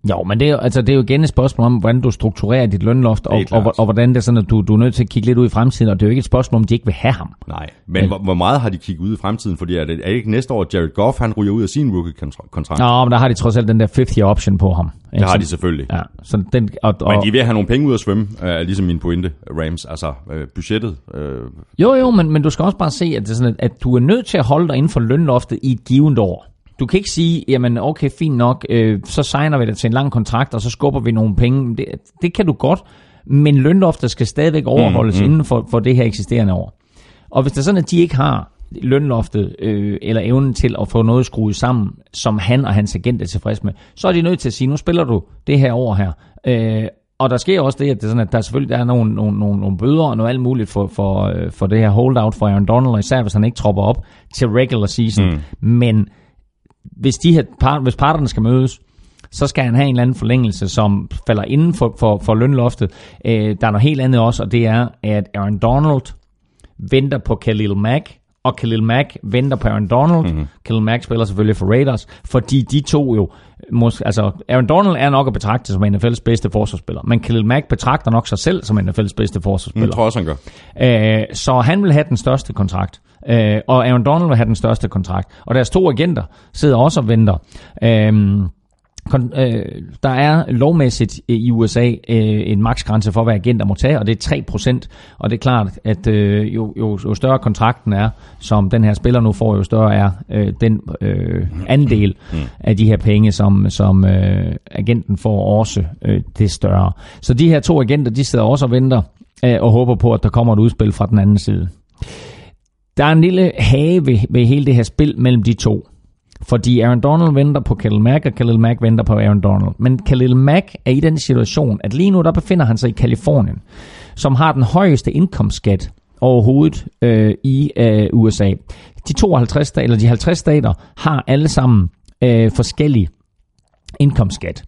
Jo, men det er, altså, det er jo igen et spørgsmål om, hvordan du strukturerer dit lønloft, og, og, og, hvordan det er sådan, at du, du er nødt til at kigge lidt ud i fremtiden, og det er jo ikke et spørgsmål om, de ikke vil have ham. Nej, men hvor, hvor meget har de kigget ud i fremtiden? Fordi er det, er det ikke næste år, Jared Goff han ryger ud af sin rookie-kontrakt? Nå, men der har de trods alt den der 50 year option på ham. Det har de selvfølgelig. Ja, så den, og, og, Men de at have nogle penge ud at svømme, er ligesom min pointe, Rams. Altså, øh, budgettet. Øh, Jo, jo, men, men du skal også bare se, at, det er sådan, at, at du er nødt til at holde dig inden for lønloftet i et givet år. Du kan ikke sige, jamen okay, fint nok, øh, så signer vi dig til en lang kontrakt, og så skubber vi nogle penge. Det, det kan du godt, men lønloftet skal stadigvæk overholdes mm, mm. inden for, for det her eksisterende år. Og hvis det er sådan, at de ikke har lønloftet øh, eller evnen til at få noget skruet sammen, som han og hans agent er tilfreds med, så er de nødt til at sige, nu spiller du det her år her. Øh, og der sker også det, at, det er sådan, at der selvfølgelig der er nogle, nogle, nogle, nogle bøder og noget alt muligt for, for, øh, for det her holdout for Aaron Donald, især hvis han ikke tropper op til regular season. Mm. Men hvis, de her part, hvis parterne skal mødes, så skal han have en eller anden forlængelse, som falder inden for, for, for lønloftet. Øh, der er noget helt andet også, og det er, at Aaron Donald venter på Khalil Mack, og Khalil Mack venter på Aaron Donald. Mm-hmm. Khalil Mack spiller selvfølgelig for Raiders, fordi de to jo, måske, altså Aaron Donald er nok at betragte som NFL's bedste forsvarsspiller, men Khalil Mack betragter nok sig selv som NFL's bedste jeg forsvarsspiller. tror også, han gør. Øh, så han vil have den største kontrakt. Øh, og Aaron Donald vil have den største kontrakt. Og deres to agenter sidder også og venter. Øh, kon- øh, der er lovmæssigt øh, i USA øh, en maksgrænse for, hvad agenter må tage, og det er 3%. Og det er klart, at øh, jo, jo, jo større kontrakten er, som den her spiller nu får, jo større er øh, den øh, andel af de her penge, som, som øh, agenten får også, øh, det større. Så de her to agenter, de sidder også og venter øh, og håber på, at der kommer et udspil fra den anden side. Der er en lille hage ved, ved hele det her spil mellem de to. Fordi Aaron Donald venter på Khalil Mack, og Khalil Mack venter på Aaron Donald. Men Khalil Mack er i den situation, at lige nu der befinder han sig i Kalifornien, som har den højeste indkomstskat overhovedet øh, i øh, USA. De 52 stater, eller de 50 stater har alle sammen øh, forskellige indkomstskat.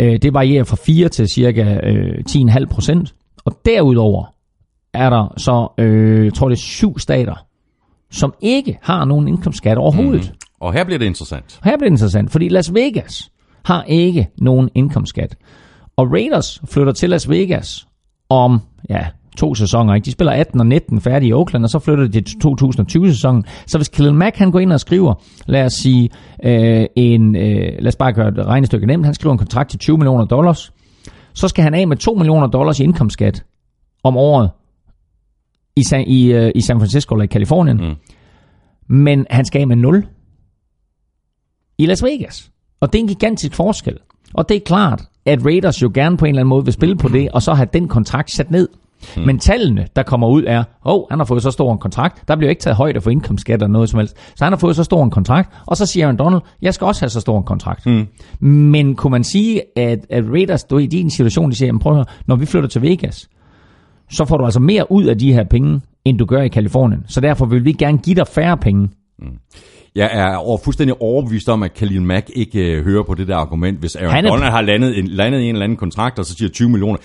Øh, det varierer fra 4 til cirka øh, 10,5 procent. Og derudover er der så, øh, jeg tror det er syv stater, som ikke har nogen indkomstskat overhovedet. Mm. Og her bliver det interessant. Her bliver det interessant, fordi Las Vegas har ikke nogen indkomstskat. Og Raiders flytter til Las Vegas om ja, to sæsoner. Ikke? De spiller 18 og 19 færdige i Oakland, og så flytter de til 2020-sæsonen. Så hvis Khalil Mack han går ind og skriver, lad os sige, øh, en, øh, lad os bare gøre et regnestykke nemt, han skriver en kontrakt til 20 millioner dollars, så skal han af med 2 millioner dollars i indkomstskat om året i, San, i, øh, i San Francisco eller i Kalifornien. Mm. Men han skal af med 0 i Las Vegas. Og det er en gigantisk forskel. Og det er klart, at Raiders jo gerne på en eller anden måde vil spille på det, og så have den kontrakt sat ned. Hmm. Men tallene, der kommer ud, er, åh, oh, han har fået så stor en kontrakt. Der bliver ikke taget højde for indkomstskat eller noget som helst. Så han har fået så stor en kontrakt. Og så siger Aaron Donald, jeg skal også have så stor en kontrakt. Hmm. Men kunne man sige, at, at Raiders, du er i din situation, de siger, jamen prøv at høre, når vi flytter til Vegas, så får du altså mere ud af de her penge, end du gør i Kalifornien. Så derfor vil vi gerne give dig færre penge. Jeg er over, fuldstændig overbevist om, at Khalil Mack ikke øh, hører på det der argument, hvis Aaron Han er- Donald har landet, en, landet en eller anden kontrakt, og så siger 20 millioner.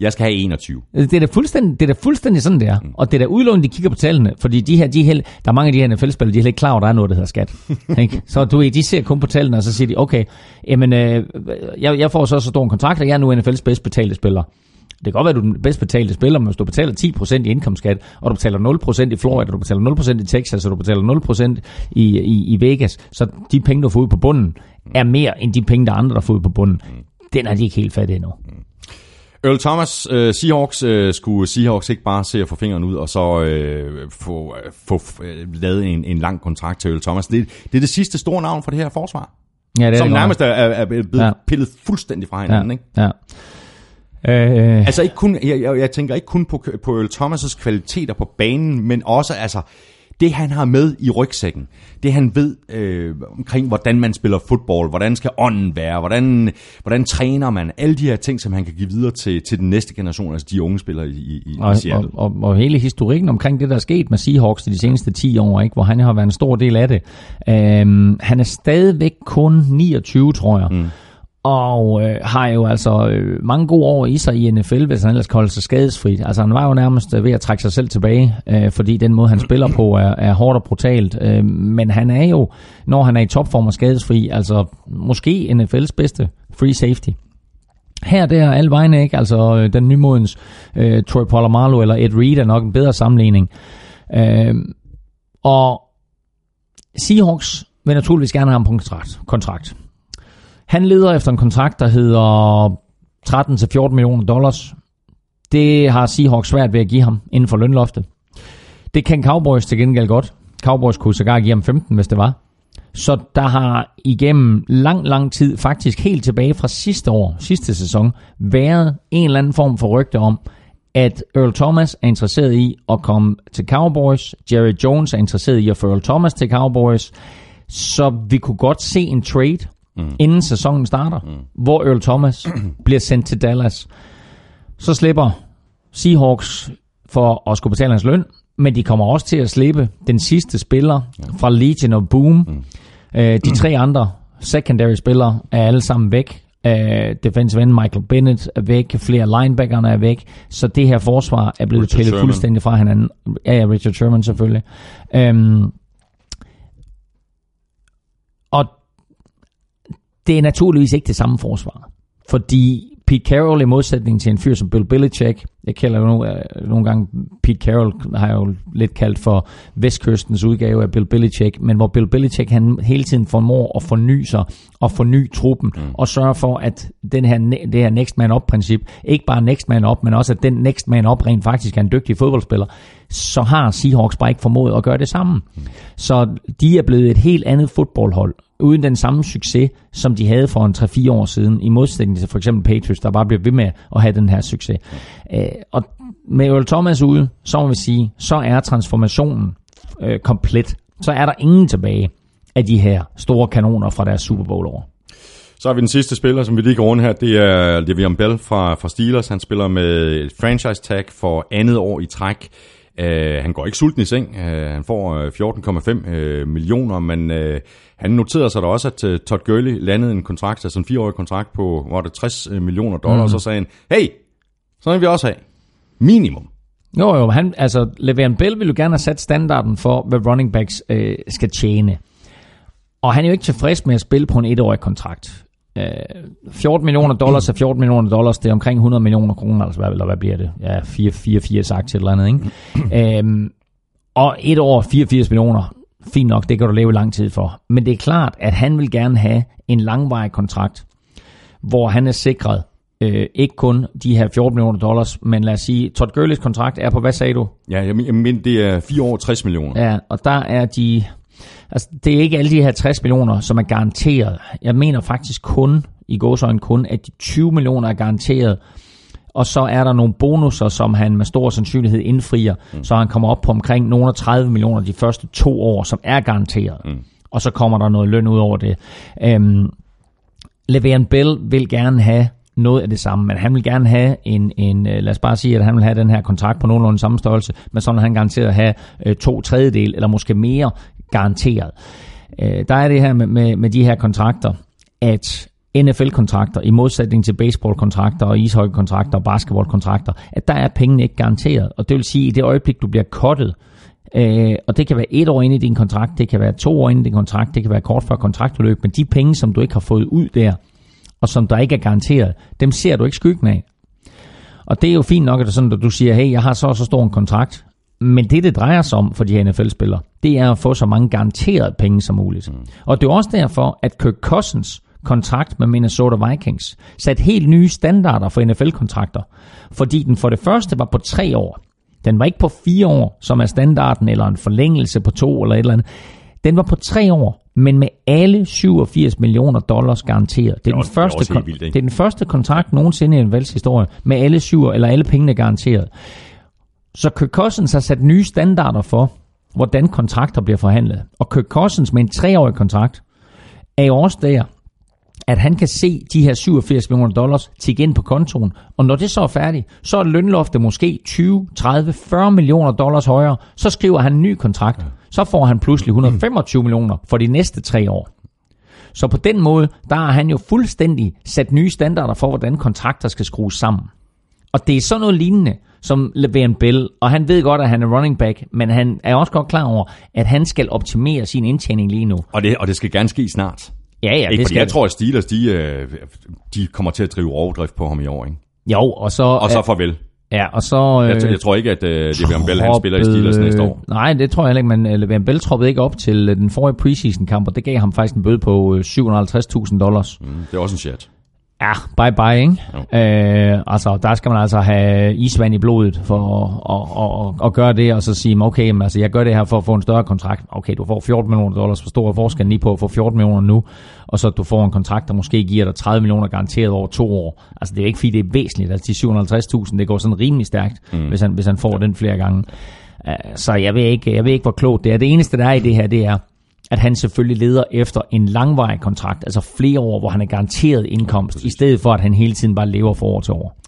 Jeg skal have 21. Det er da fuldstændig, det er da fuldstændig sådan, det er. Mm. Og det er da udlån, de kigger på tallene, fordi de her, de er helt, der er mange af de her NFL-spillere, de er helt ikke klar over, at der er noget, der hedder skat. ikke? Så du ved, de ser kun på tallene, og så siger de, okay, jamen, øh, jeg, jeg får så så stor en kontrakt, og jeg er nu NFL's bedst betalte spiller. Det kan godt være, at du er den bedst betalte spiller, men hvis du betaler 10% i indkomstskat, og du betaler 0% i Florida, og du betaler 0% i Texas, og du betaler 0% i, i, i Vegas, så de penge, du får ud på bunden, er mere end de penge, der er andre, der får ud på bunden. Den er de ikke helt fat endnu. Earl Thomas, øh, Seahawks, øh, skulle Seahawks ikke bare se at få fingeren ud, og så øh, få, få øh, lavet en, en lang kontrakt til Earl Thomas. Det, det er det sidste store navn for det her forsvar, Ja, det er som det nærmest er, er, er blevet Ja. ja. pillet fuldstændig fra hinanden. Ikke? Ja. Øh, Altså ikke kun, jeg, jeg, jeg tænker ikke kun på, på Earl Thomas' kvaliteter på banen, men også altså det han har med i rygsækken, det han ved øh, omkring, hvordan man spiller fodbold, hvordan skal ånden være, hvordan, hvordan træner man, alle de her ting, som han kan give videre til, til den næste generation, altså de unge spillere i, i, i og, og, Seattle. og, og hele historikken omkring det, der er sket med Seahawks de seneste 10 år, ikke, hvor han har været en stor del af det. Øhm, han er stadigvæk kun 29, tror jeg. Mm. Og øh, har jo altså øh, mange gode år i sig i NFL, hvis han ellers kan holde sig skadesfri. Altså han var jo nærmest øh, ved at trække sig selv tilbage, øh, fordi den måde han spiller på er, er hårdt og brutalt. Øh, men han er jo, når han er i topform og skadesfri, altså måske NFL's bedste free safety. Her der alle vegne ikke, altså øh, den nymodens øh, Troy Polamalu eller Ed Reed er nok en bedre sammenligning. Øh, og Seahawks vil naturligvis gerne have ham på en kontrakt. kontrakt. Han leder efter en kontrakt, der hedder 13-14 millioner dollars. Det har Seahawks svært ved at give ham inden for lønloftet. Det kan Cowboys til gengæld godt. Cowboys kunne sågar give ham 15, hvis det var. Så der har igennem lang, lang tid, faktisk helt tilbage fra sidste år, sidste sæson, været en eller anden form for rygte om, at Earl Thomas er interesseret i at komme til Cowboys. Jerry Jones er interesseret i at få Earl Thomas til Cowboys. Så vi kunne godt se en trade, mm. inden sæsonen starter, mm. hvor Earl Thomas bliver sendt til Dallas. Så slipper Seahawks for at skulle betale hans løn, men de kommer også til at slippe den sidste spiller fra Legion of Boom. Mm. Øh, de tre andre secondary spillere er alle sammen væk. Uh, defensive end Michael Bennett er væk, flere linebackerne er væk, så det her forsvar er blevet Richard pillet Sherman. fuldstændig fra hinanden. Ja, ja, Richard Sherman selvfølgelig. Um, og det er naturligvis ikke det samme forsvar. Fordi Pete Carroll i modsætning til en fyr som Bill Belichick, jeg kalder jo nogle, øh, nogle gange Pete Carroll, har jeg jo lidt kaldt for vestkystens udgave af Bill Belichick, men hvor Bill Belichick han hele tiden formår at forny sig og forny truppen mm. og sørge for, at den her, det her next man up princip, ikke bare next man up, men også at den next man up rent faktisk er en dygtig fodboldspiller, så har Seahawks bare ikke formået at gøre det samme. Så de er blevet et helt andet fodboldhold, uden den samme succes, som de havde for en 3-4 år siden, i modsætning til for eksempel Patriots, der bare bliver ved med at have den her succes. Øh, og med Earl Thomas ude, så må vi sige, så er transformationen øh, komplet. Så er der ingen tilbage af de her store kanoner fra deres Super Bowl år. Så har vi den sidste spiller, som vi lige går rundt her. Det er Le'Veon Bell fra, fra Steelers. Han spiller med et franchise tag for andet år i træk. Uh, han går ikke sulten i seng. Uh, han får øh, 14,5 uh, millioner, men uh, han noterede sig da også, at Todd Gurley landede en kontrakt, altså en fireårig kontrakt på, hvor det 60 millioner dollars, mm. og så sagde han, hey, sådan vil vi også have. Minimum. Jo, jo, han, altså, Le'Veon Bell vil jo gerne have sat standarden for, hvad running backs øh, skal tjene. Og han er jo ikke tilfreds med at spille på en etårig kontrakt. Øh, 14 millioner dollars er 14 millioner dollars, det er omkring 100 millioner kroner, altså hvad, eller hvad bliver det? Ja, 4, 4, 4 sagt eller andet, ikke? øhm, og et år, 84 millioner, fint nok, det kan du leve lang tid for. Men det er klart, at han vil gerne have en langvarig kontrakt, hvor han er sikret øh, ikke kun de her 14 millioner dollars, men lad os sige, Todd Gurley's kontrakt er på, hvad sagde du? Ja, jeg mener, det er 4 år 60 millioner. Ja, og der er de... Altså, det er ikke alle de her 60 millioner, som er garanteret. Jeg mener faktisk kun, i gåsøjne kun, at de 20 millioner er garanteret. Og så er der nogle bonusser, som han med stor sandsynlighed indfrier, mm. så han kommer op på omkring nogle af 30 millioner de første to år, som er garanteret. Mm. Og så kommer der noget løn ud over det. Øhm, Le'Veon Bell vil gerne have noget af det samme, men han vil gerne have en, en, øh, lad os bare sige, at han vil have den her kontrakt på nogenlunde samme størrelse, men sådan han garanteret at have øh, to tredjedel, eller måske mere garanteret. Øh, der er det her med, med, med de her kontrakter, at NFL-kontrakter, i modsætning til baseball-kontrakter og ishockey-kontrakter og basketball-kontrakter, at der er pengene ikke garanteret. Og det vil sige, at i det øjeblik, du bliver kottet, øh, og det kan være et år inde i din kontrakt, det kan være to år inde i din kontrakt, det kan være kort før kontraktudløb, men de penge, som du ikke har fået ud der, og som der ikke er garanteret, dem ser du ikke skyggen af. Og det er jo fint nok, at det er sådan, at du siger, hey, jeg har så så stor en kontrakt, men det, det drejer sig om for de her NFL-spillere, det er at få så mange garanterede penge som muligt. Mm. Og det er også derfor, at Kirk Cousins kontrakt med Minnesota Vikings satte helt nye standarder for NFL-kontrakter. Fordi den for det første var på tre år. Den var ikke på fire år, som er standarden, eller en forlængelse på to eller et eller andet. Den var på tre år, men med alle 87 millioner dollars garanteret. Det er, det er, den, første, det er, vildt, det er den første kontrakt nogensinde i en historie med alle syv eller alle pengene garanteret. Så Kirk Cousins har sat nye standarder for, hvordan kontrakter bliver forhandlet. Og Kirk Cousins med en treårig kontrakt er jo også der, at han kan se de her 87 millioner dollars til igen på kontoen. Og når det så er færdigt, så er lønloftet måske 20, 30, 40 millioner dollars højere. Så skriver han en ny kontrakt. Så får han pludselig 125 millioner for de næste tre år. Så på den måde, der har han jo fuldstændig sat nye standarder for, hvordan kontrakter skal skrues sammen. Og det er sådan noget lignende, som Le'Veon Bell, og han ved godt, at han er running back, men han er også godt klar over, at han skal optimere sin indtjening lige nu. Og det, og det skal gerne ske snart. Ja, ja, ikke, det skal Jeg tror, at Steelers, de, øh, de kommer til at drive overdrift på ham i år, ikke? Jo, og så... Og så farvel. Ja, og så... Øh, jeg, jeg tror ikke, at øh, Le'Veon Bell han spiller i Steelers næste år. Nej, det tror jeg heller ikke, men Le'Veon Bell troppede ikke op til den forrige preseason-kamp, og det gav ham faktisk en bøde på 750.000 dollars. Mm, det er også en chat. Ja, bye bye, ikke? Øh, altså, der skal man altså have isvand i blodet for at, at, at, at gøre det, og så sige, okay, men, altså, jeg gør det her for at få en større kontrakt. Okay, du får 14 millioner dollars, hvor stor forskellen lige på at få 14 millioner nu, og så du får en kontrakt, der måske giver dig 30 millioner garanteret over to år. Altså, det er ikke fordi, det er væsentligt. Altså, de 750.000, det går sådan rimelig stærkt, mm. hvis, han, hvis han får ja. den flere gange. Uh, så jeg ved, ikke, jeg ved ikke, hvor klogt det er. Det eneste, der er i det her, det er, at han selvfølgelig leder efter en langvarig kontrakt, altså flere år, hvor han er garanteret indkomst, ja, i stedet for at han hele tiden bare lever for år til år.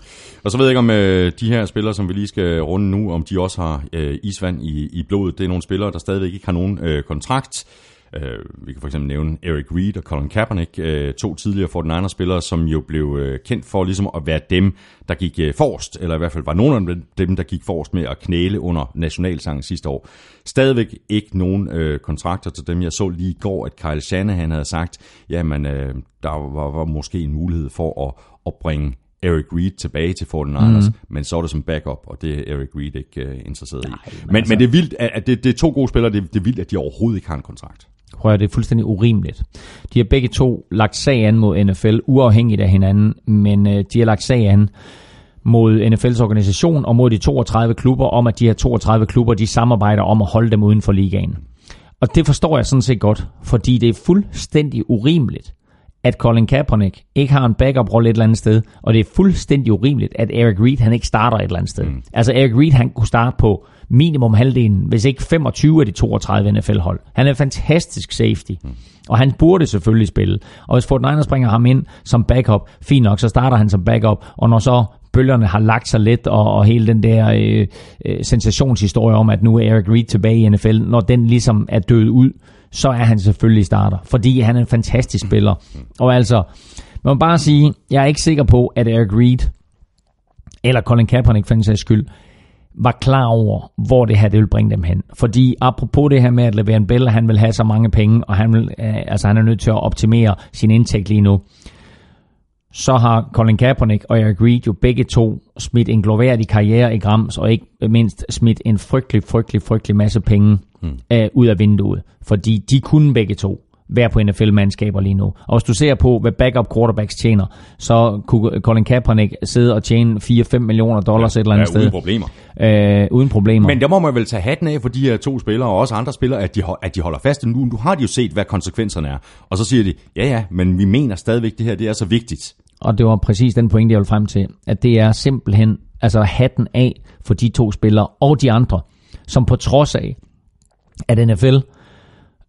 Og så ved jeg ikke, om øh, de her spillere, som vi lige skal runde nu, om de også har øh, isvand i, i blodet. Det er nogle spillere, der stadigvæk ikke har nogen øh, kontrakt. Uh, vi kan for eksempel nævne Eric Reed og Colin Kaepernick, uh, to tidligere 49ers-spillere, som jo blev uh, kendt for ligesom at være dem, der gik uh, forrest, eller i hvert fald var nogle af dem, der gik forrest med at knæle under nationalsangen sidste år. Stadigvæk ikke nogen uh, kontrakter til dem. Jeg så lige i går, at Kyle Shanahan havde sagt, jamen der var, var måske en mulighed for at, at bringe Eric Reed tilbage til 49ers, mm. men så er det som backup, og det er Eric Reed ikke uh, interesseret Nej, i. Men, men, altså... men det er vildt, at det, det er to gode spillere, det, det er vildt, at de overhovedet ikke har en kontrakt. Prøv at det er fuldstændig urimeligt. De har begge to lagt sag an mod NFL, uafhængigt af hinanden, men øh, de har lagt sag an mod NFL's organisation og mod de 32 klubber, om at de her 32 klubber, de samarbejder om at holde dem uden for ligaen. Og det forstår jeg sådan set godt, fordi det er fuldstændig urimeligt, at Colin Kaepernick ikke har en backup-rolle et eller andet sted, og det er fuldstændig urimeligt, at Eric Reed han ikke starter et eller andet sted. Mm. Altså Eric Reed han kunne starte på minimum halvdelen, hvis ikke 25 af de 32 NFL-hold. Han er en fantastisk safety, mm. og han burde selvfølgelig spille. Og hvis Fort Niners bringer ham ind som backup, fint nok, så starter han som backup, og når så bølgerne har lagt sig lidt, og, og hele den der øh, øh, sensationshistorie om, at nu er Eric Reed tilbage i NFL, når den ligesom er død ud, så er han selvfølgelig starter, fordi han er en fantastisk spiller. Og altså, man må bare sige, jeg er ikke sikker på, at Eric Reed, eller Colin Kaepernick for en sags skyld, var klar over, hvor det her det vil bringe dem hen. Fordi apropos det her med, at Le'Veon Bell, han vil have så mange penge, og han, vil, øh, altså han er nødt til at optimere sin indtægt lige nu, så har Colin Kaepernick og Eric Reed jo begge to smidt en gloværdig karriere i Grams, og ikke mindst smidt en frygtelig, frygtelig, frygtelig masse penge mm. øh, ud af vinduet. Fordi de kunne begge to være på NFL-mandskaber lige nu. Og hvis du ser på, hvad backup quarterbacks tjener, så kunne Colin Kaepernick sidde og tjene 4-5 millioner dollars ja, et eller andet ja, sted. uden problemer. Øh, uden problemer. Men der må man vel tage hatten af for de her to spillere, og også andre spillere, at de, at de holder fast. Nu, nu har de jo set, hvad konsekvenserne er. Og så siger de, ja ja, men vi mener stadigvæk, det her det er så vigtigt. Og det var præcis den pointe, jeg vil frem til, at det er simpelthen altså hatten af for de to spillere og de andre, som på trods af, at NFL,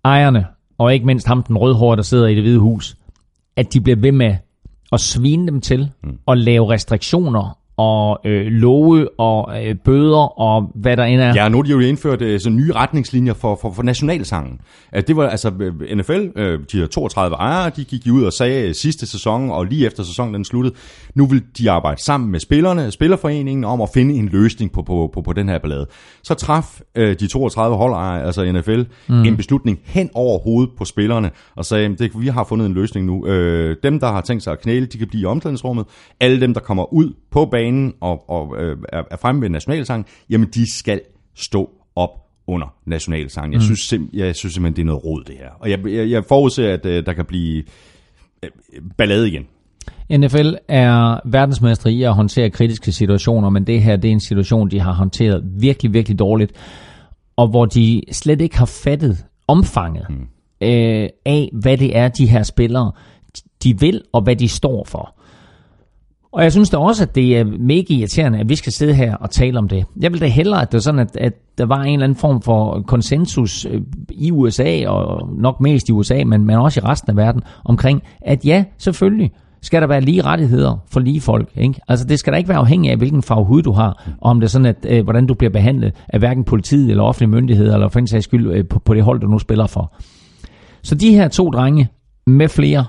ejerne og ikke mindst ham, den rødhårde, der sidder i det hvide hus, at de bliver ved med at svine dem til mm. og lave restriktioner og øh, love og øh, bøder og hvad der end er. Ja, nu har de jo indført øh, sådan nye retningslinjer for, for, for nationalsangen. At det var altså øh, NFL, øh, de her 32 ejere, de gik ud og sagde øh, sidste sæson, og lige efter sæsonen den sluttede, nu vil de arbejde sammen med spillerne, spillerforeningen, om at finde en løsning på, på, på, på den her ballade. Så traf øh, de 32 holdejere, altså NFL, mm. en beslutning hen over hovedet på spillerne, og sagde, det, vi har fundet en løsning nu. Øh, dem, der har tænkt sig at knæle, de kan blive i omklædningsrummet. Alle dem, der kommer ud på banen og, og øh, er fremme ved nationalsangen, jamen de skal stå op under nationalsangen. Jeg, mm. synes, sim- jeg synes simpelthen, det er noget råd, det her. Og jeg, jeg, jeg forudser, at øh, der kan blive øh, ballade igen. NFL er verdensmestre i at håndtere kritiske situationer, men det her det er en situation, de har håndteret virkelig, virkelig dårligt, og hvor de slet ikke har fattet omfanget mm. øh, af, hvad det er, de her spillere de vil, og hvad de står for. Og jeg synes da også, at det er mega irriterende, at vi skal sidde her og tale om det. Jeg vil da hellere, at det var sådan, at, at der var en eller anden form for konsensus øh, i USA, og nok mest i USA, men, men også i resten af verden, omkring, at ja, selvfølgelig skal der være lige rettigheder for lige folk. Ikke? Altså det skal da ikke være afhængigt af, hvilken farve hud du har, og om det er sådan, at øh, hvordan du bliver behandlet af hverken politiet eller offentlige myndigheder, eller for en sags skyld øh, på, på det hold, du nu spiller for. Så de her to drenge med flere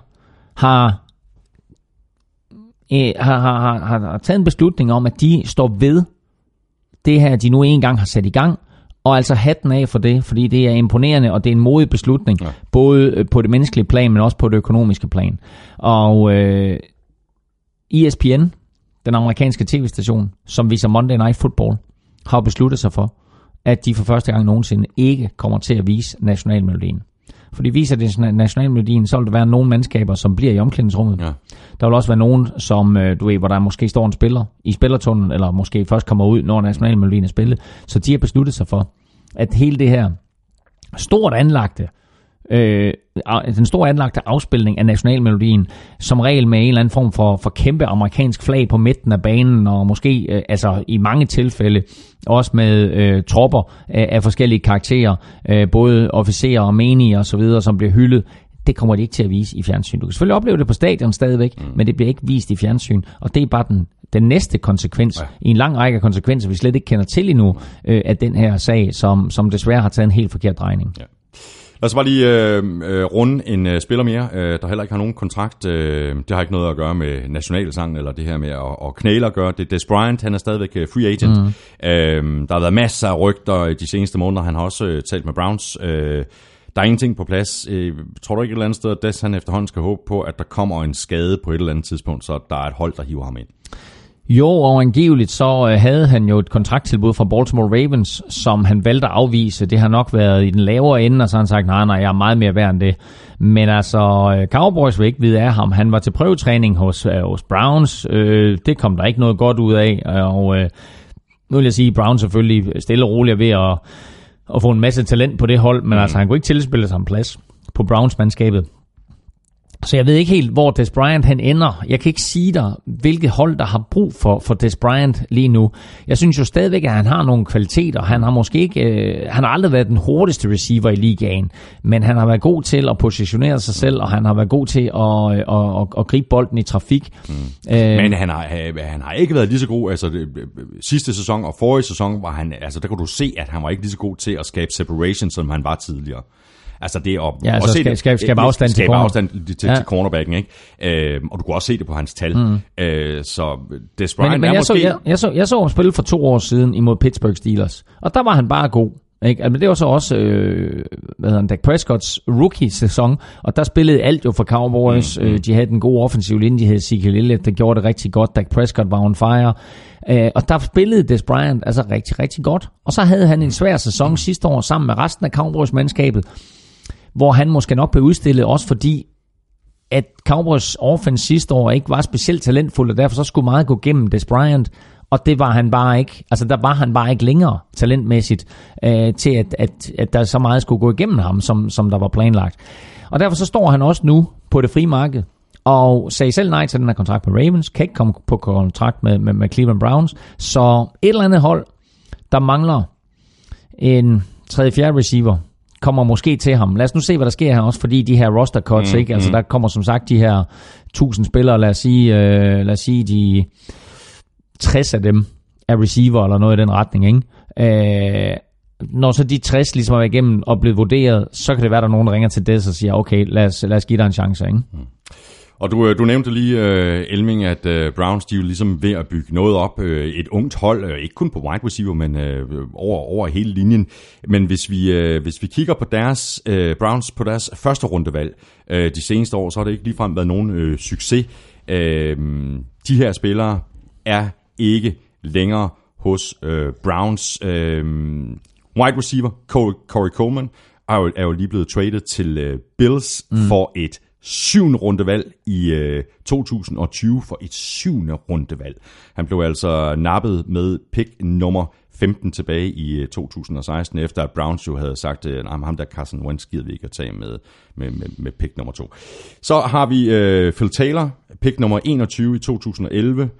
har øh, har, har, har, har taget en beslutning om, at de står ved det her, de nu engang har sat i gang, og altså hatten af for det, fordi det er imponerende, og det er en modig beslutning, ja. både øh, på det menneskelige plan, men også på det økonomiske plan. Og øh, ESPN, den amerikanske tv-station, som viser Monday Night Football, har besluttet sig for, at de for første gang nogensinde ikke kommer til at vise nationalmelodien. Fordi viser det nationalmelodien, så vil der være nogle mandskaber, som bliver i omklædningsrummet. Ja. Der vil også være nogen, som, øh, du ved, hvor der måske står en spiller i spillertunnelen, eller måske først kommer ud, når nationalmelodien er spillet. Så de har besluttet sig for, at hele det her stort anlagte øh, den store anlagte afspilning af nationalmelodien, som regel med en eller anden form for, for kæmpe amerikansk flag på midten af banen, og måske øh, altså i mange tilfælde også med øh, tropper af, af forskellige karakterer, øh, både officerer og menige osv., som bliver hyldet. Det kommer de ikke til at vise i fjernsyn. Du kan selvfølgelig opleve det på stadion stadigvæk, mm. men det bliver ikke vist i fjernsyn, og det er bare den, den næste konsekvens, ja. i en lang række konsekvenser, vi slet ikke kender til endnu, øh, af den her sag, som, som desværre har taget en helt forkert drejning. Ja. Lad os bare lige øh, øh, runde en øh, spiller mere, øh, der heller ikke har nogen kontrakt. Øh, det har ikke noget at gøre med nationalsangen eller det her med at, at knæle at gøre. Det er Des Bryant, han er stadigvæk øh, free agent. Mm. Øh, der har været masser af rygter de seneste måneder. Han har også øh, talt med Browns. Øh, der er ingenting på plads. Øh, tror du ikke et eller andet sted, at Des han efterhånden skal håbe på, at der kommer en skade på et eller andet tidspunkt, så der er et hold, der hiver ham ind? Jo, og angiveligt så øh, havde han jo et kontrakttilbud fra Baltimore Ravens, som han valgte at afvise. Det har nok været i den lavere ende, og så har han sagt, nej, nej, jeg er meget mere værd end det. Men altså, øh, Cowboys vil ikke vide af ham. Han var til prøvetræning hos, øh, hos Browns. Det kom der ikke noget godt ud af, og nu vil jeg sige, Browns selvfølgelig stille og roligt ved at, at få en masse talent på det hold, men mm. altså, han kunne ikke tilspille sig en plads på Browns-mandskabet. Så jeg ved ikke helt, hvor Des Bryant han ender. Jeg kan ikke sige dig, hvilket hold, der har brug for, for Des Bryant lige nu. Jeg synes jo stadigvæk, at han har nogle kvaliteter. Han har måske ikke, øh, han har aldrig været den hurtigste receiver i ligaen, men han har været god til at positionere sig selv, og han har været god til at, at, at, at gribe bolden i trafik. Mm. Øh, men han har, han har ikke været lige så god. Altså det, sidste sæson og forrige sæson var han, altså der kunne du se, at han var ikke lige så god til at skabe separation, som han var tidligere. Altså det at ja, altså skal, skal, skal afstand, til, afstand til, til, ja. til cornerbacken, ikke? Øh, og du kunne også se det på hans tal. Mm. Øh, så Des Bryant men, men er jeg, måske... så, jeg, jeg, så, jeg så ham spille for to år siden imod Pittsburgh Steelers, og der var han bare god. Ikke? Altså, det var så også øh, hvad hedder han, Dak Prescotts rookie-sæson, og der spillede alt jo for Cowboys. Mm, mm. Øh, de havde en god offensiv linje, de havde Ezekiel Elliott, der gjorde det rigtig godt. Dak Prescott var on fire. Øh, og der spillede Des Bryant altså rigtig, rigtig godt. Og så havde han en svær sæson sidste år sammen med resten af Cowboys-mandskabet hvor han måske nok blev udstillet, også fordi at Cowboys offense sidste år ikke var specielt talentfuld, og derfor så skulle meget gå gennem Des Bryant, og det var han bare ikke. Altså der var han bare ikke længere talentmæssigt øh, til, at, at, at der så meget skulle gå igennem ham, som, som der var planlagt. Og derfor så står han også nu på det frie marked, og sagde selv nej til den her kontrakt med Ravens, kan ikke komme på kontrakt med, med, med Cleveland Browns, så et eller andet hold, der mangler en 3-4 receiver, kommer måske til ham. Lad os nu se, hvad der sker her også, fordi de her roster cuts, mm, ikke? Altså, mm. der kommer som sagt de her 1000 spillere, lad os sige, øh, lad os sige de 60 af dem er receiver eller noget i den retning, ikke? Øh, når så de 60 ligesom er igennem og blevet vurderet, så kan det være, at der er nogen, der ringer til Des og siger, okay, lad os, lad os give dig en chance, ikke? Og du, øh, du nævnte lige, uh, Elming, at uh, Browns de er jo ligesom ved at bygge noget op. Uh, et ungt hold, uh, ikke kun på wide receiver, men uh, over, over hele linjen. Men hvis vi, uh, hvis vi kigger på deres uh, Browns på deres første rundevalg uh, de seneste år, så har det ikke ligefrem været nogen uh, succes. Uh, de her spillere er ikke længere hos uh, Browns. Uh, wide receiver Corey Coleman er jo, er jo lige blevet traded til uh, Bills mm. for et syvende rundevalg i øh, 2020 for et syvende rundevalg. Han blev altså nappet med pick nummer 15 tilbage i øh, 2016, efter at Browns jo havde sagt, øh, at ham der Carson Wentz gider vi ikke at tage med, med, med, med pick nummer 2. Så har vi øh, Phil Taylor, pick nummer 21 i 2011,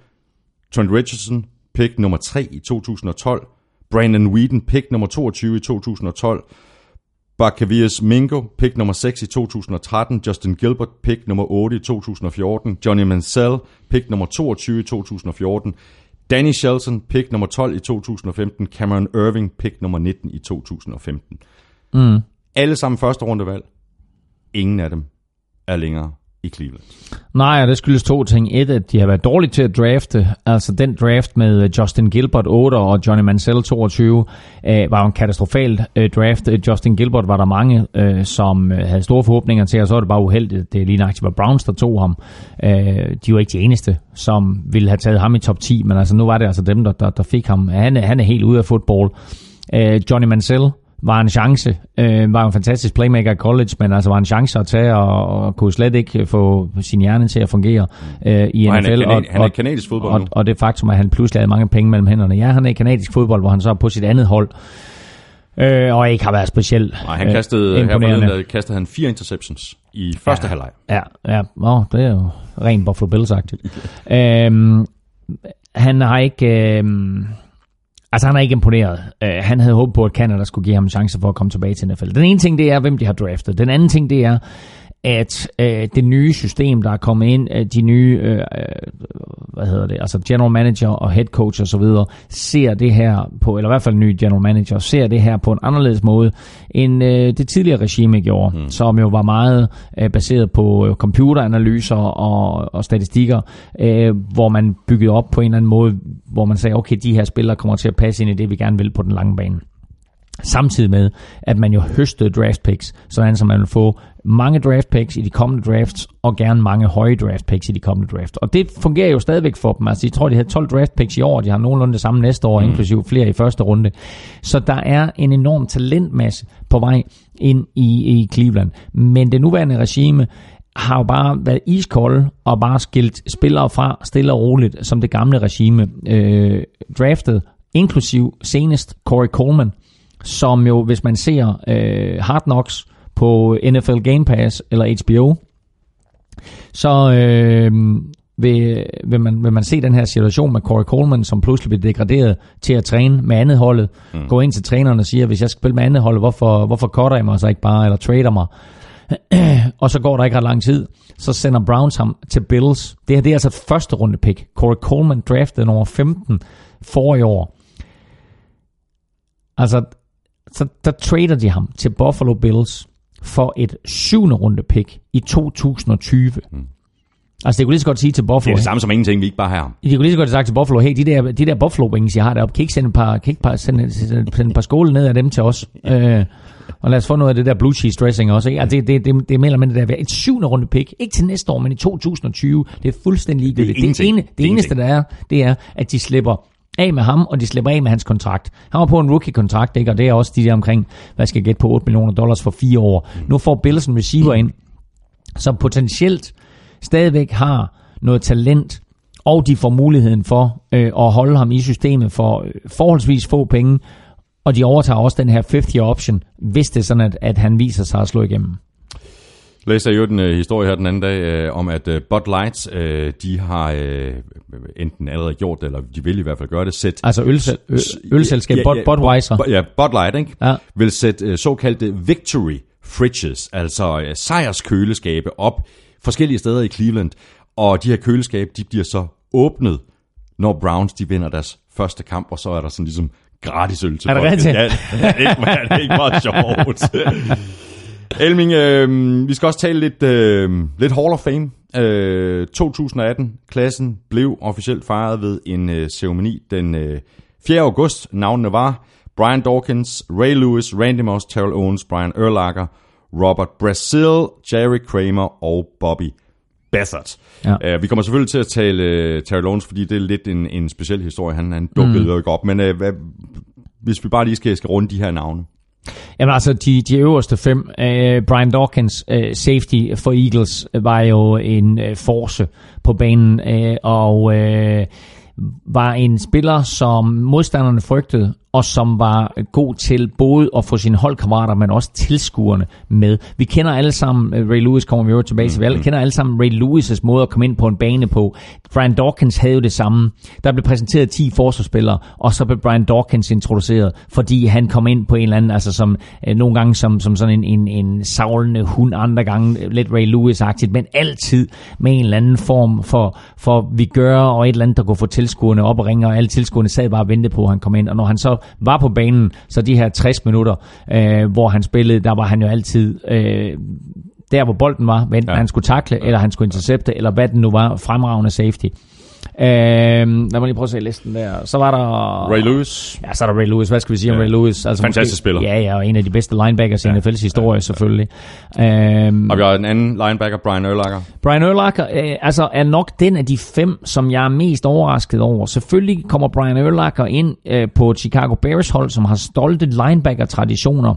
Trent Richardson, pick nummer 3 i 2012, Brandon Whedon, pick nummer 22 i 2012, Barcavius Mingo, pick nummer 6 i 2013. Justin Gilbert, pick nummer 8 i 2014. Johnny Mansell, pick nummer 22 i 2014. Danny Shelton, pick nummer 12 i 2015. Cameron Irving, pick nummer 19 i 2015. Mm. Alle sammen første rundevalg. Ingen af dem er længere i Cleveland. Nej, og det skyldes to ting. Et, at de har været dårlige til at drafte. Altså den draft med øh, Justin Gilbert 8 og Johnny Mansell 22 øh, var jo en katastrofal øh, draft. Øh, Justin Gilbert var der mange, øh, som øh, havde store forhåbninger til, og så var det bare uheldigt. Det er lige nøjagtigt var Browns, der tog ham. Øh, de var ikke de eneste, som ville have taget ham i top 10, men altså nu var det altså dem, der, der, der fik ham. Han, han er helt ude af fodbold. Øh, Johnny Mansell var en chance. Øh, var en fantastisk playmaker i college, men altså var en chance at tage, og, og kunne slet ikke få sin hjerne til at fungere øh, i Og han NFL. er, kanadi- og, han er kanadisk fodbold og, nu. og det faktum, at han pludselig havde mange penge mellem hænderne. Ja, han er i kanadisk fodbold, hvor han så er på sit andet hold, øh, og ikke har været specielt Nej, han øh, kastede, her imponerende. der kastede han fire interceptions i første Ja. halvleg. Ja, ja. Nå, det er jo rent Buffalo Bills-agtigt. øhm, han har ikke... Øhm, altså, han er ikke imponeret. Uh, han havde håbet på, at Canada skulle give ham en chance for at komme tilbage til NFL. Den ene ting, det er, hvem de har draftet. Den anden ting, det er, at øh, det nye system, der er kommet ind, øh, de nye, øh, øh, hvad hedder det, altså general manager og head coach og så videre, ser det her på, eller i hvert fald en ny general manager, ser det her på en anderledes måde, end øh, det tidligere regime gjorde, mm. som jo var meget øh, baseret på øh, computeranalyser og, og statistikker, øh, hvor man byggede op på en eller anden måde, hvor man sagde, okay, de her spillere kommer til at passe ind i det, vi gerne vil på den lange bane. Samtidig med, at man jo høstede draft picks, sådan så man vil få mange draft picks i de kommende drafts, og gerne mange høje draft picks i de kommende drafts. Og det fungerer jo stadigvæk for dem. Altså, jeg tror, de havde 12 draft picks i år, de har nogenlunde det samme næste år, mm. inklusive flere i første runde. Så der er en enorm talentmasse på vej ind i, i Cleveland. Men det nuværende regime har jo bare været iskold og bare skilt spillere fra stille og roligt, som det gamle regime øh, draftet, inklusiv senest Corey Coleman, som jo, hvis man ser øh, Hard Knocks på NFL Game Pass eller HBO, så øh, vil, vil, man, vil man se den her situation med Corey Coleman, som pludselig bliver degraderet til at træne med andet holdet, mm. gå ind til træneren og siger, hvis jeg skal spille med andet hold, hvorfor, hvorfor cutter I mig så ikke bare, eller trader mig? og så går der ikke ret lang tid, så sender Browns ham til Bills. Det her det er altså første runde pick. Corey Coleman draftede nummer 15 for i år. Altså, så der trader de ham til Buffalo Bills for et syvende runde pick i 2020. Mm. Altså, det kunne lige så godt sige til Det Buffalo, er det samme som ingenting, vi ikke bare har ham. de kunne lige så godt sagt til Buffalo, hey, de der, de der Buffalo Wings, jeg har deroppe, kan I ikke sende et par, kan I ikke bare sende, sende, sende et par skåle ned af dem til os? øh, og lad os få noget af det der blue cheese dressing også. Ikke? Altså, det, det, det, det er mere eller mindre der. Et syvende runde pick. Ikke til næste år, men i 2020. Det er fuldstændig ligegyldigt. Det er det, ene, det Det eneste, der er, det er, at de slipper af med ham, og de slipper af med hans kontrakt. Han var på en rookie-kontrakt, ikke? og det er også de der omkring, hvad skal jeg gætte på, 8 millioner dollars for fire år. Nu får Bills en receiver ind, som potentielt stadigvæk har noget talent, og de får muligheden for øh, at holde ham i systemet for øh, forholdsvis få penge, og de overtager også den her 50 year option, hvis det er sådan, at, at han viser sig at slå igennem læste jeg jo den uh, historie her den anden dag uh, om, at uh, Bud Lights, uh, de har uh, enten allerede gjort det, eller de vil i hvert fald gøre det, sæt... Altså ølsel, ølselskab ja, ja, Budweiser. Bu- Ja, Bud Light, ikke? Ja. Vil sætte uh, såkaldte victory fridges, altså uh, sejrskøleskabe op forskellige steder i Cleveland, og de her køleskabe, de bliver så åbnet når Browns de vinder deres første kamp, og så er der sådan ligesom gratis øl til Er det rigtigt? Ja, det er ikke, det er ikke meget sjovt. Elming, øh, vi skal også tale lidt, øh, lidt Hall of Fame. Øh, 2018-klassen blev officielt fejret ved en øh, ceremoni den øh, 4. august. Navnene var Brian Dawkins, Ray Lewis, Randy Moss, Terrell Owens, Brian Urlacher, Robert Brazil, Jerry Kramer og Bobby Bethard. Ja. Uh, vi kommer selvfølgelig til at tale uh, Terrell Owens, fordi det er lidt en, en speciel historie. Han, han dukkede mm. jo ikke op, men uh, hvad, hvis vi bare lige skal, skal runde de her navne. Jamen altså, de, de øverste fem. Uh, Brian Dawkins, uh, safety for Eagles, øh, var jo en uh, force på banen, uh, og uh, var en spiller, som modstanderne frygtede, og som var god til både at få sine holdkammerater, men også tilskuerne med. Vi kender alle sammen, øh, Ray Lewis kommer vi jo tilbage til, vi alle kender alle sammen Ray Lewis' måde at komme ind på en bane på. Brian Dawkins havde jo det samme. Der blev præsenteret 10 forsvarsspillere, og så blev Brian Dawkins introduceret, fordi han kom ind på en eller anden, altså som øh, nogle gange som, som sådan en, en, en savlende hund, andre gange lidt Ray Lewis-agtigt, men altid med en eller anden form for, for vi gør, og et eller andet, der kunne få tilskuerne op og ringe, og alle tilskuerne sad bare og ventede på, at han kom ind. Og når han så var på banen, så de her 60 minutter, øh, hvor han spillede, der var han jo altid øh, der, hvor bolden var, enten ja. han skulle takle, eller han skulle intercepte, eller hvad den nu var, fremragende safety. Øh, lad mig lige prøve at se listen der. Så var der... Ray Lewis. Ja, så er der Ray Lewis. Hvad skal vi sige om Ja. Ray Lewis? Altså Fantastisk spiller. Ja, ja, og en af de bedste linebackers i NFL's historie, selvfølgelig. Øhm, Og vi har en anden linebacker, Brian Urlacher. Brian Urlacher øh, altså er nok den af de fem, som jeg er mest overrasket over. Selvfølgelig kommer Brian Urlacher ind øh, på Chicago Bears hold, som har stolte linebacker-traditioner.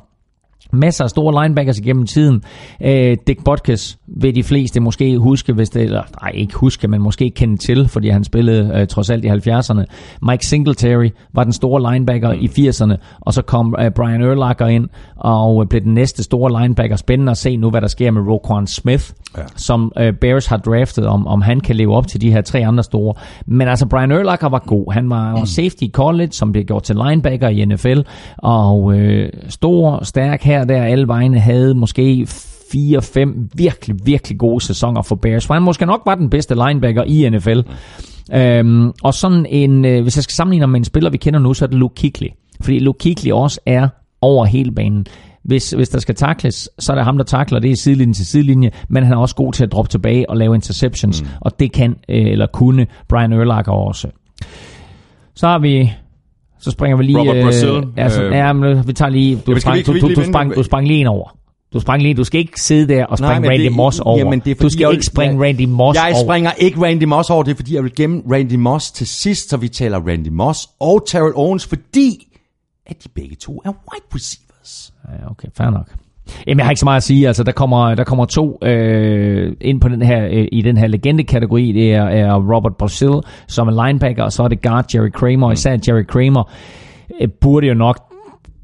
Masser af store linebackers igennem tiden. Øh, Dick Butkus vil de fleste måske huske, hvis det, eller nej, ikke huske, men måske kende til, fordi han spillede øh, trods alt i 70'erne. Mike Singletary var den store linebacker i 80'erne, og så kom øh, Brian Urlacher ind og øh, blev den næste store linebacker. Spændende at se nu, hvad der sker med Roquan Smith, ja. som øh, Bears har draftet, om, om han kan leve op til de her tre andre store. Men altså, Brian Urlacher var god. Han var mm. safety i college, som blev gjort til linebacker i NFL, og øh, stor, stærk her der, alle vegne havde måske fire-fem virkelig, virkelig gode sæsoner for Bears, for han måske nok var den bedste linebacker i NFL. Øhm, og sådan en, øh, hvis jeg skal sammenligne ham med en spiller, vi kender nu, så er det Luke Kuechly. Fordi Luke Kuechly også er over hele banen. Hvis, hvis der skal takles, så er det ham, der takler det er sidelinje til sidelinje, men han er også god til at droppe tilbage og lave interceptions, mm. og det kan, øh, eller kunne, Brian Urlacher også. Så har vi så springer vi lige... Robert Brazil, Øh, altså, øh, ja, men vi tager lige... Du, vi sprang, du, vi du, du, lige sprang, du sprang lige ind over. Du sprang lige, du skal ikke sidde der og springe men Randy det- Moss over. jamen, det er du skal jeg ikke springe jeg- Randy Moss Jeg over. springer ikke Randy Moss over, det er fordi, jeg vil gemme Randy Moss til sidst, så vi taler Randy Moss og Terrell Owens, fordi at de begge to er wide receivers. Ja, okay, fair nok. Jamen, jeg har ikke så meget at sige. Altså, der kommer, der kommer to øh, ind på den her, øh, i den her legende-kategori. Det er, er Robert Brazil, som er linebacker, og så er det guard Jerry Kramer. Og især Jerry Kramer øh, burde jo nok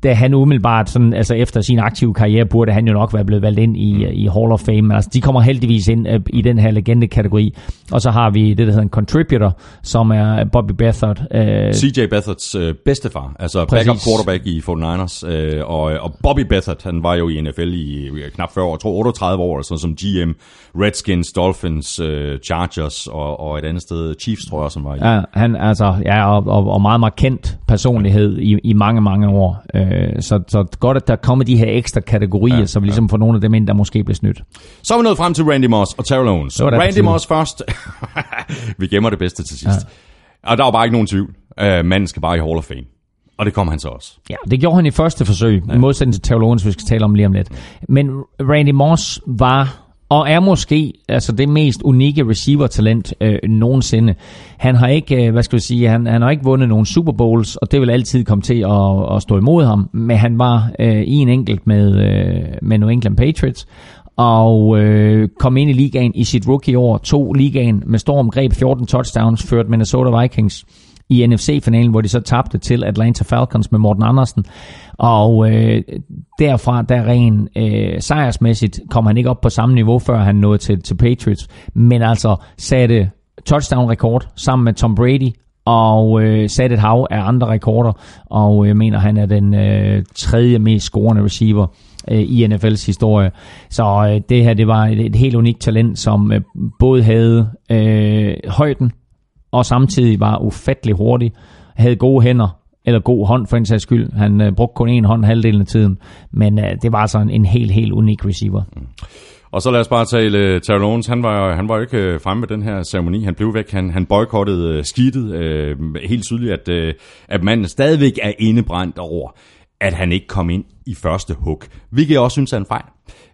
da han umiddelbart, sådan, altså efter sin aktive karriere, burde han jo nok være blevet valgt ind i, mm. i Hall of Fame. Men altså, de kommer heldigvis ind øh, i den her legende-kategori. Og så har vi det, der hedder en contributor, som er Bobby Bethard. Øh, CJ Bethards øh, bedstefar, altså Præcis. backup quarterback i 49ers, øh, og, og Bobby Bethard, han var jo i NFL i knap 40 år, jeg tror 38 år, sådan som GM, Redskins, Dolphins, øh, Chargers og, og et andet sted, Chiefs tror jeg han var i. Ja, han altså, ja, og, og, og meget markant personlighed i, i mange, mange år. Øh, så, så godt, at der kommer de her ekstra kategorier, ja, så vi ligesom får nogle af dem ind, der måske bliver snydt. Så er vi nået frem til Randy Moss og Terrell Owens. Randy. Moss først. vi gemmer det bedste til sidst. Ja. Og der var bare ikke nogen tvivl. Uh, manden skal bare i Hall of Fame. Og det kom han så også. Ja, det gjorde han i første forsøg, ja. i modsætning til Terrell Owens, vi skal tale om lige om lidt. Men Randy Moss var og er måske altså det mest unikke receiver-talent øh, nogensinde. Han har ikke, øh, hvad skal vi sige, han, han har ikke vundet nogen Super Bowls, og det vil altid komme til at, at stå imod ham, men han var øh, i en enkelt med, øh, med New England Patriots, og øh, kom ind i ligaen i sit rookie-år, to ligaen med storm, greb 14 touchdowns, ført Minnesota Vikings i NFC-finalen, hvor de så tabte til Atlanta Falcons med Morten Andersen. Og øh, derfra, der ren øh, sejrsmæssigt, kom han ikke op på samme niveau, før han nåede til, til Patriots. Men altså satte touchdown-rekord sammen med Tom Brady, og øh, satte et hav af andre rekorder. Og jeg mener, han er den øh, tredje mest scorende receiver øh, i NFL's historie. Så øh, det her, det var et, et helt unikt talent, som øh, både havde øh, højden, og samtidig var ufattelig hurtig, havde gode hænder, eller god hånd for en sags skyld. Han øh, brugte kun en hånd halvdelen af tiden, men øh, det var altså en, en helt, helt unik receiver. Mm. Og så lad os bare tale øh, Terrell Owens. Han var, han var jo ikke øh, fremme med den her ceremoni. Han blev væk. Han, han boykottede øh, skidtet. Øh, helt tydeligt, at, øh, at manden stadigvæk er indebrændt over, at han ikke kom ind i første hug. Hvilket jeg også synes er en fejl.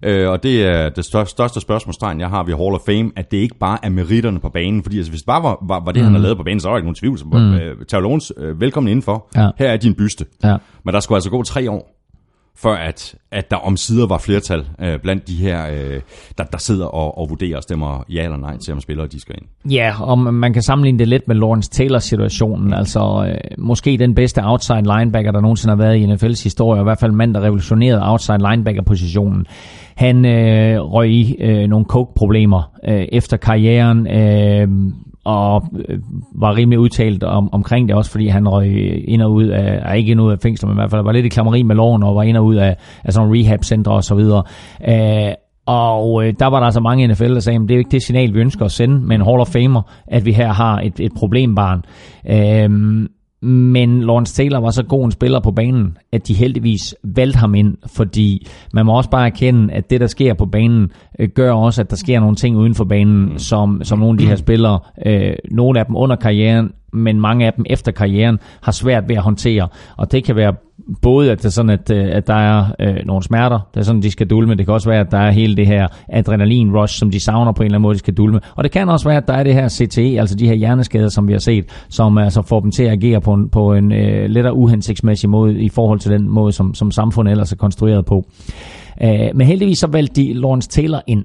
Uh, og det er det største, spørgsmålstegn, jeg har ved Hall of Fame, at det ikke bare er meritterne på banen. Fordi altså, hvis det bare var, var, var det, mm. han har lavet på banen, så var der ikke nogen tvivl. Så, mm. Terrell Owens, uh, velkommen indenfor. Ja. Her er din byste. Ja. Men der skulle altså gå tre år, før at, at der om sider var flertal øh, blandt de her, øh, der, der sidder og, og vurderer og stemmer ja eller nej til, om spillere de skal ind. Ja, og man kan sammenligne det lidt med Lawrence Taylor-situationen. Altså, øh, måske den bedste outside linebacker, der nogensinde har været i NFL's historie, og i hvert fald mand, der revolutionerede outside linebacker-positionen. Han øh, røg i øh, nogle coke-problemer øh, efter karrieren, øh, og øh, var rimelig udtalt om, omkring det også, fordi han røg ind og ud af, er ikke ind og ud af fængsler, men i hvert fald var lidt i klammeri med loven, og var ind og ud af, af sådan nogle rehab-centre og så videre. Øh, og øh, der var der altså mange NFL, der sagde, at det er jo ikke det signal, vi ønsker at sende med en Hall of Famer, at vi her har et, et problembarn. Øh, men Lawrence Taylor var så god en spiller på banen, at de heldigvis valgte ham ind, fordi man må også bare erkende, at det, der sker på banen, øh, gør også, at der sker nogle ting uden for banen, som, som nogle af de her spillere, øh, nogle af dem under karrieren, men mange af dem efter karrieren, har svært ved at håndtere. Og det kan være både, at, det er sådan, at, øh, at der er øh, nogle smerter, det er sådan, de skal dulme. Det kan også være, at der er hele det her adrenalin-rush, som de savner på en eller anden måde, de skal dulme. Og det kan også være, at der er det her CTE, altså de her hjerneskader, som vi har set, som altså får dem til at agere på en, på en øh, lettere uhensigtsmæssig måde i forhold til den måde, som, som samfundet ellers er konstrueret på. Øh, men heldigvis så valgte de Lawrence Taylor ind.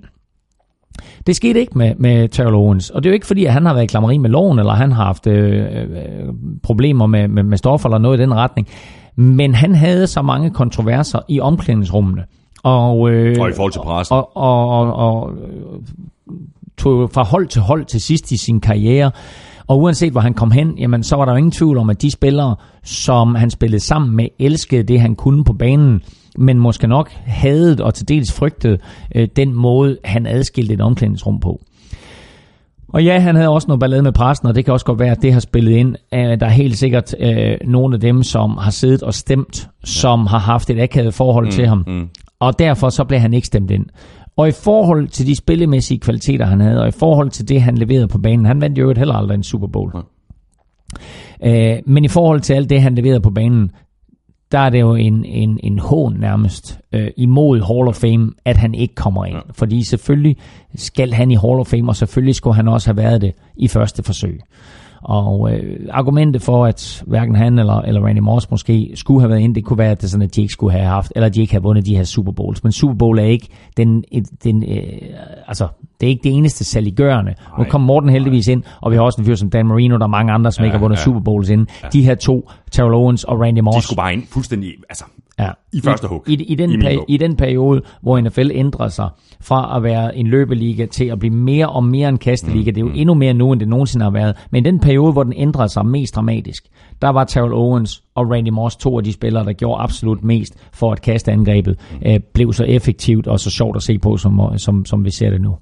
Det skete ikke med, med Terrell Owens, og det er jo ikke fordi, at han har været i klammeri med loven, eller han har haft øh, øh, problemer med, med, med stoffer eller noget i den retning. Men han havde så mange kontroverser i omklædningsrummene. Og, øh, Og i forhold til pressen. Og, og, og, og tog fra hold til hold til sidst i sin karriere. Og uanset hvor han kom hen, jamen, så var der jo ingen tvivl om, at de spillere, som han spillede sammen med, elskede det, han kunne på banen, men måske nok havde og til dels frygtede øh, den måde, han adskilte et omklædningsrum på. Og ja, han havde også noget ballade med pressen, og det kan også godt være, at det har spillet ind. Øh, Der er helt sikkert øh, nogle af dem, som har siddet og stemt, som har haft et akavet forhold mm, til ham. Mm. Og derfor så blev han ikke stemt ind. Og i forhold til de spillemæssige kvaliteter, han havde, og i forhold til det, han leverede på banen, han vandt jo heller aldrig en Super Bowl. Øh, men i forhold til alt det, han leverede på banen, der er det jo en, en, en hån nærmest øh, imod Hall of Fame, at han ikke kommer ind. Ja. Fordi selvfølgelig skal han i Hall of Fame, og selvfølgelig skulle han også have været det i første forsøg. Og øh, argumentet for, at hverken han eller, eller Randy Moss måske skulle have været ind, det kunne være, at, det sådan, at de ikke skulle have haft, eller de ikke have vundet de her Super Bowls. Men Super Bowl er ikke den, den øh, altså, det er ikke det eneste saliggørende. Nu kom Morten heldigvis ind, og vi har også en fyr som Dan Marino, der er mange andre, som ja, ikke har vundet ja. Super Bowls ind. Ja. De her to, Terrell Owens og Randy Moss. De skulle bare ind fuldstændig, altså, Ja. I første hug. I, i, i, den I peri-. I den periode, hvor NFL ændrer sig fra at være en løbeliga til at blive mere og mere en kasteliga. Mm. Det er jo endnu mere nu, end det nogensinde har været. Men i den periode, hvor den ændrede sig mest dramatisk, der var Terrell Owens og Randy Moss to af de spillere, der gjorde absolut mest for at kasteangrebet mm. øh, blev så effektivt og så sjovt at se på, som, som, som vi ser det nu.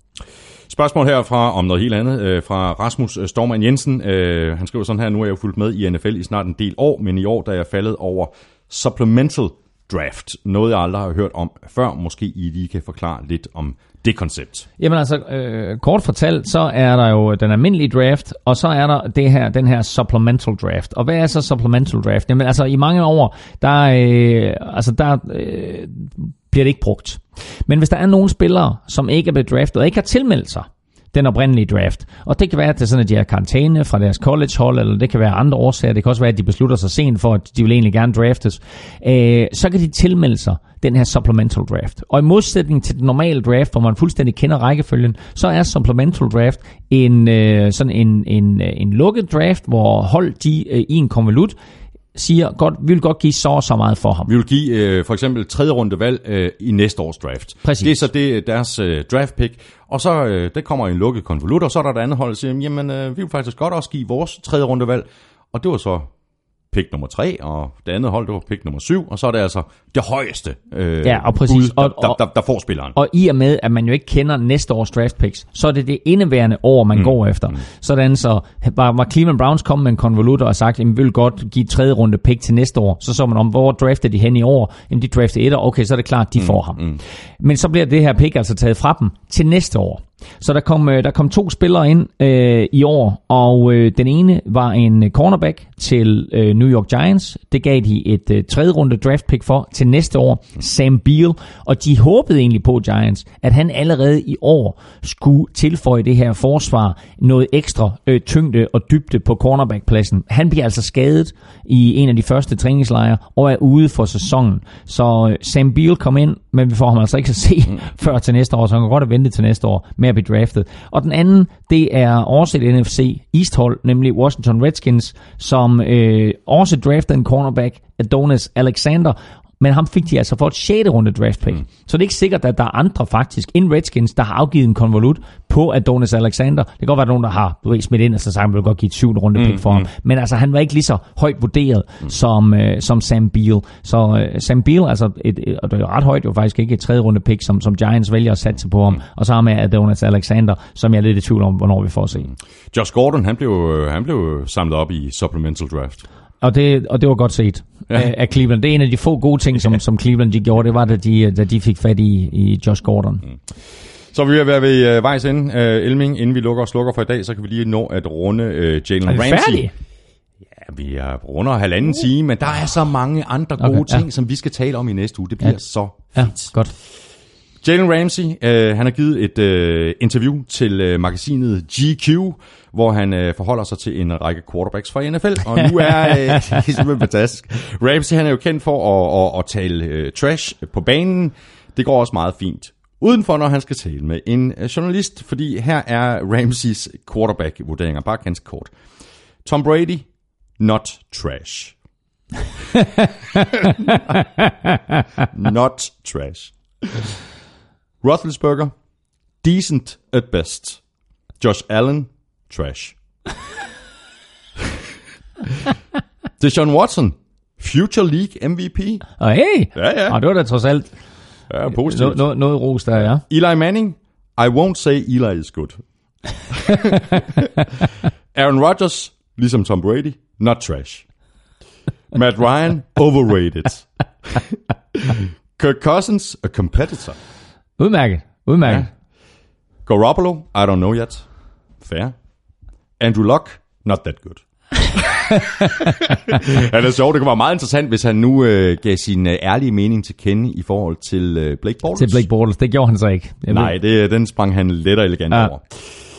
Spørgsmål her fra om noget helt andet, øh, fra Rasmus Stormand Jensen. Øh, han skriver sådan her, nu er jeg jo fulgt med i NFL i snart en del år, men i år er jeg faldet over supplemental draft. Noget jeg aldrig har hørt om før. Måske I lige kan forklare lidt om det koncept. Jamen altså, øh, kort fortalt, så er der jo den almindelige draft, og så er der det her, den her supplemental draft. Og hvad er så supplemental draft? Jamen altså, i mange år, der, øh, altså, der øh, bliver det ikke brugt. Men hvis der er nogle spillere, som ikke er blevet draftet og ikke har tilmeldt sig, den oprindelige draft. Og det kan være, at det er sådan, at de har karantæne fra deres collegehold, eller det kan være andre årsager. Det kan også være, at de beslutter sig sent for, at de vil egentlig gerne draftes. Øh, så kan de tilmelde sig den her supplemental draft. Og i modsætning til den normale draft, hvor man fuldstændig kender rækkefølgen, så er supplemental draft en, øh, sådan en, en, øh, en lukket draft, hvor hold de øh, i en konvolut siger, godt, vi vil godt give så og så meget for ham. Vi vil give øh, for eksempel tredje runde valg øh, i næste års draft. Præcis. Det er så det, deres øh, draft pick, og så øh, det kommer i en lukket konvolut, og så er der et andet hold, der siger, jamen øh, vi vil faktisk godt også give vores tredje rundevalg. og det var så pick nummer 3, og det andet hold, det var pick nummer 7, og så er det altså det højeste øh, Ja, og præcis. bud, der, Og- der, der, der får spilleren. Og i og med, at man jo ikke kender næste års draft picks, så er det det indeværende år, man mm. går efter. Sådan så var, var Cleveland Browns kommet med en konvolut og sagt, at vi vil godt give tredje runde pick til næste år. Så så man om, hvor drafter de hen i år? Jamen de drafter et år, okay, så er det klart, de mm. får ham. Mm. Men så bliver det her pick altså taget fra dem til næste år. Så der kom, øh, der kom to spillere ind øh, i år, og øh, den ene var en cornerback til øh, New York Giants. Det gav de et øh, tredje runde draft pick for til næste år, Sam Beal. Og de håbede egentlig på Giants, at han allerede i år skulle tilføje det her forsvar noget ekstra øh, tyngde og dybde på cornerbackpladsen. Han bliver altså skadet i en af de første træningslejre og er ude for sæsonen. Så øh, Sam Beal kom ind, men vi får ham altså ikke at se mm. før til næste år, så han kan godt have ventet til næste år med at blive draftet. Og den anden, det er også et NFC East-hold, nemlig Washington Redskins, som øh, også draftede en cornerback, Adonis Alexander, men ham fik de altså for et 6. runde draft pick. Mm. Så det er ikke sikkert, at der er andre faktisk end Redskins, der har afgivet en konvolut på Adonis Alexander. Det kan godt være, nogen, der har du ved, smidt ind og så sagt, man vil godt give et 7. runde pick for ham. Men altså, han var ikke lige så højt vurderet mm. som, øh, som Sam Beal. Så øh, Sam Beal, altså, et, et, og det er ret højt, jo faktisk ikke et 3. runde pick, som, som Giants vælger at satse på ham. Mm. Og så har med Adonis Alexander, som jeg er lidt i tvivl om, hvornår vi får at se. Josh Gordon, han blev, øh, han blev samlet op i supplemental draft. Og det, og det var godt set Ja. ja. af Cleveland. Det er en af de få gode ting, som, som Cleveland de gjorde, det var, da de, da de fik fat i, i Josh Gordon. Mm. Så vi er ved at være ved øh, vejs ende, øh, Elming. Inden vi lukker og slukker for i dag, så kan vi lige nå at runde øh, Jalen vi Ramsey. færdige? Ja, vi er runder halvanden time, men der er så mange andre gode Okay, ja. ting, som vi skal tale om i næste uge. Det bliver Ja. så Ja, fint. godt. Jalen Ramsey, øh, han har givet et øh, interview til øh, magasinet GQ, hvor han øh, forholder sig til en række quarterbacks fra NFL, og nu er øh, det er simpelthen fantastisk. Ramsey, han er jo kendt for at, at, at tale øh, trash på banen. Det går også meget fint udenfor, når han skal tale med en øh, journalist, fordi her er Ramseys quarterback-vurderinger, bare ganske kort. Tom Brady, not trash. not trash. Roethlisberger, decent at best. Josh Allen, trash. Deshaun Watson, future league MVP. Og hey! Ja, ja. Og det var da trods alt Ja, positivt. noget, noget, noget ros der, ja. Eli Manning, I won't say Eli is good. Aaron Rodgers, ligesom Tom Brady, not trash. Matt Ryan, overrated. Kirk Cousins, a competitor. Udmærket, udmærket. Ja. Garoppolo, I don't know yet. Fair. Andrew Luck, not that good. Han er sjov. Det kunne være meget interessant, hvis han nu øh, gav sin øh, ærlige mening til kende i forhold til øh, Blake Bortles. Til Blake Bortles, det gjorde han så ikke. Jeg Nej, det, den sprang han let og elegant Ja. ja. over.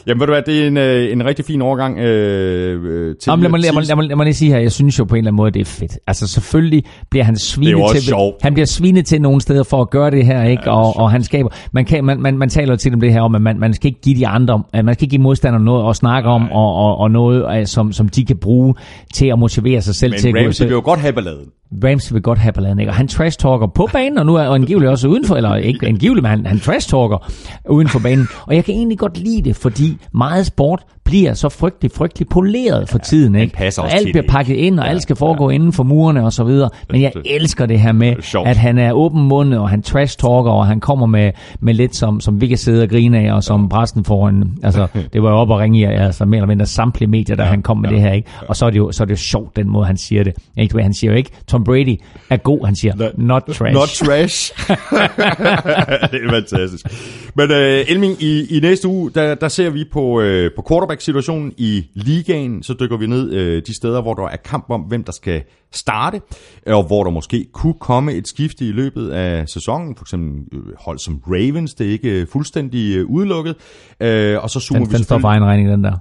Jamen ved du hvad, det er en, øh, en rigtig fin overgang øh, øh, til... Jamen, lad, mig, lad, mig, lad, mig, lad mig lige sige her, jeg synes jo på en eller anden måde, det er fedt. Altså selvfølgelig bliver han svinet Det til, sjovt. han bliver svinet til nogle steder for at gøre det her, ikke? Ja, og, og han skaber, man, kan, man, man, man taler til dem det her om, at man, man skal ikke give de andre, at man skal ikke give modstanderne noget at snakke om, og, og, og noget, øh, som, som de kan bruge til at motivere sig selv til at Men gå Ramsey vil jo godt have balladen. Ramsey vil godt have balladen, ikke? Og han trash-talker på banen, og nu er og angiveligt også udenfor, eller ikke angiveligt, men han, han trash-talker uden for banen. Og jeg kan egentlig godt lide det, fordi meget sport bliver så frygtelig, frygtelig poleret for tiden, ikke? passer og alt bliver pakket ind, og alt skal foregå inden for murene og så videre. Men jeg elsker det her med, sjovt. at han er åben mundet, og han trash-talker, og han kommer med, med lidt, som, som vi kan sidde og grine af, og som præsten får en... Altså, det var jo op og ringe i, altså mere eller mindre samtlige medier, da han kom med det her, ikke? Og så er det jo, så er det jo sjovt, den måde, han siger det. Ikke? Han siger jo ikke, Tom Brady er god, han siger, not trash. Not trash. det er fantastisk. Men øh, Elming, i, i næste uge, der, der ser vi på, øh, på quarterback-situationen i ligaen. Så dykker vi ned øh, de steder, hvor der er kamp om, hvem der skal starte, og hvor der måske kunne komme et skifte i løbet af sæsonen. For eksempel øh, hold som Ravens, det er ikke øh, fuldstændig øh, udelukket. Øh, og så zoomer den, vi den står for egen regning, den der.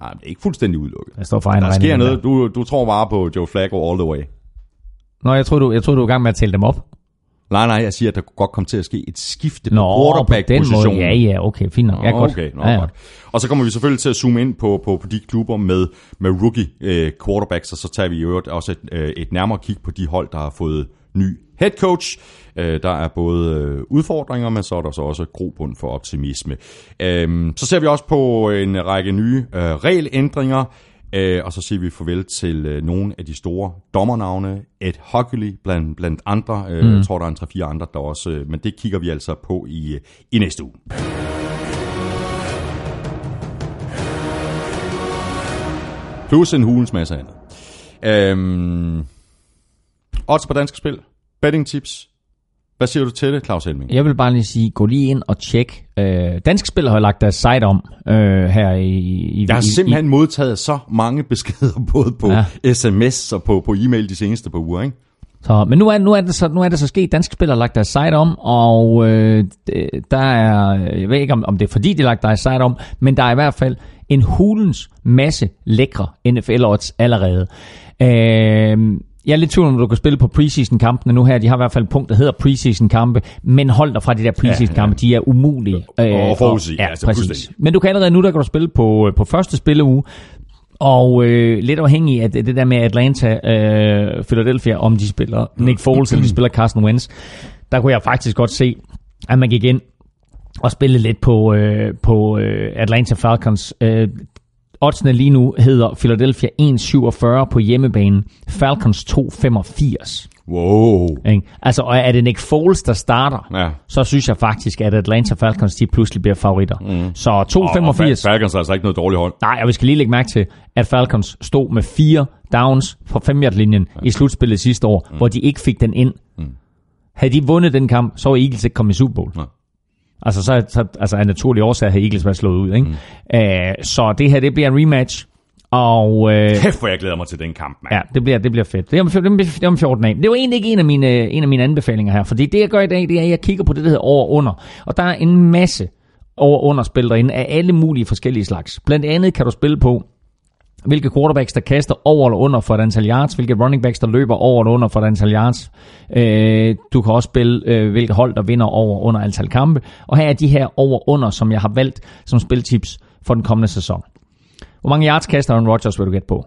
Nej, det er ikke fuldstændig udelukket. Den står for egen Der regning. sker noget. Der. Du, du tror bare på Joe Flacco all the way. Nå, jeg troede, du, jeg troede, du var i gang med at tælle dem op. Nej, nej, jeg siger, at der kunne godt komme til at ske et skifte på Nå, quarterback-positionen. Ja, ja, okay, fint nok. Ja, godt. Okay, nå, ja, ja. godt. Og så kommer vi selvfølgelig til at zoome ind på, på, på de klubber med, med rookie øh, quarterbacks, og så tager vi i øvrigt også et, øh, et nærmere kig på de hold, der har fået ny head coach. Øh, der er både øh, udfordringer, men så er der så også grobund for optimisme. Øh, så ser vi også på en række nye øh, regelændringer. Øh, og så siger vi farvel til øh, nogle af de store dommernavne. Ed Hockley blandt, blandt andre. Øh, mm. Jeg tror, der er en 3-4 andre der også. Øh, men det kigger vi altså på i, i næste uge. Plus en hulens masse andet. Øhm, odds på danske spil. Betting tips. Hvad siger du til det, Claus Helming? Jeg vil bare lige sige, gå lige ind og tjek. Øh, Danske Spil har lagt deres site om øh, her i, i... Jeg har i, simpelthen modtaget så mange beskeder, både på Ja. sms og på, på e-mail de seneste par uger, ikke? Så, men nu er, nu, er det så, nu er det så sket, Danske Spil har lagt deres site om, og øh, der er, jeg ved ikke om, om det er fordi, de har lagt deres site om, men der er i hvert fald en hulens masse lækre NFL-odds allerede. Øh, jeg er lidt tvivl om, du kan spille på preseason-kampene nu her. De har i hvert fald et punkt, der hedder preseason-kampe, men hold dig fra de der preseason-kampe, de er umulige. øh, Og forudsige, ja, altså præcis. Men du kan allerede nu, der kan du spille på, på første spilleuge, og øh, lidt afhængig af det, det der med Atlanta, øh, Philadelphia, om de spiller Nick Foles eller de spiller Carson Wentz, der kunne jeg faktisk godt se, at man gik ind og spillede lidt på, øh, på øh, Atlanta Falcons. Øh, oddsene lige nu hedder Philadelphia 1,47 på hjemmebane, Falcons 2,85. Wow. Ikke? Altså, og er det Nick Foles, der starter, Ja. så synes jeg faktisk, at Atlanta Falcons de pludselig bliver favoritter. Mm. Så Og, og 2,85. Falcons er altså ikke noget dårligt hold. Nej, og vi skal lige lægge mærke til, at Falcons stod med fire downs på 5 linjen ja. i slutspillet sidste år, mm. hvor de ikke fik den ind. Mm. Havde de vundet den kamp, så var Eagles ikke kommet i Super Bowl. Nej. Altså, så, så altså, af naturlige årsager havde Eagles været slået ud. Ikke? Mm. Æh, så det her, det bliver en rematch. Og øh, Kæft, hvor jeg glæder mig til den kamp, mand. ja, det bliver, det bliver fedt. Det er, om, det, er, det om 14 dage. Det var egentlig ikke en af, mine, en af mine anbefalinger her, fordi det, jeg gør i dag, det er, at jeg kigger på det, der hedder over og under. Og der er en masse over under spil derinde af alle mulige forskellige slags. Blandt andet kan du spille på, hvilke quarterbacks, der kaster over eller under for et antal yards, hvilke running backs, der løber over eller under for et antal yards. Øh, du kan også spille, øh, hvilke hold, der vinder over under antal kampe. Og her er de her over og under, som jeg har valgt som spiltips for den kommende sæson. Hvor mange yards kaster Aaron Rodgers, vil du gætte på?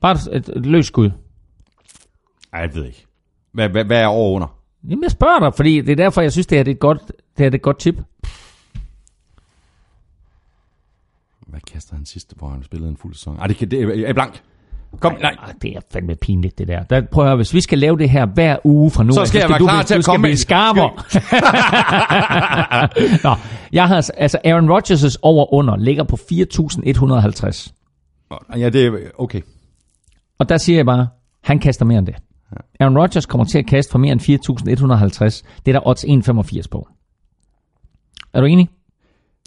Bare et, et, et løst skud. Ej, jeg ved ikke. Hvad, hvad, hvad er over under? Jamen, jeg spørger dig, fordi det er derfor, jeg synes, det her det er et godt, det her det er et godt tip. Hvad kaster han sidste, hvor han spillede en fuld sæson? Ej, det, kan, det er, blank. Kom, nej. Ej, det er fandme pinligt, det der. der prøv at høre, hvis vi skal lave det her hver uge fra nu Så skal jeg være du, klar blive- til at du skal komme med- skarpere. Nå, jeg har, altså Aaron Rodgers' over-under ligger på 4.150. Nå, Ja, det er okay. Og der siger jeg bare, han kaster mere end det. Aaron Rodgers kommer til at kaste for mere end 4.150. Det er der odds 1,85 på. Er du enig?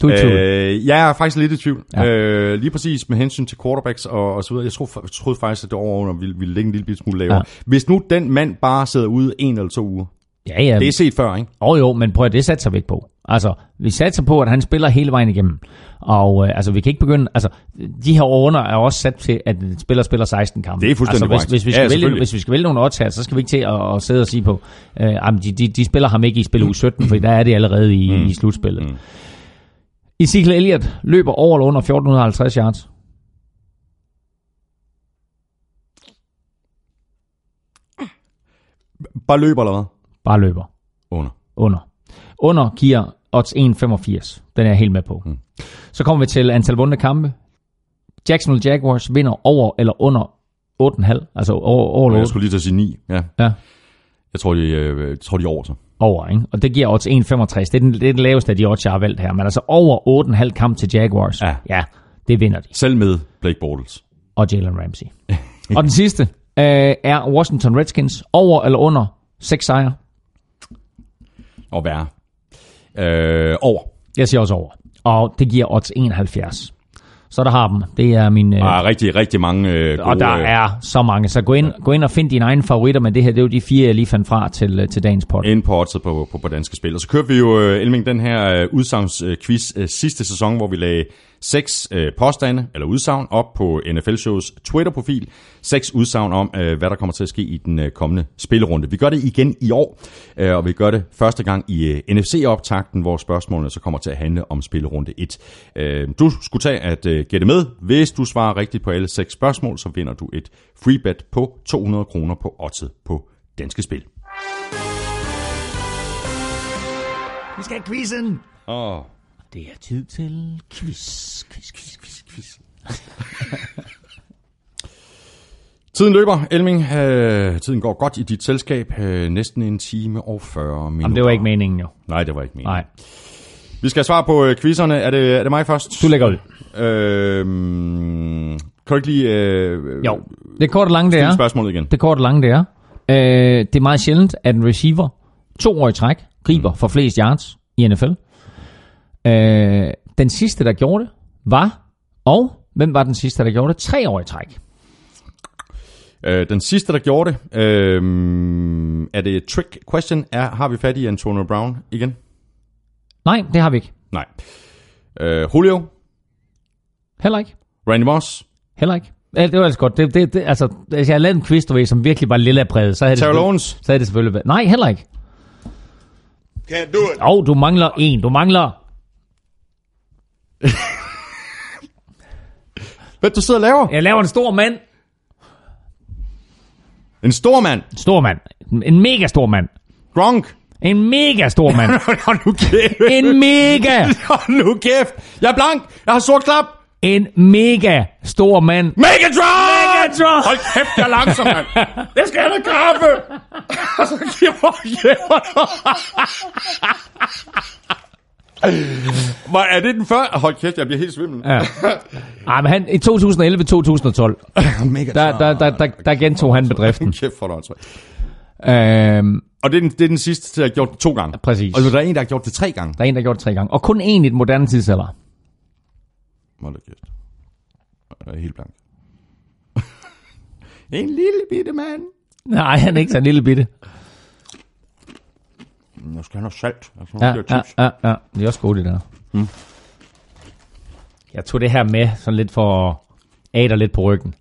Du er i tvivl. Øh, jeg er faktisk lidt i tvivl. Ja. Ja. Øh, lige præcis med hensyn til quarterbacks og, og så videre. Jeg troede, jeg troede faktisk, at det over ville, ville ligge en lille smule lavere. Ja. Ja. Hvis nu den mand bare sidder ude en eller to uger. Ja, ja. Det er set før, ikke? Jo jo, men prøv at det satser vi ikke på. Altså, vi satser på, at han spiller hele vejen igennem. Og øh, altså, vi kan ikke begynde... Altså, de her under er også sat til, at en spiller spiller 16 kampe. Det er fuldstændig altså, hvis, hvis, vi Ja, skal vælge, selvfølgelig. hvis vi skal vælge nogle odds her, så skal vi ikke til at, at sidde og sige på, øh, jamen, de, de, de spiller ham ikke i spil uge 17, for der er det allerede i, mm. i slutspillet. Mm. Ezekiel Elliott løber over eller under 1450 yards. Bare løber eller hvad? Bare løber. Under. Under. Under giver odds 1,85. Den er jeg helt med på. Mm. Så kommer vi til antal vundne kampe. Jacksonville Jaguars vinder over eller under 8,5. Altså over, over eller Jeg 8. skulle lige til at sige 9. Ja. Ja, Jeg tror, de, øh, jeg tror, de er over så. Over, ikke? Og det giver odds 1,65. Det er, den, det er den laveste af de odds, jeg har valgt her. Men altså over 8,5 kamp til Jaguars. Ja. ja det vinder de. Selv med Blake Bortles. Og Jalen Ramsey. og den sidste øh, er Washington Redskins. Over eller under 6 sejre. Og værre. Øh, over. Jeg siger også over. Og det giver odds 71. Så der har dem. Det er min... Øh, Der er rigtig, rigtig mange øh, gode... Og der øh, er så mange. Så gå ind, gå ind og find dine egne favoritter, men det her det er jo de fire, jeg lige fandt fra til, øh, til dagens pot. ind på på, på, danske spil. Og så kørte vi jo, øh, Elming, den her øh, udsagnsquiz øh, sidste sæson, hvor vi lagde seks øh, påstande, eller udsagn, op på NFL-shows Twitter-profil. Seks udsagn om, øh, hvad der kommer til at ske i den øh, kommende spillerunde. Vi gør det igen i år, øh, og vi gør det første gang i øh, NFC-optakten, hvor spørgsmålene så kommer til at handle om spillerunde 1. Øh, du skulle tage at øh, gætte med. Hvis du svarer rigtigt på alle seks spørgsmål, så vinder du et free bet på 200 kroner på oddset på Danske Spil. Vi skal have quizzen! Åh, Det er tid til quiz, quiz, quiz, quiz, quiz. Tiden løber, Elming. Øh, tiden går godt i dit selskab. Øh, næsten en time og 40 minutter. Jamen, det var ikke meningen jo. Nej, det var ikke meningen. Nej, Vi skal svare på øh, quizzerne. Er det, er det mig først? du lægger ud. Øh, kan du ikke lige øh, Jo, det kort og lange det er. spørgsmålet igen? Det kort og lange det er. Øh, det er meget sjældent, at en receiver to år i træk griber mm. for flest yards i NFL. Øh, den sidste, der gjorde det, var, og hvem var den sidste, der gjorde det? Tre år i træk. Øh, den sidste, der gjorde det, øh, er det et trick question? Er, har vi fat i Antonio Brown igen? Nej, det har vi ikke. Nej. Øh, Julio? Heller ikke. Randy Moss? Heller ikke. Ja, det var altså godt. Det, det, det, altså, hvis jeg havde lavet en quiz, du ved, som virkelig var lille præget, så havde det, Terrell selvfølgelig- Owens? så havde det selvfølgelig været. Nej, heller ikke. Can't do it. Åh, oh, du mangler en. Du mangler... Hvad du sidder og laver? Jeg laver en stor mand. En stor mand. En stor mand. En mega stor mand. Gronk. En mega stor mand. Hold nu kæft. En mega, Hold nu kæft. Jeg er blank. Jeg har sort klap. en mega stor mand. Megatron! Megatron! Hold kæft, jeg er langsom, mand. Jeg skal have noget kaffe. Og så giver jeg Hvad er det den før? Hold kæft, jeg bliver helt svimmel. Ja. Ej, men han, i 2011-2012, Megatron. der, der, der, der, der gentog han bedriften. Kæft for dig, Øhm, Og det er, den, det er den sidste, der har gjort det to gange. Præcis. Og der er en, der har gjort det tre gange. der er en, der har gjort det tre gange. Og kun én i den moderne tidsalder. Hold da kæft. Jeg er helt blank. en lille bitte mand. Nej, han er ikke så en lille bitte. Jeg skal have noget salt. Skal Ja, ja, ja, ja. Det er også godt, det der. Mm. Jeg tog det her med sådan lidt for at dig lidt på ryggen.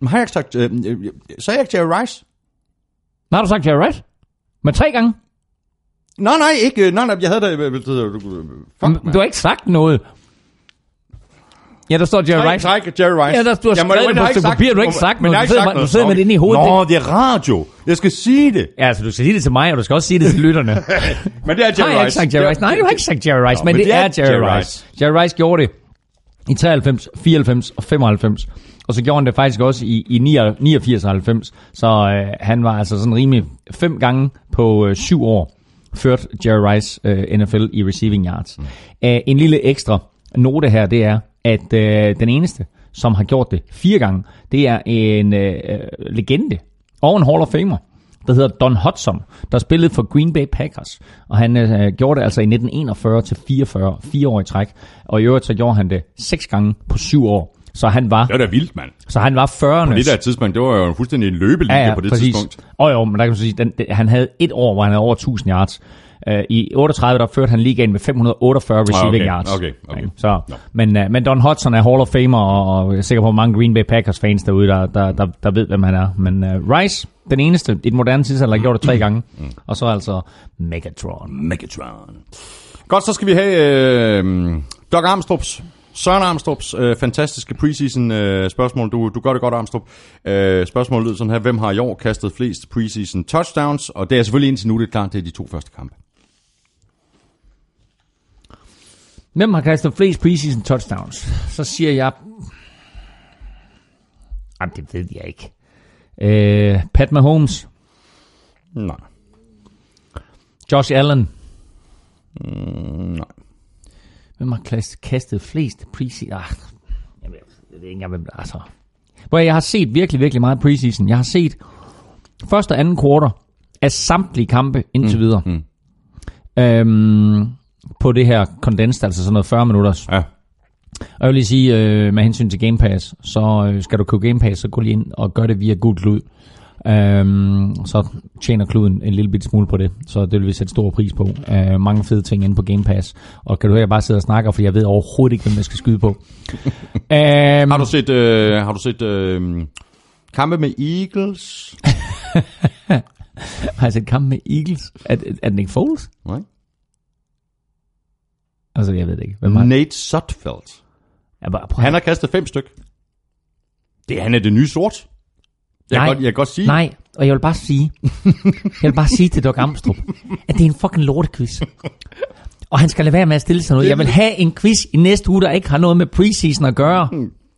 Men har jeg ikke sagt... Øh, øh, sagde jeg ikke Jerry Rice? Nå, har du sagt Jerry Rice? Men tre gange? Nej, nej, ikke. øh, Nej, nej, jeg havde øh, øh, øh, Fuck, Men Du har ikke sagt noget. Ja, der står Jerry Nej, Rice. nej, Jerry Rice. Ja, der- har Jamen, skrevet på et stykke papir, du har ikke sagt men noget. Du sidder du sidder med det inde i hovedet. Nå, det er radio. Jeg skal sige det. Ja, altså du skal sige det til mig, og du skal også sige det til lytterne. Men det er Nej, Jerry jeg har ikke Rice. sagt Jerry Rice. Nej, du har ikke sagt Jerry Rice, men, det, er Jerry Rice. Jerry Rice gjorde det i 93, 94 og 95. Og så gjorde han det faktisk også i, i 89 og 90. Så øh, han var altså sådan rimelig fem gange på øh, syv år ført Jerry Rice øh, NFL i receiving yards. Mm. Æh, en lille ekstra note her, det er, at øh, den eneste, som har gjort det fire gange, det er en øh, øh, legende og en Hall of Famer, der hedder Don Hudson, der spillede for Green Bay Packers. Og han øh, gjorde det altså i 1941 til 44, fire år i træk. Og i øvrigt så gjorde han det seks gange på syv år. Så han var, Det var da vildt, mand. så han var 40'ernes. På det der tidspunkt, det var jo fuldstændig en løbelinie på det tidspunkt. Og jo, men der kan man sige, den, den, han havde et år, hvor han havde over 1000 yards. Uh, I 38, der førte han ligaen med 548 receiving okay, yards. okay, okay. Så, Nå. men, uh, men Don Hudson er Hall of Famer, og, og jeg er sikker på, at mange Green Bay Packers fans derude, der, der, der, der ved, hvem han er. Men uh, Rice, den eneste i den moderne tidsalder, har gjort det tre gange. Mm. Og så altså Megatron. Megatron. Godt, så skal vi have øh, Doc Armstrongs, Søren Armstrongs øh, fantastiske preseason øh, spørgsmål. Du, du gør det godt, Armstrong. Øh, spørgsmålet lyder sådan her. Hvem har i år kastet flest preseason touchdowns? Og det er selvfølgelig indtil nu, det er klart, det er de to første kampe. Hvem har kastet flest preseason touchdowns? Så siger jeg... Jamen, det ved jeg ikke. Uh, Pat Mahomes. Nej. Josh Allen. Mm, nej. Hvem har kastet, flest preseason? Ah, jeg ved, jeg ved ikke engang, hvem altså. Hvor jeg har set virkelig, virkelig meget preseason. Jeg har set første og anden quarter af samtlige kampe indtil Mm, videre. mm. Øhm, på det her condensed, altså sådan noget 40 minutters. Ja. Og jeg vil lige sige, øh, med hensyn til Game Pass, så øh, skal du købe Game Pass, så gå lige ind og gør det via Gud Klud. Øhm, så tjener kluden en lille bit smule på det, så det vil vi sætte stor pris på. Øh, mange fede ting inde på Game Pass. Og kan du høre, jeg bare sidder og snakker, for jeg ved overhovedet ikke, hvem jeg skal skyde på. øhm, Har du set, øh, har du set øh, kampe med Eagles? har jeg set kamp med Eagles? Er, er det Nick Foles? Nej. Altså, jeg ved det ikke. Hvem er Nate Sutfeldt. jeg bare, prøv, Han har kastet fem styk. Det, han er det nye sort. Jeg, Nej. kan godt, jeg kan godt sige. Nej, og jeg vil bare sige, jeg vil bare sige til Doc Amstrup, at det er en fucking lortequiz. Og han skal lade være med at stille sig noget. Jeg vil have en quiz i næste uge, der ikke har noget med preseason at gøre.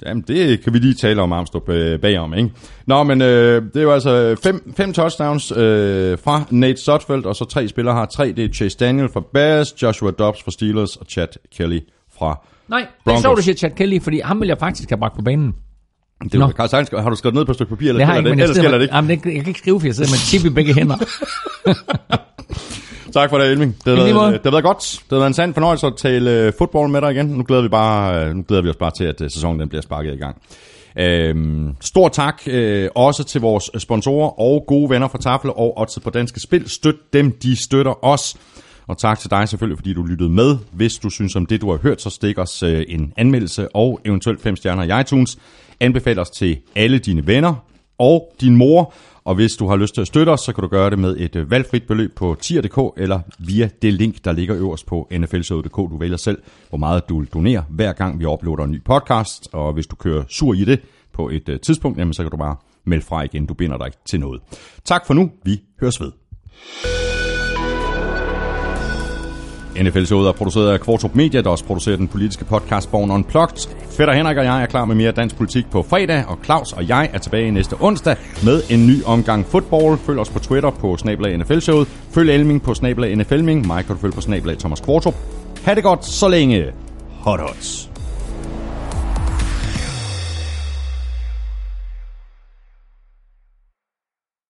Jamen, det kan vi lige tale om Armstrong øh, bagom, ikke? Nå, men øh, det er jo altså fem, fem touchdowns øh, fra Nate Sotfeldt, og så tre spillere har tre. Det er Chase Daniel fra Bears, Joshua Dobbs fra Steelers og Chad Kelly fra Nej, det er Broncos. sjovt, du siger Chad Kelly, fordi ham vil jeg faktisk have bragt på banen. Det er Carl Sainz, har du skrevet ned på et stykke papir, eller Det har jeg det? Ellers gælder det ikke. jamen, jeg kan ikke skrive, for jeg sidder med chip i begge hænder. Tak for det, Elming. Det har, været, det har været godt. Det har været en sand fornøjelse at tale øh, fodbold med dig igen. Nu glæder vi, bare, øh, nu glæder vi os bare til, at øh, sæsonen den bliver sparket i gang. Øhm, stor tak øh, også til vores sponsorer og gode venner fra Tafel og Odds på Danske Spil. Støt dem, de støtter os. Og tak til dig selvfølgelig, fordi du lyttede med. Hvis du synes om det, du har hørt, så stik os øh, en anmeldelse og eventuelt fem stjerner i iTunes. Anbefal os til alle dine venner og din mor. Og hvis du har lyst til at støtte os, så kan du gøre det med et øh, valgfrit beløb på tier.dk eller via det link, der ligger øverst på nflshowet.dk. Du vælger selv, hvor meget du donerer, hver gang vi uploader en ny podcast. Og hvis du kører sur i det på et øh, tidspunkt, jamen, så kan du bare melde fra igen. Du binder dig ikke til noget. Tak for nu. Vi høres ved. NFL-showet er produceret af Kvartrup Media, der også producerer den politiske podcast Born Unplugged. Fætter Henrik og jeg er klar med mere dansk politik på fredag, og Claus og jeg er tilbage næste onsdag med en ny omgang fodbold. Følg os på Twitter på snablag NFL-showet. Følg Elming på snablag NFLming. Mig kan du følge på snablag Thomas Kvartrup. Ha' det godt så længe. Hot Hots.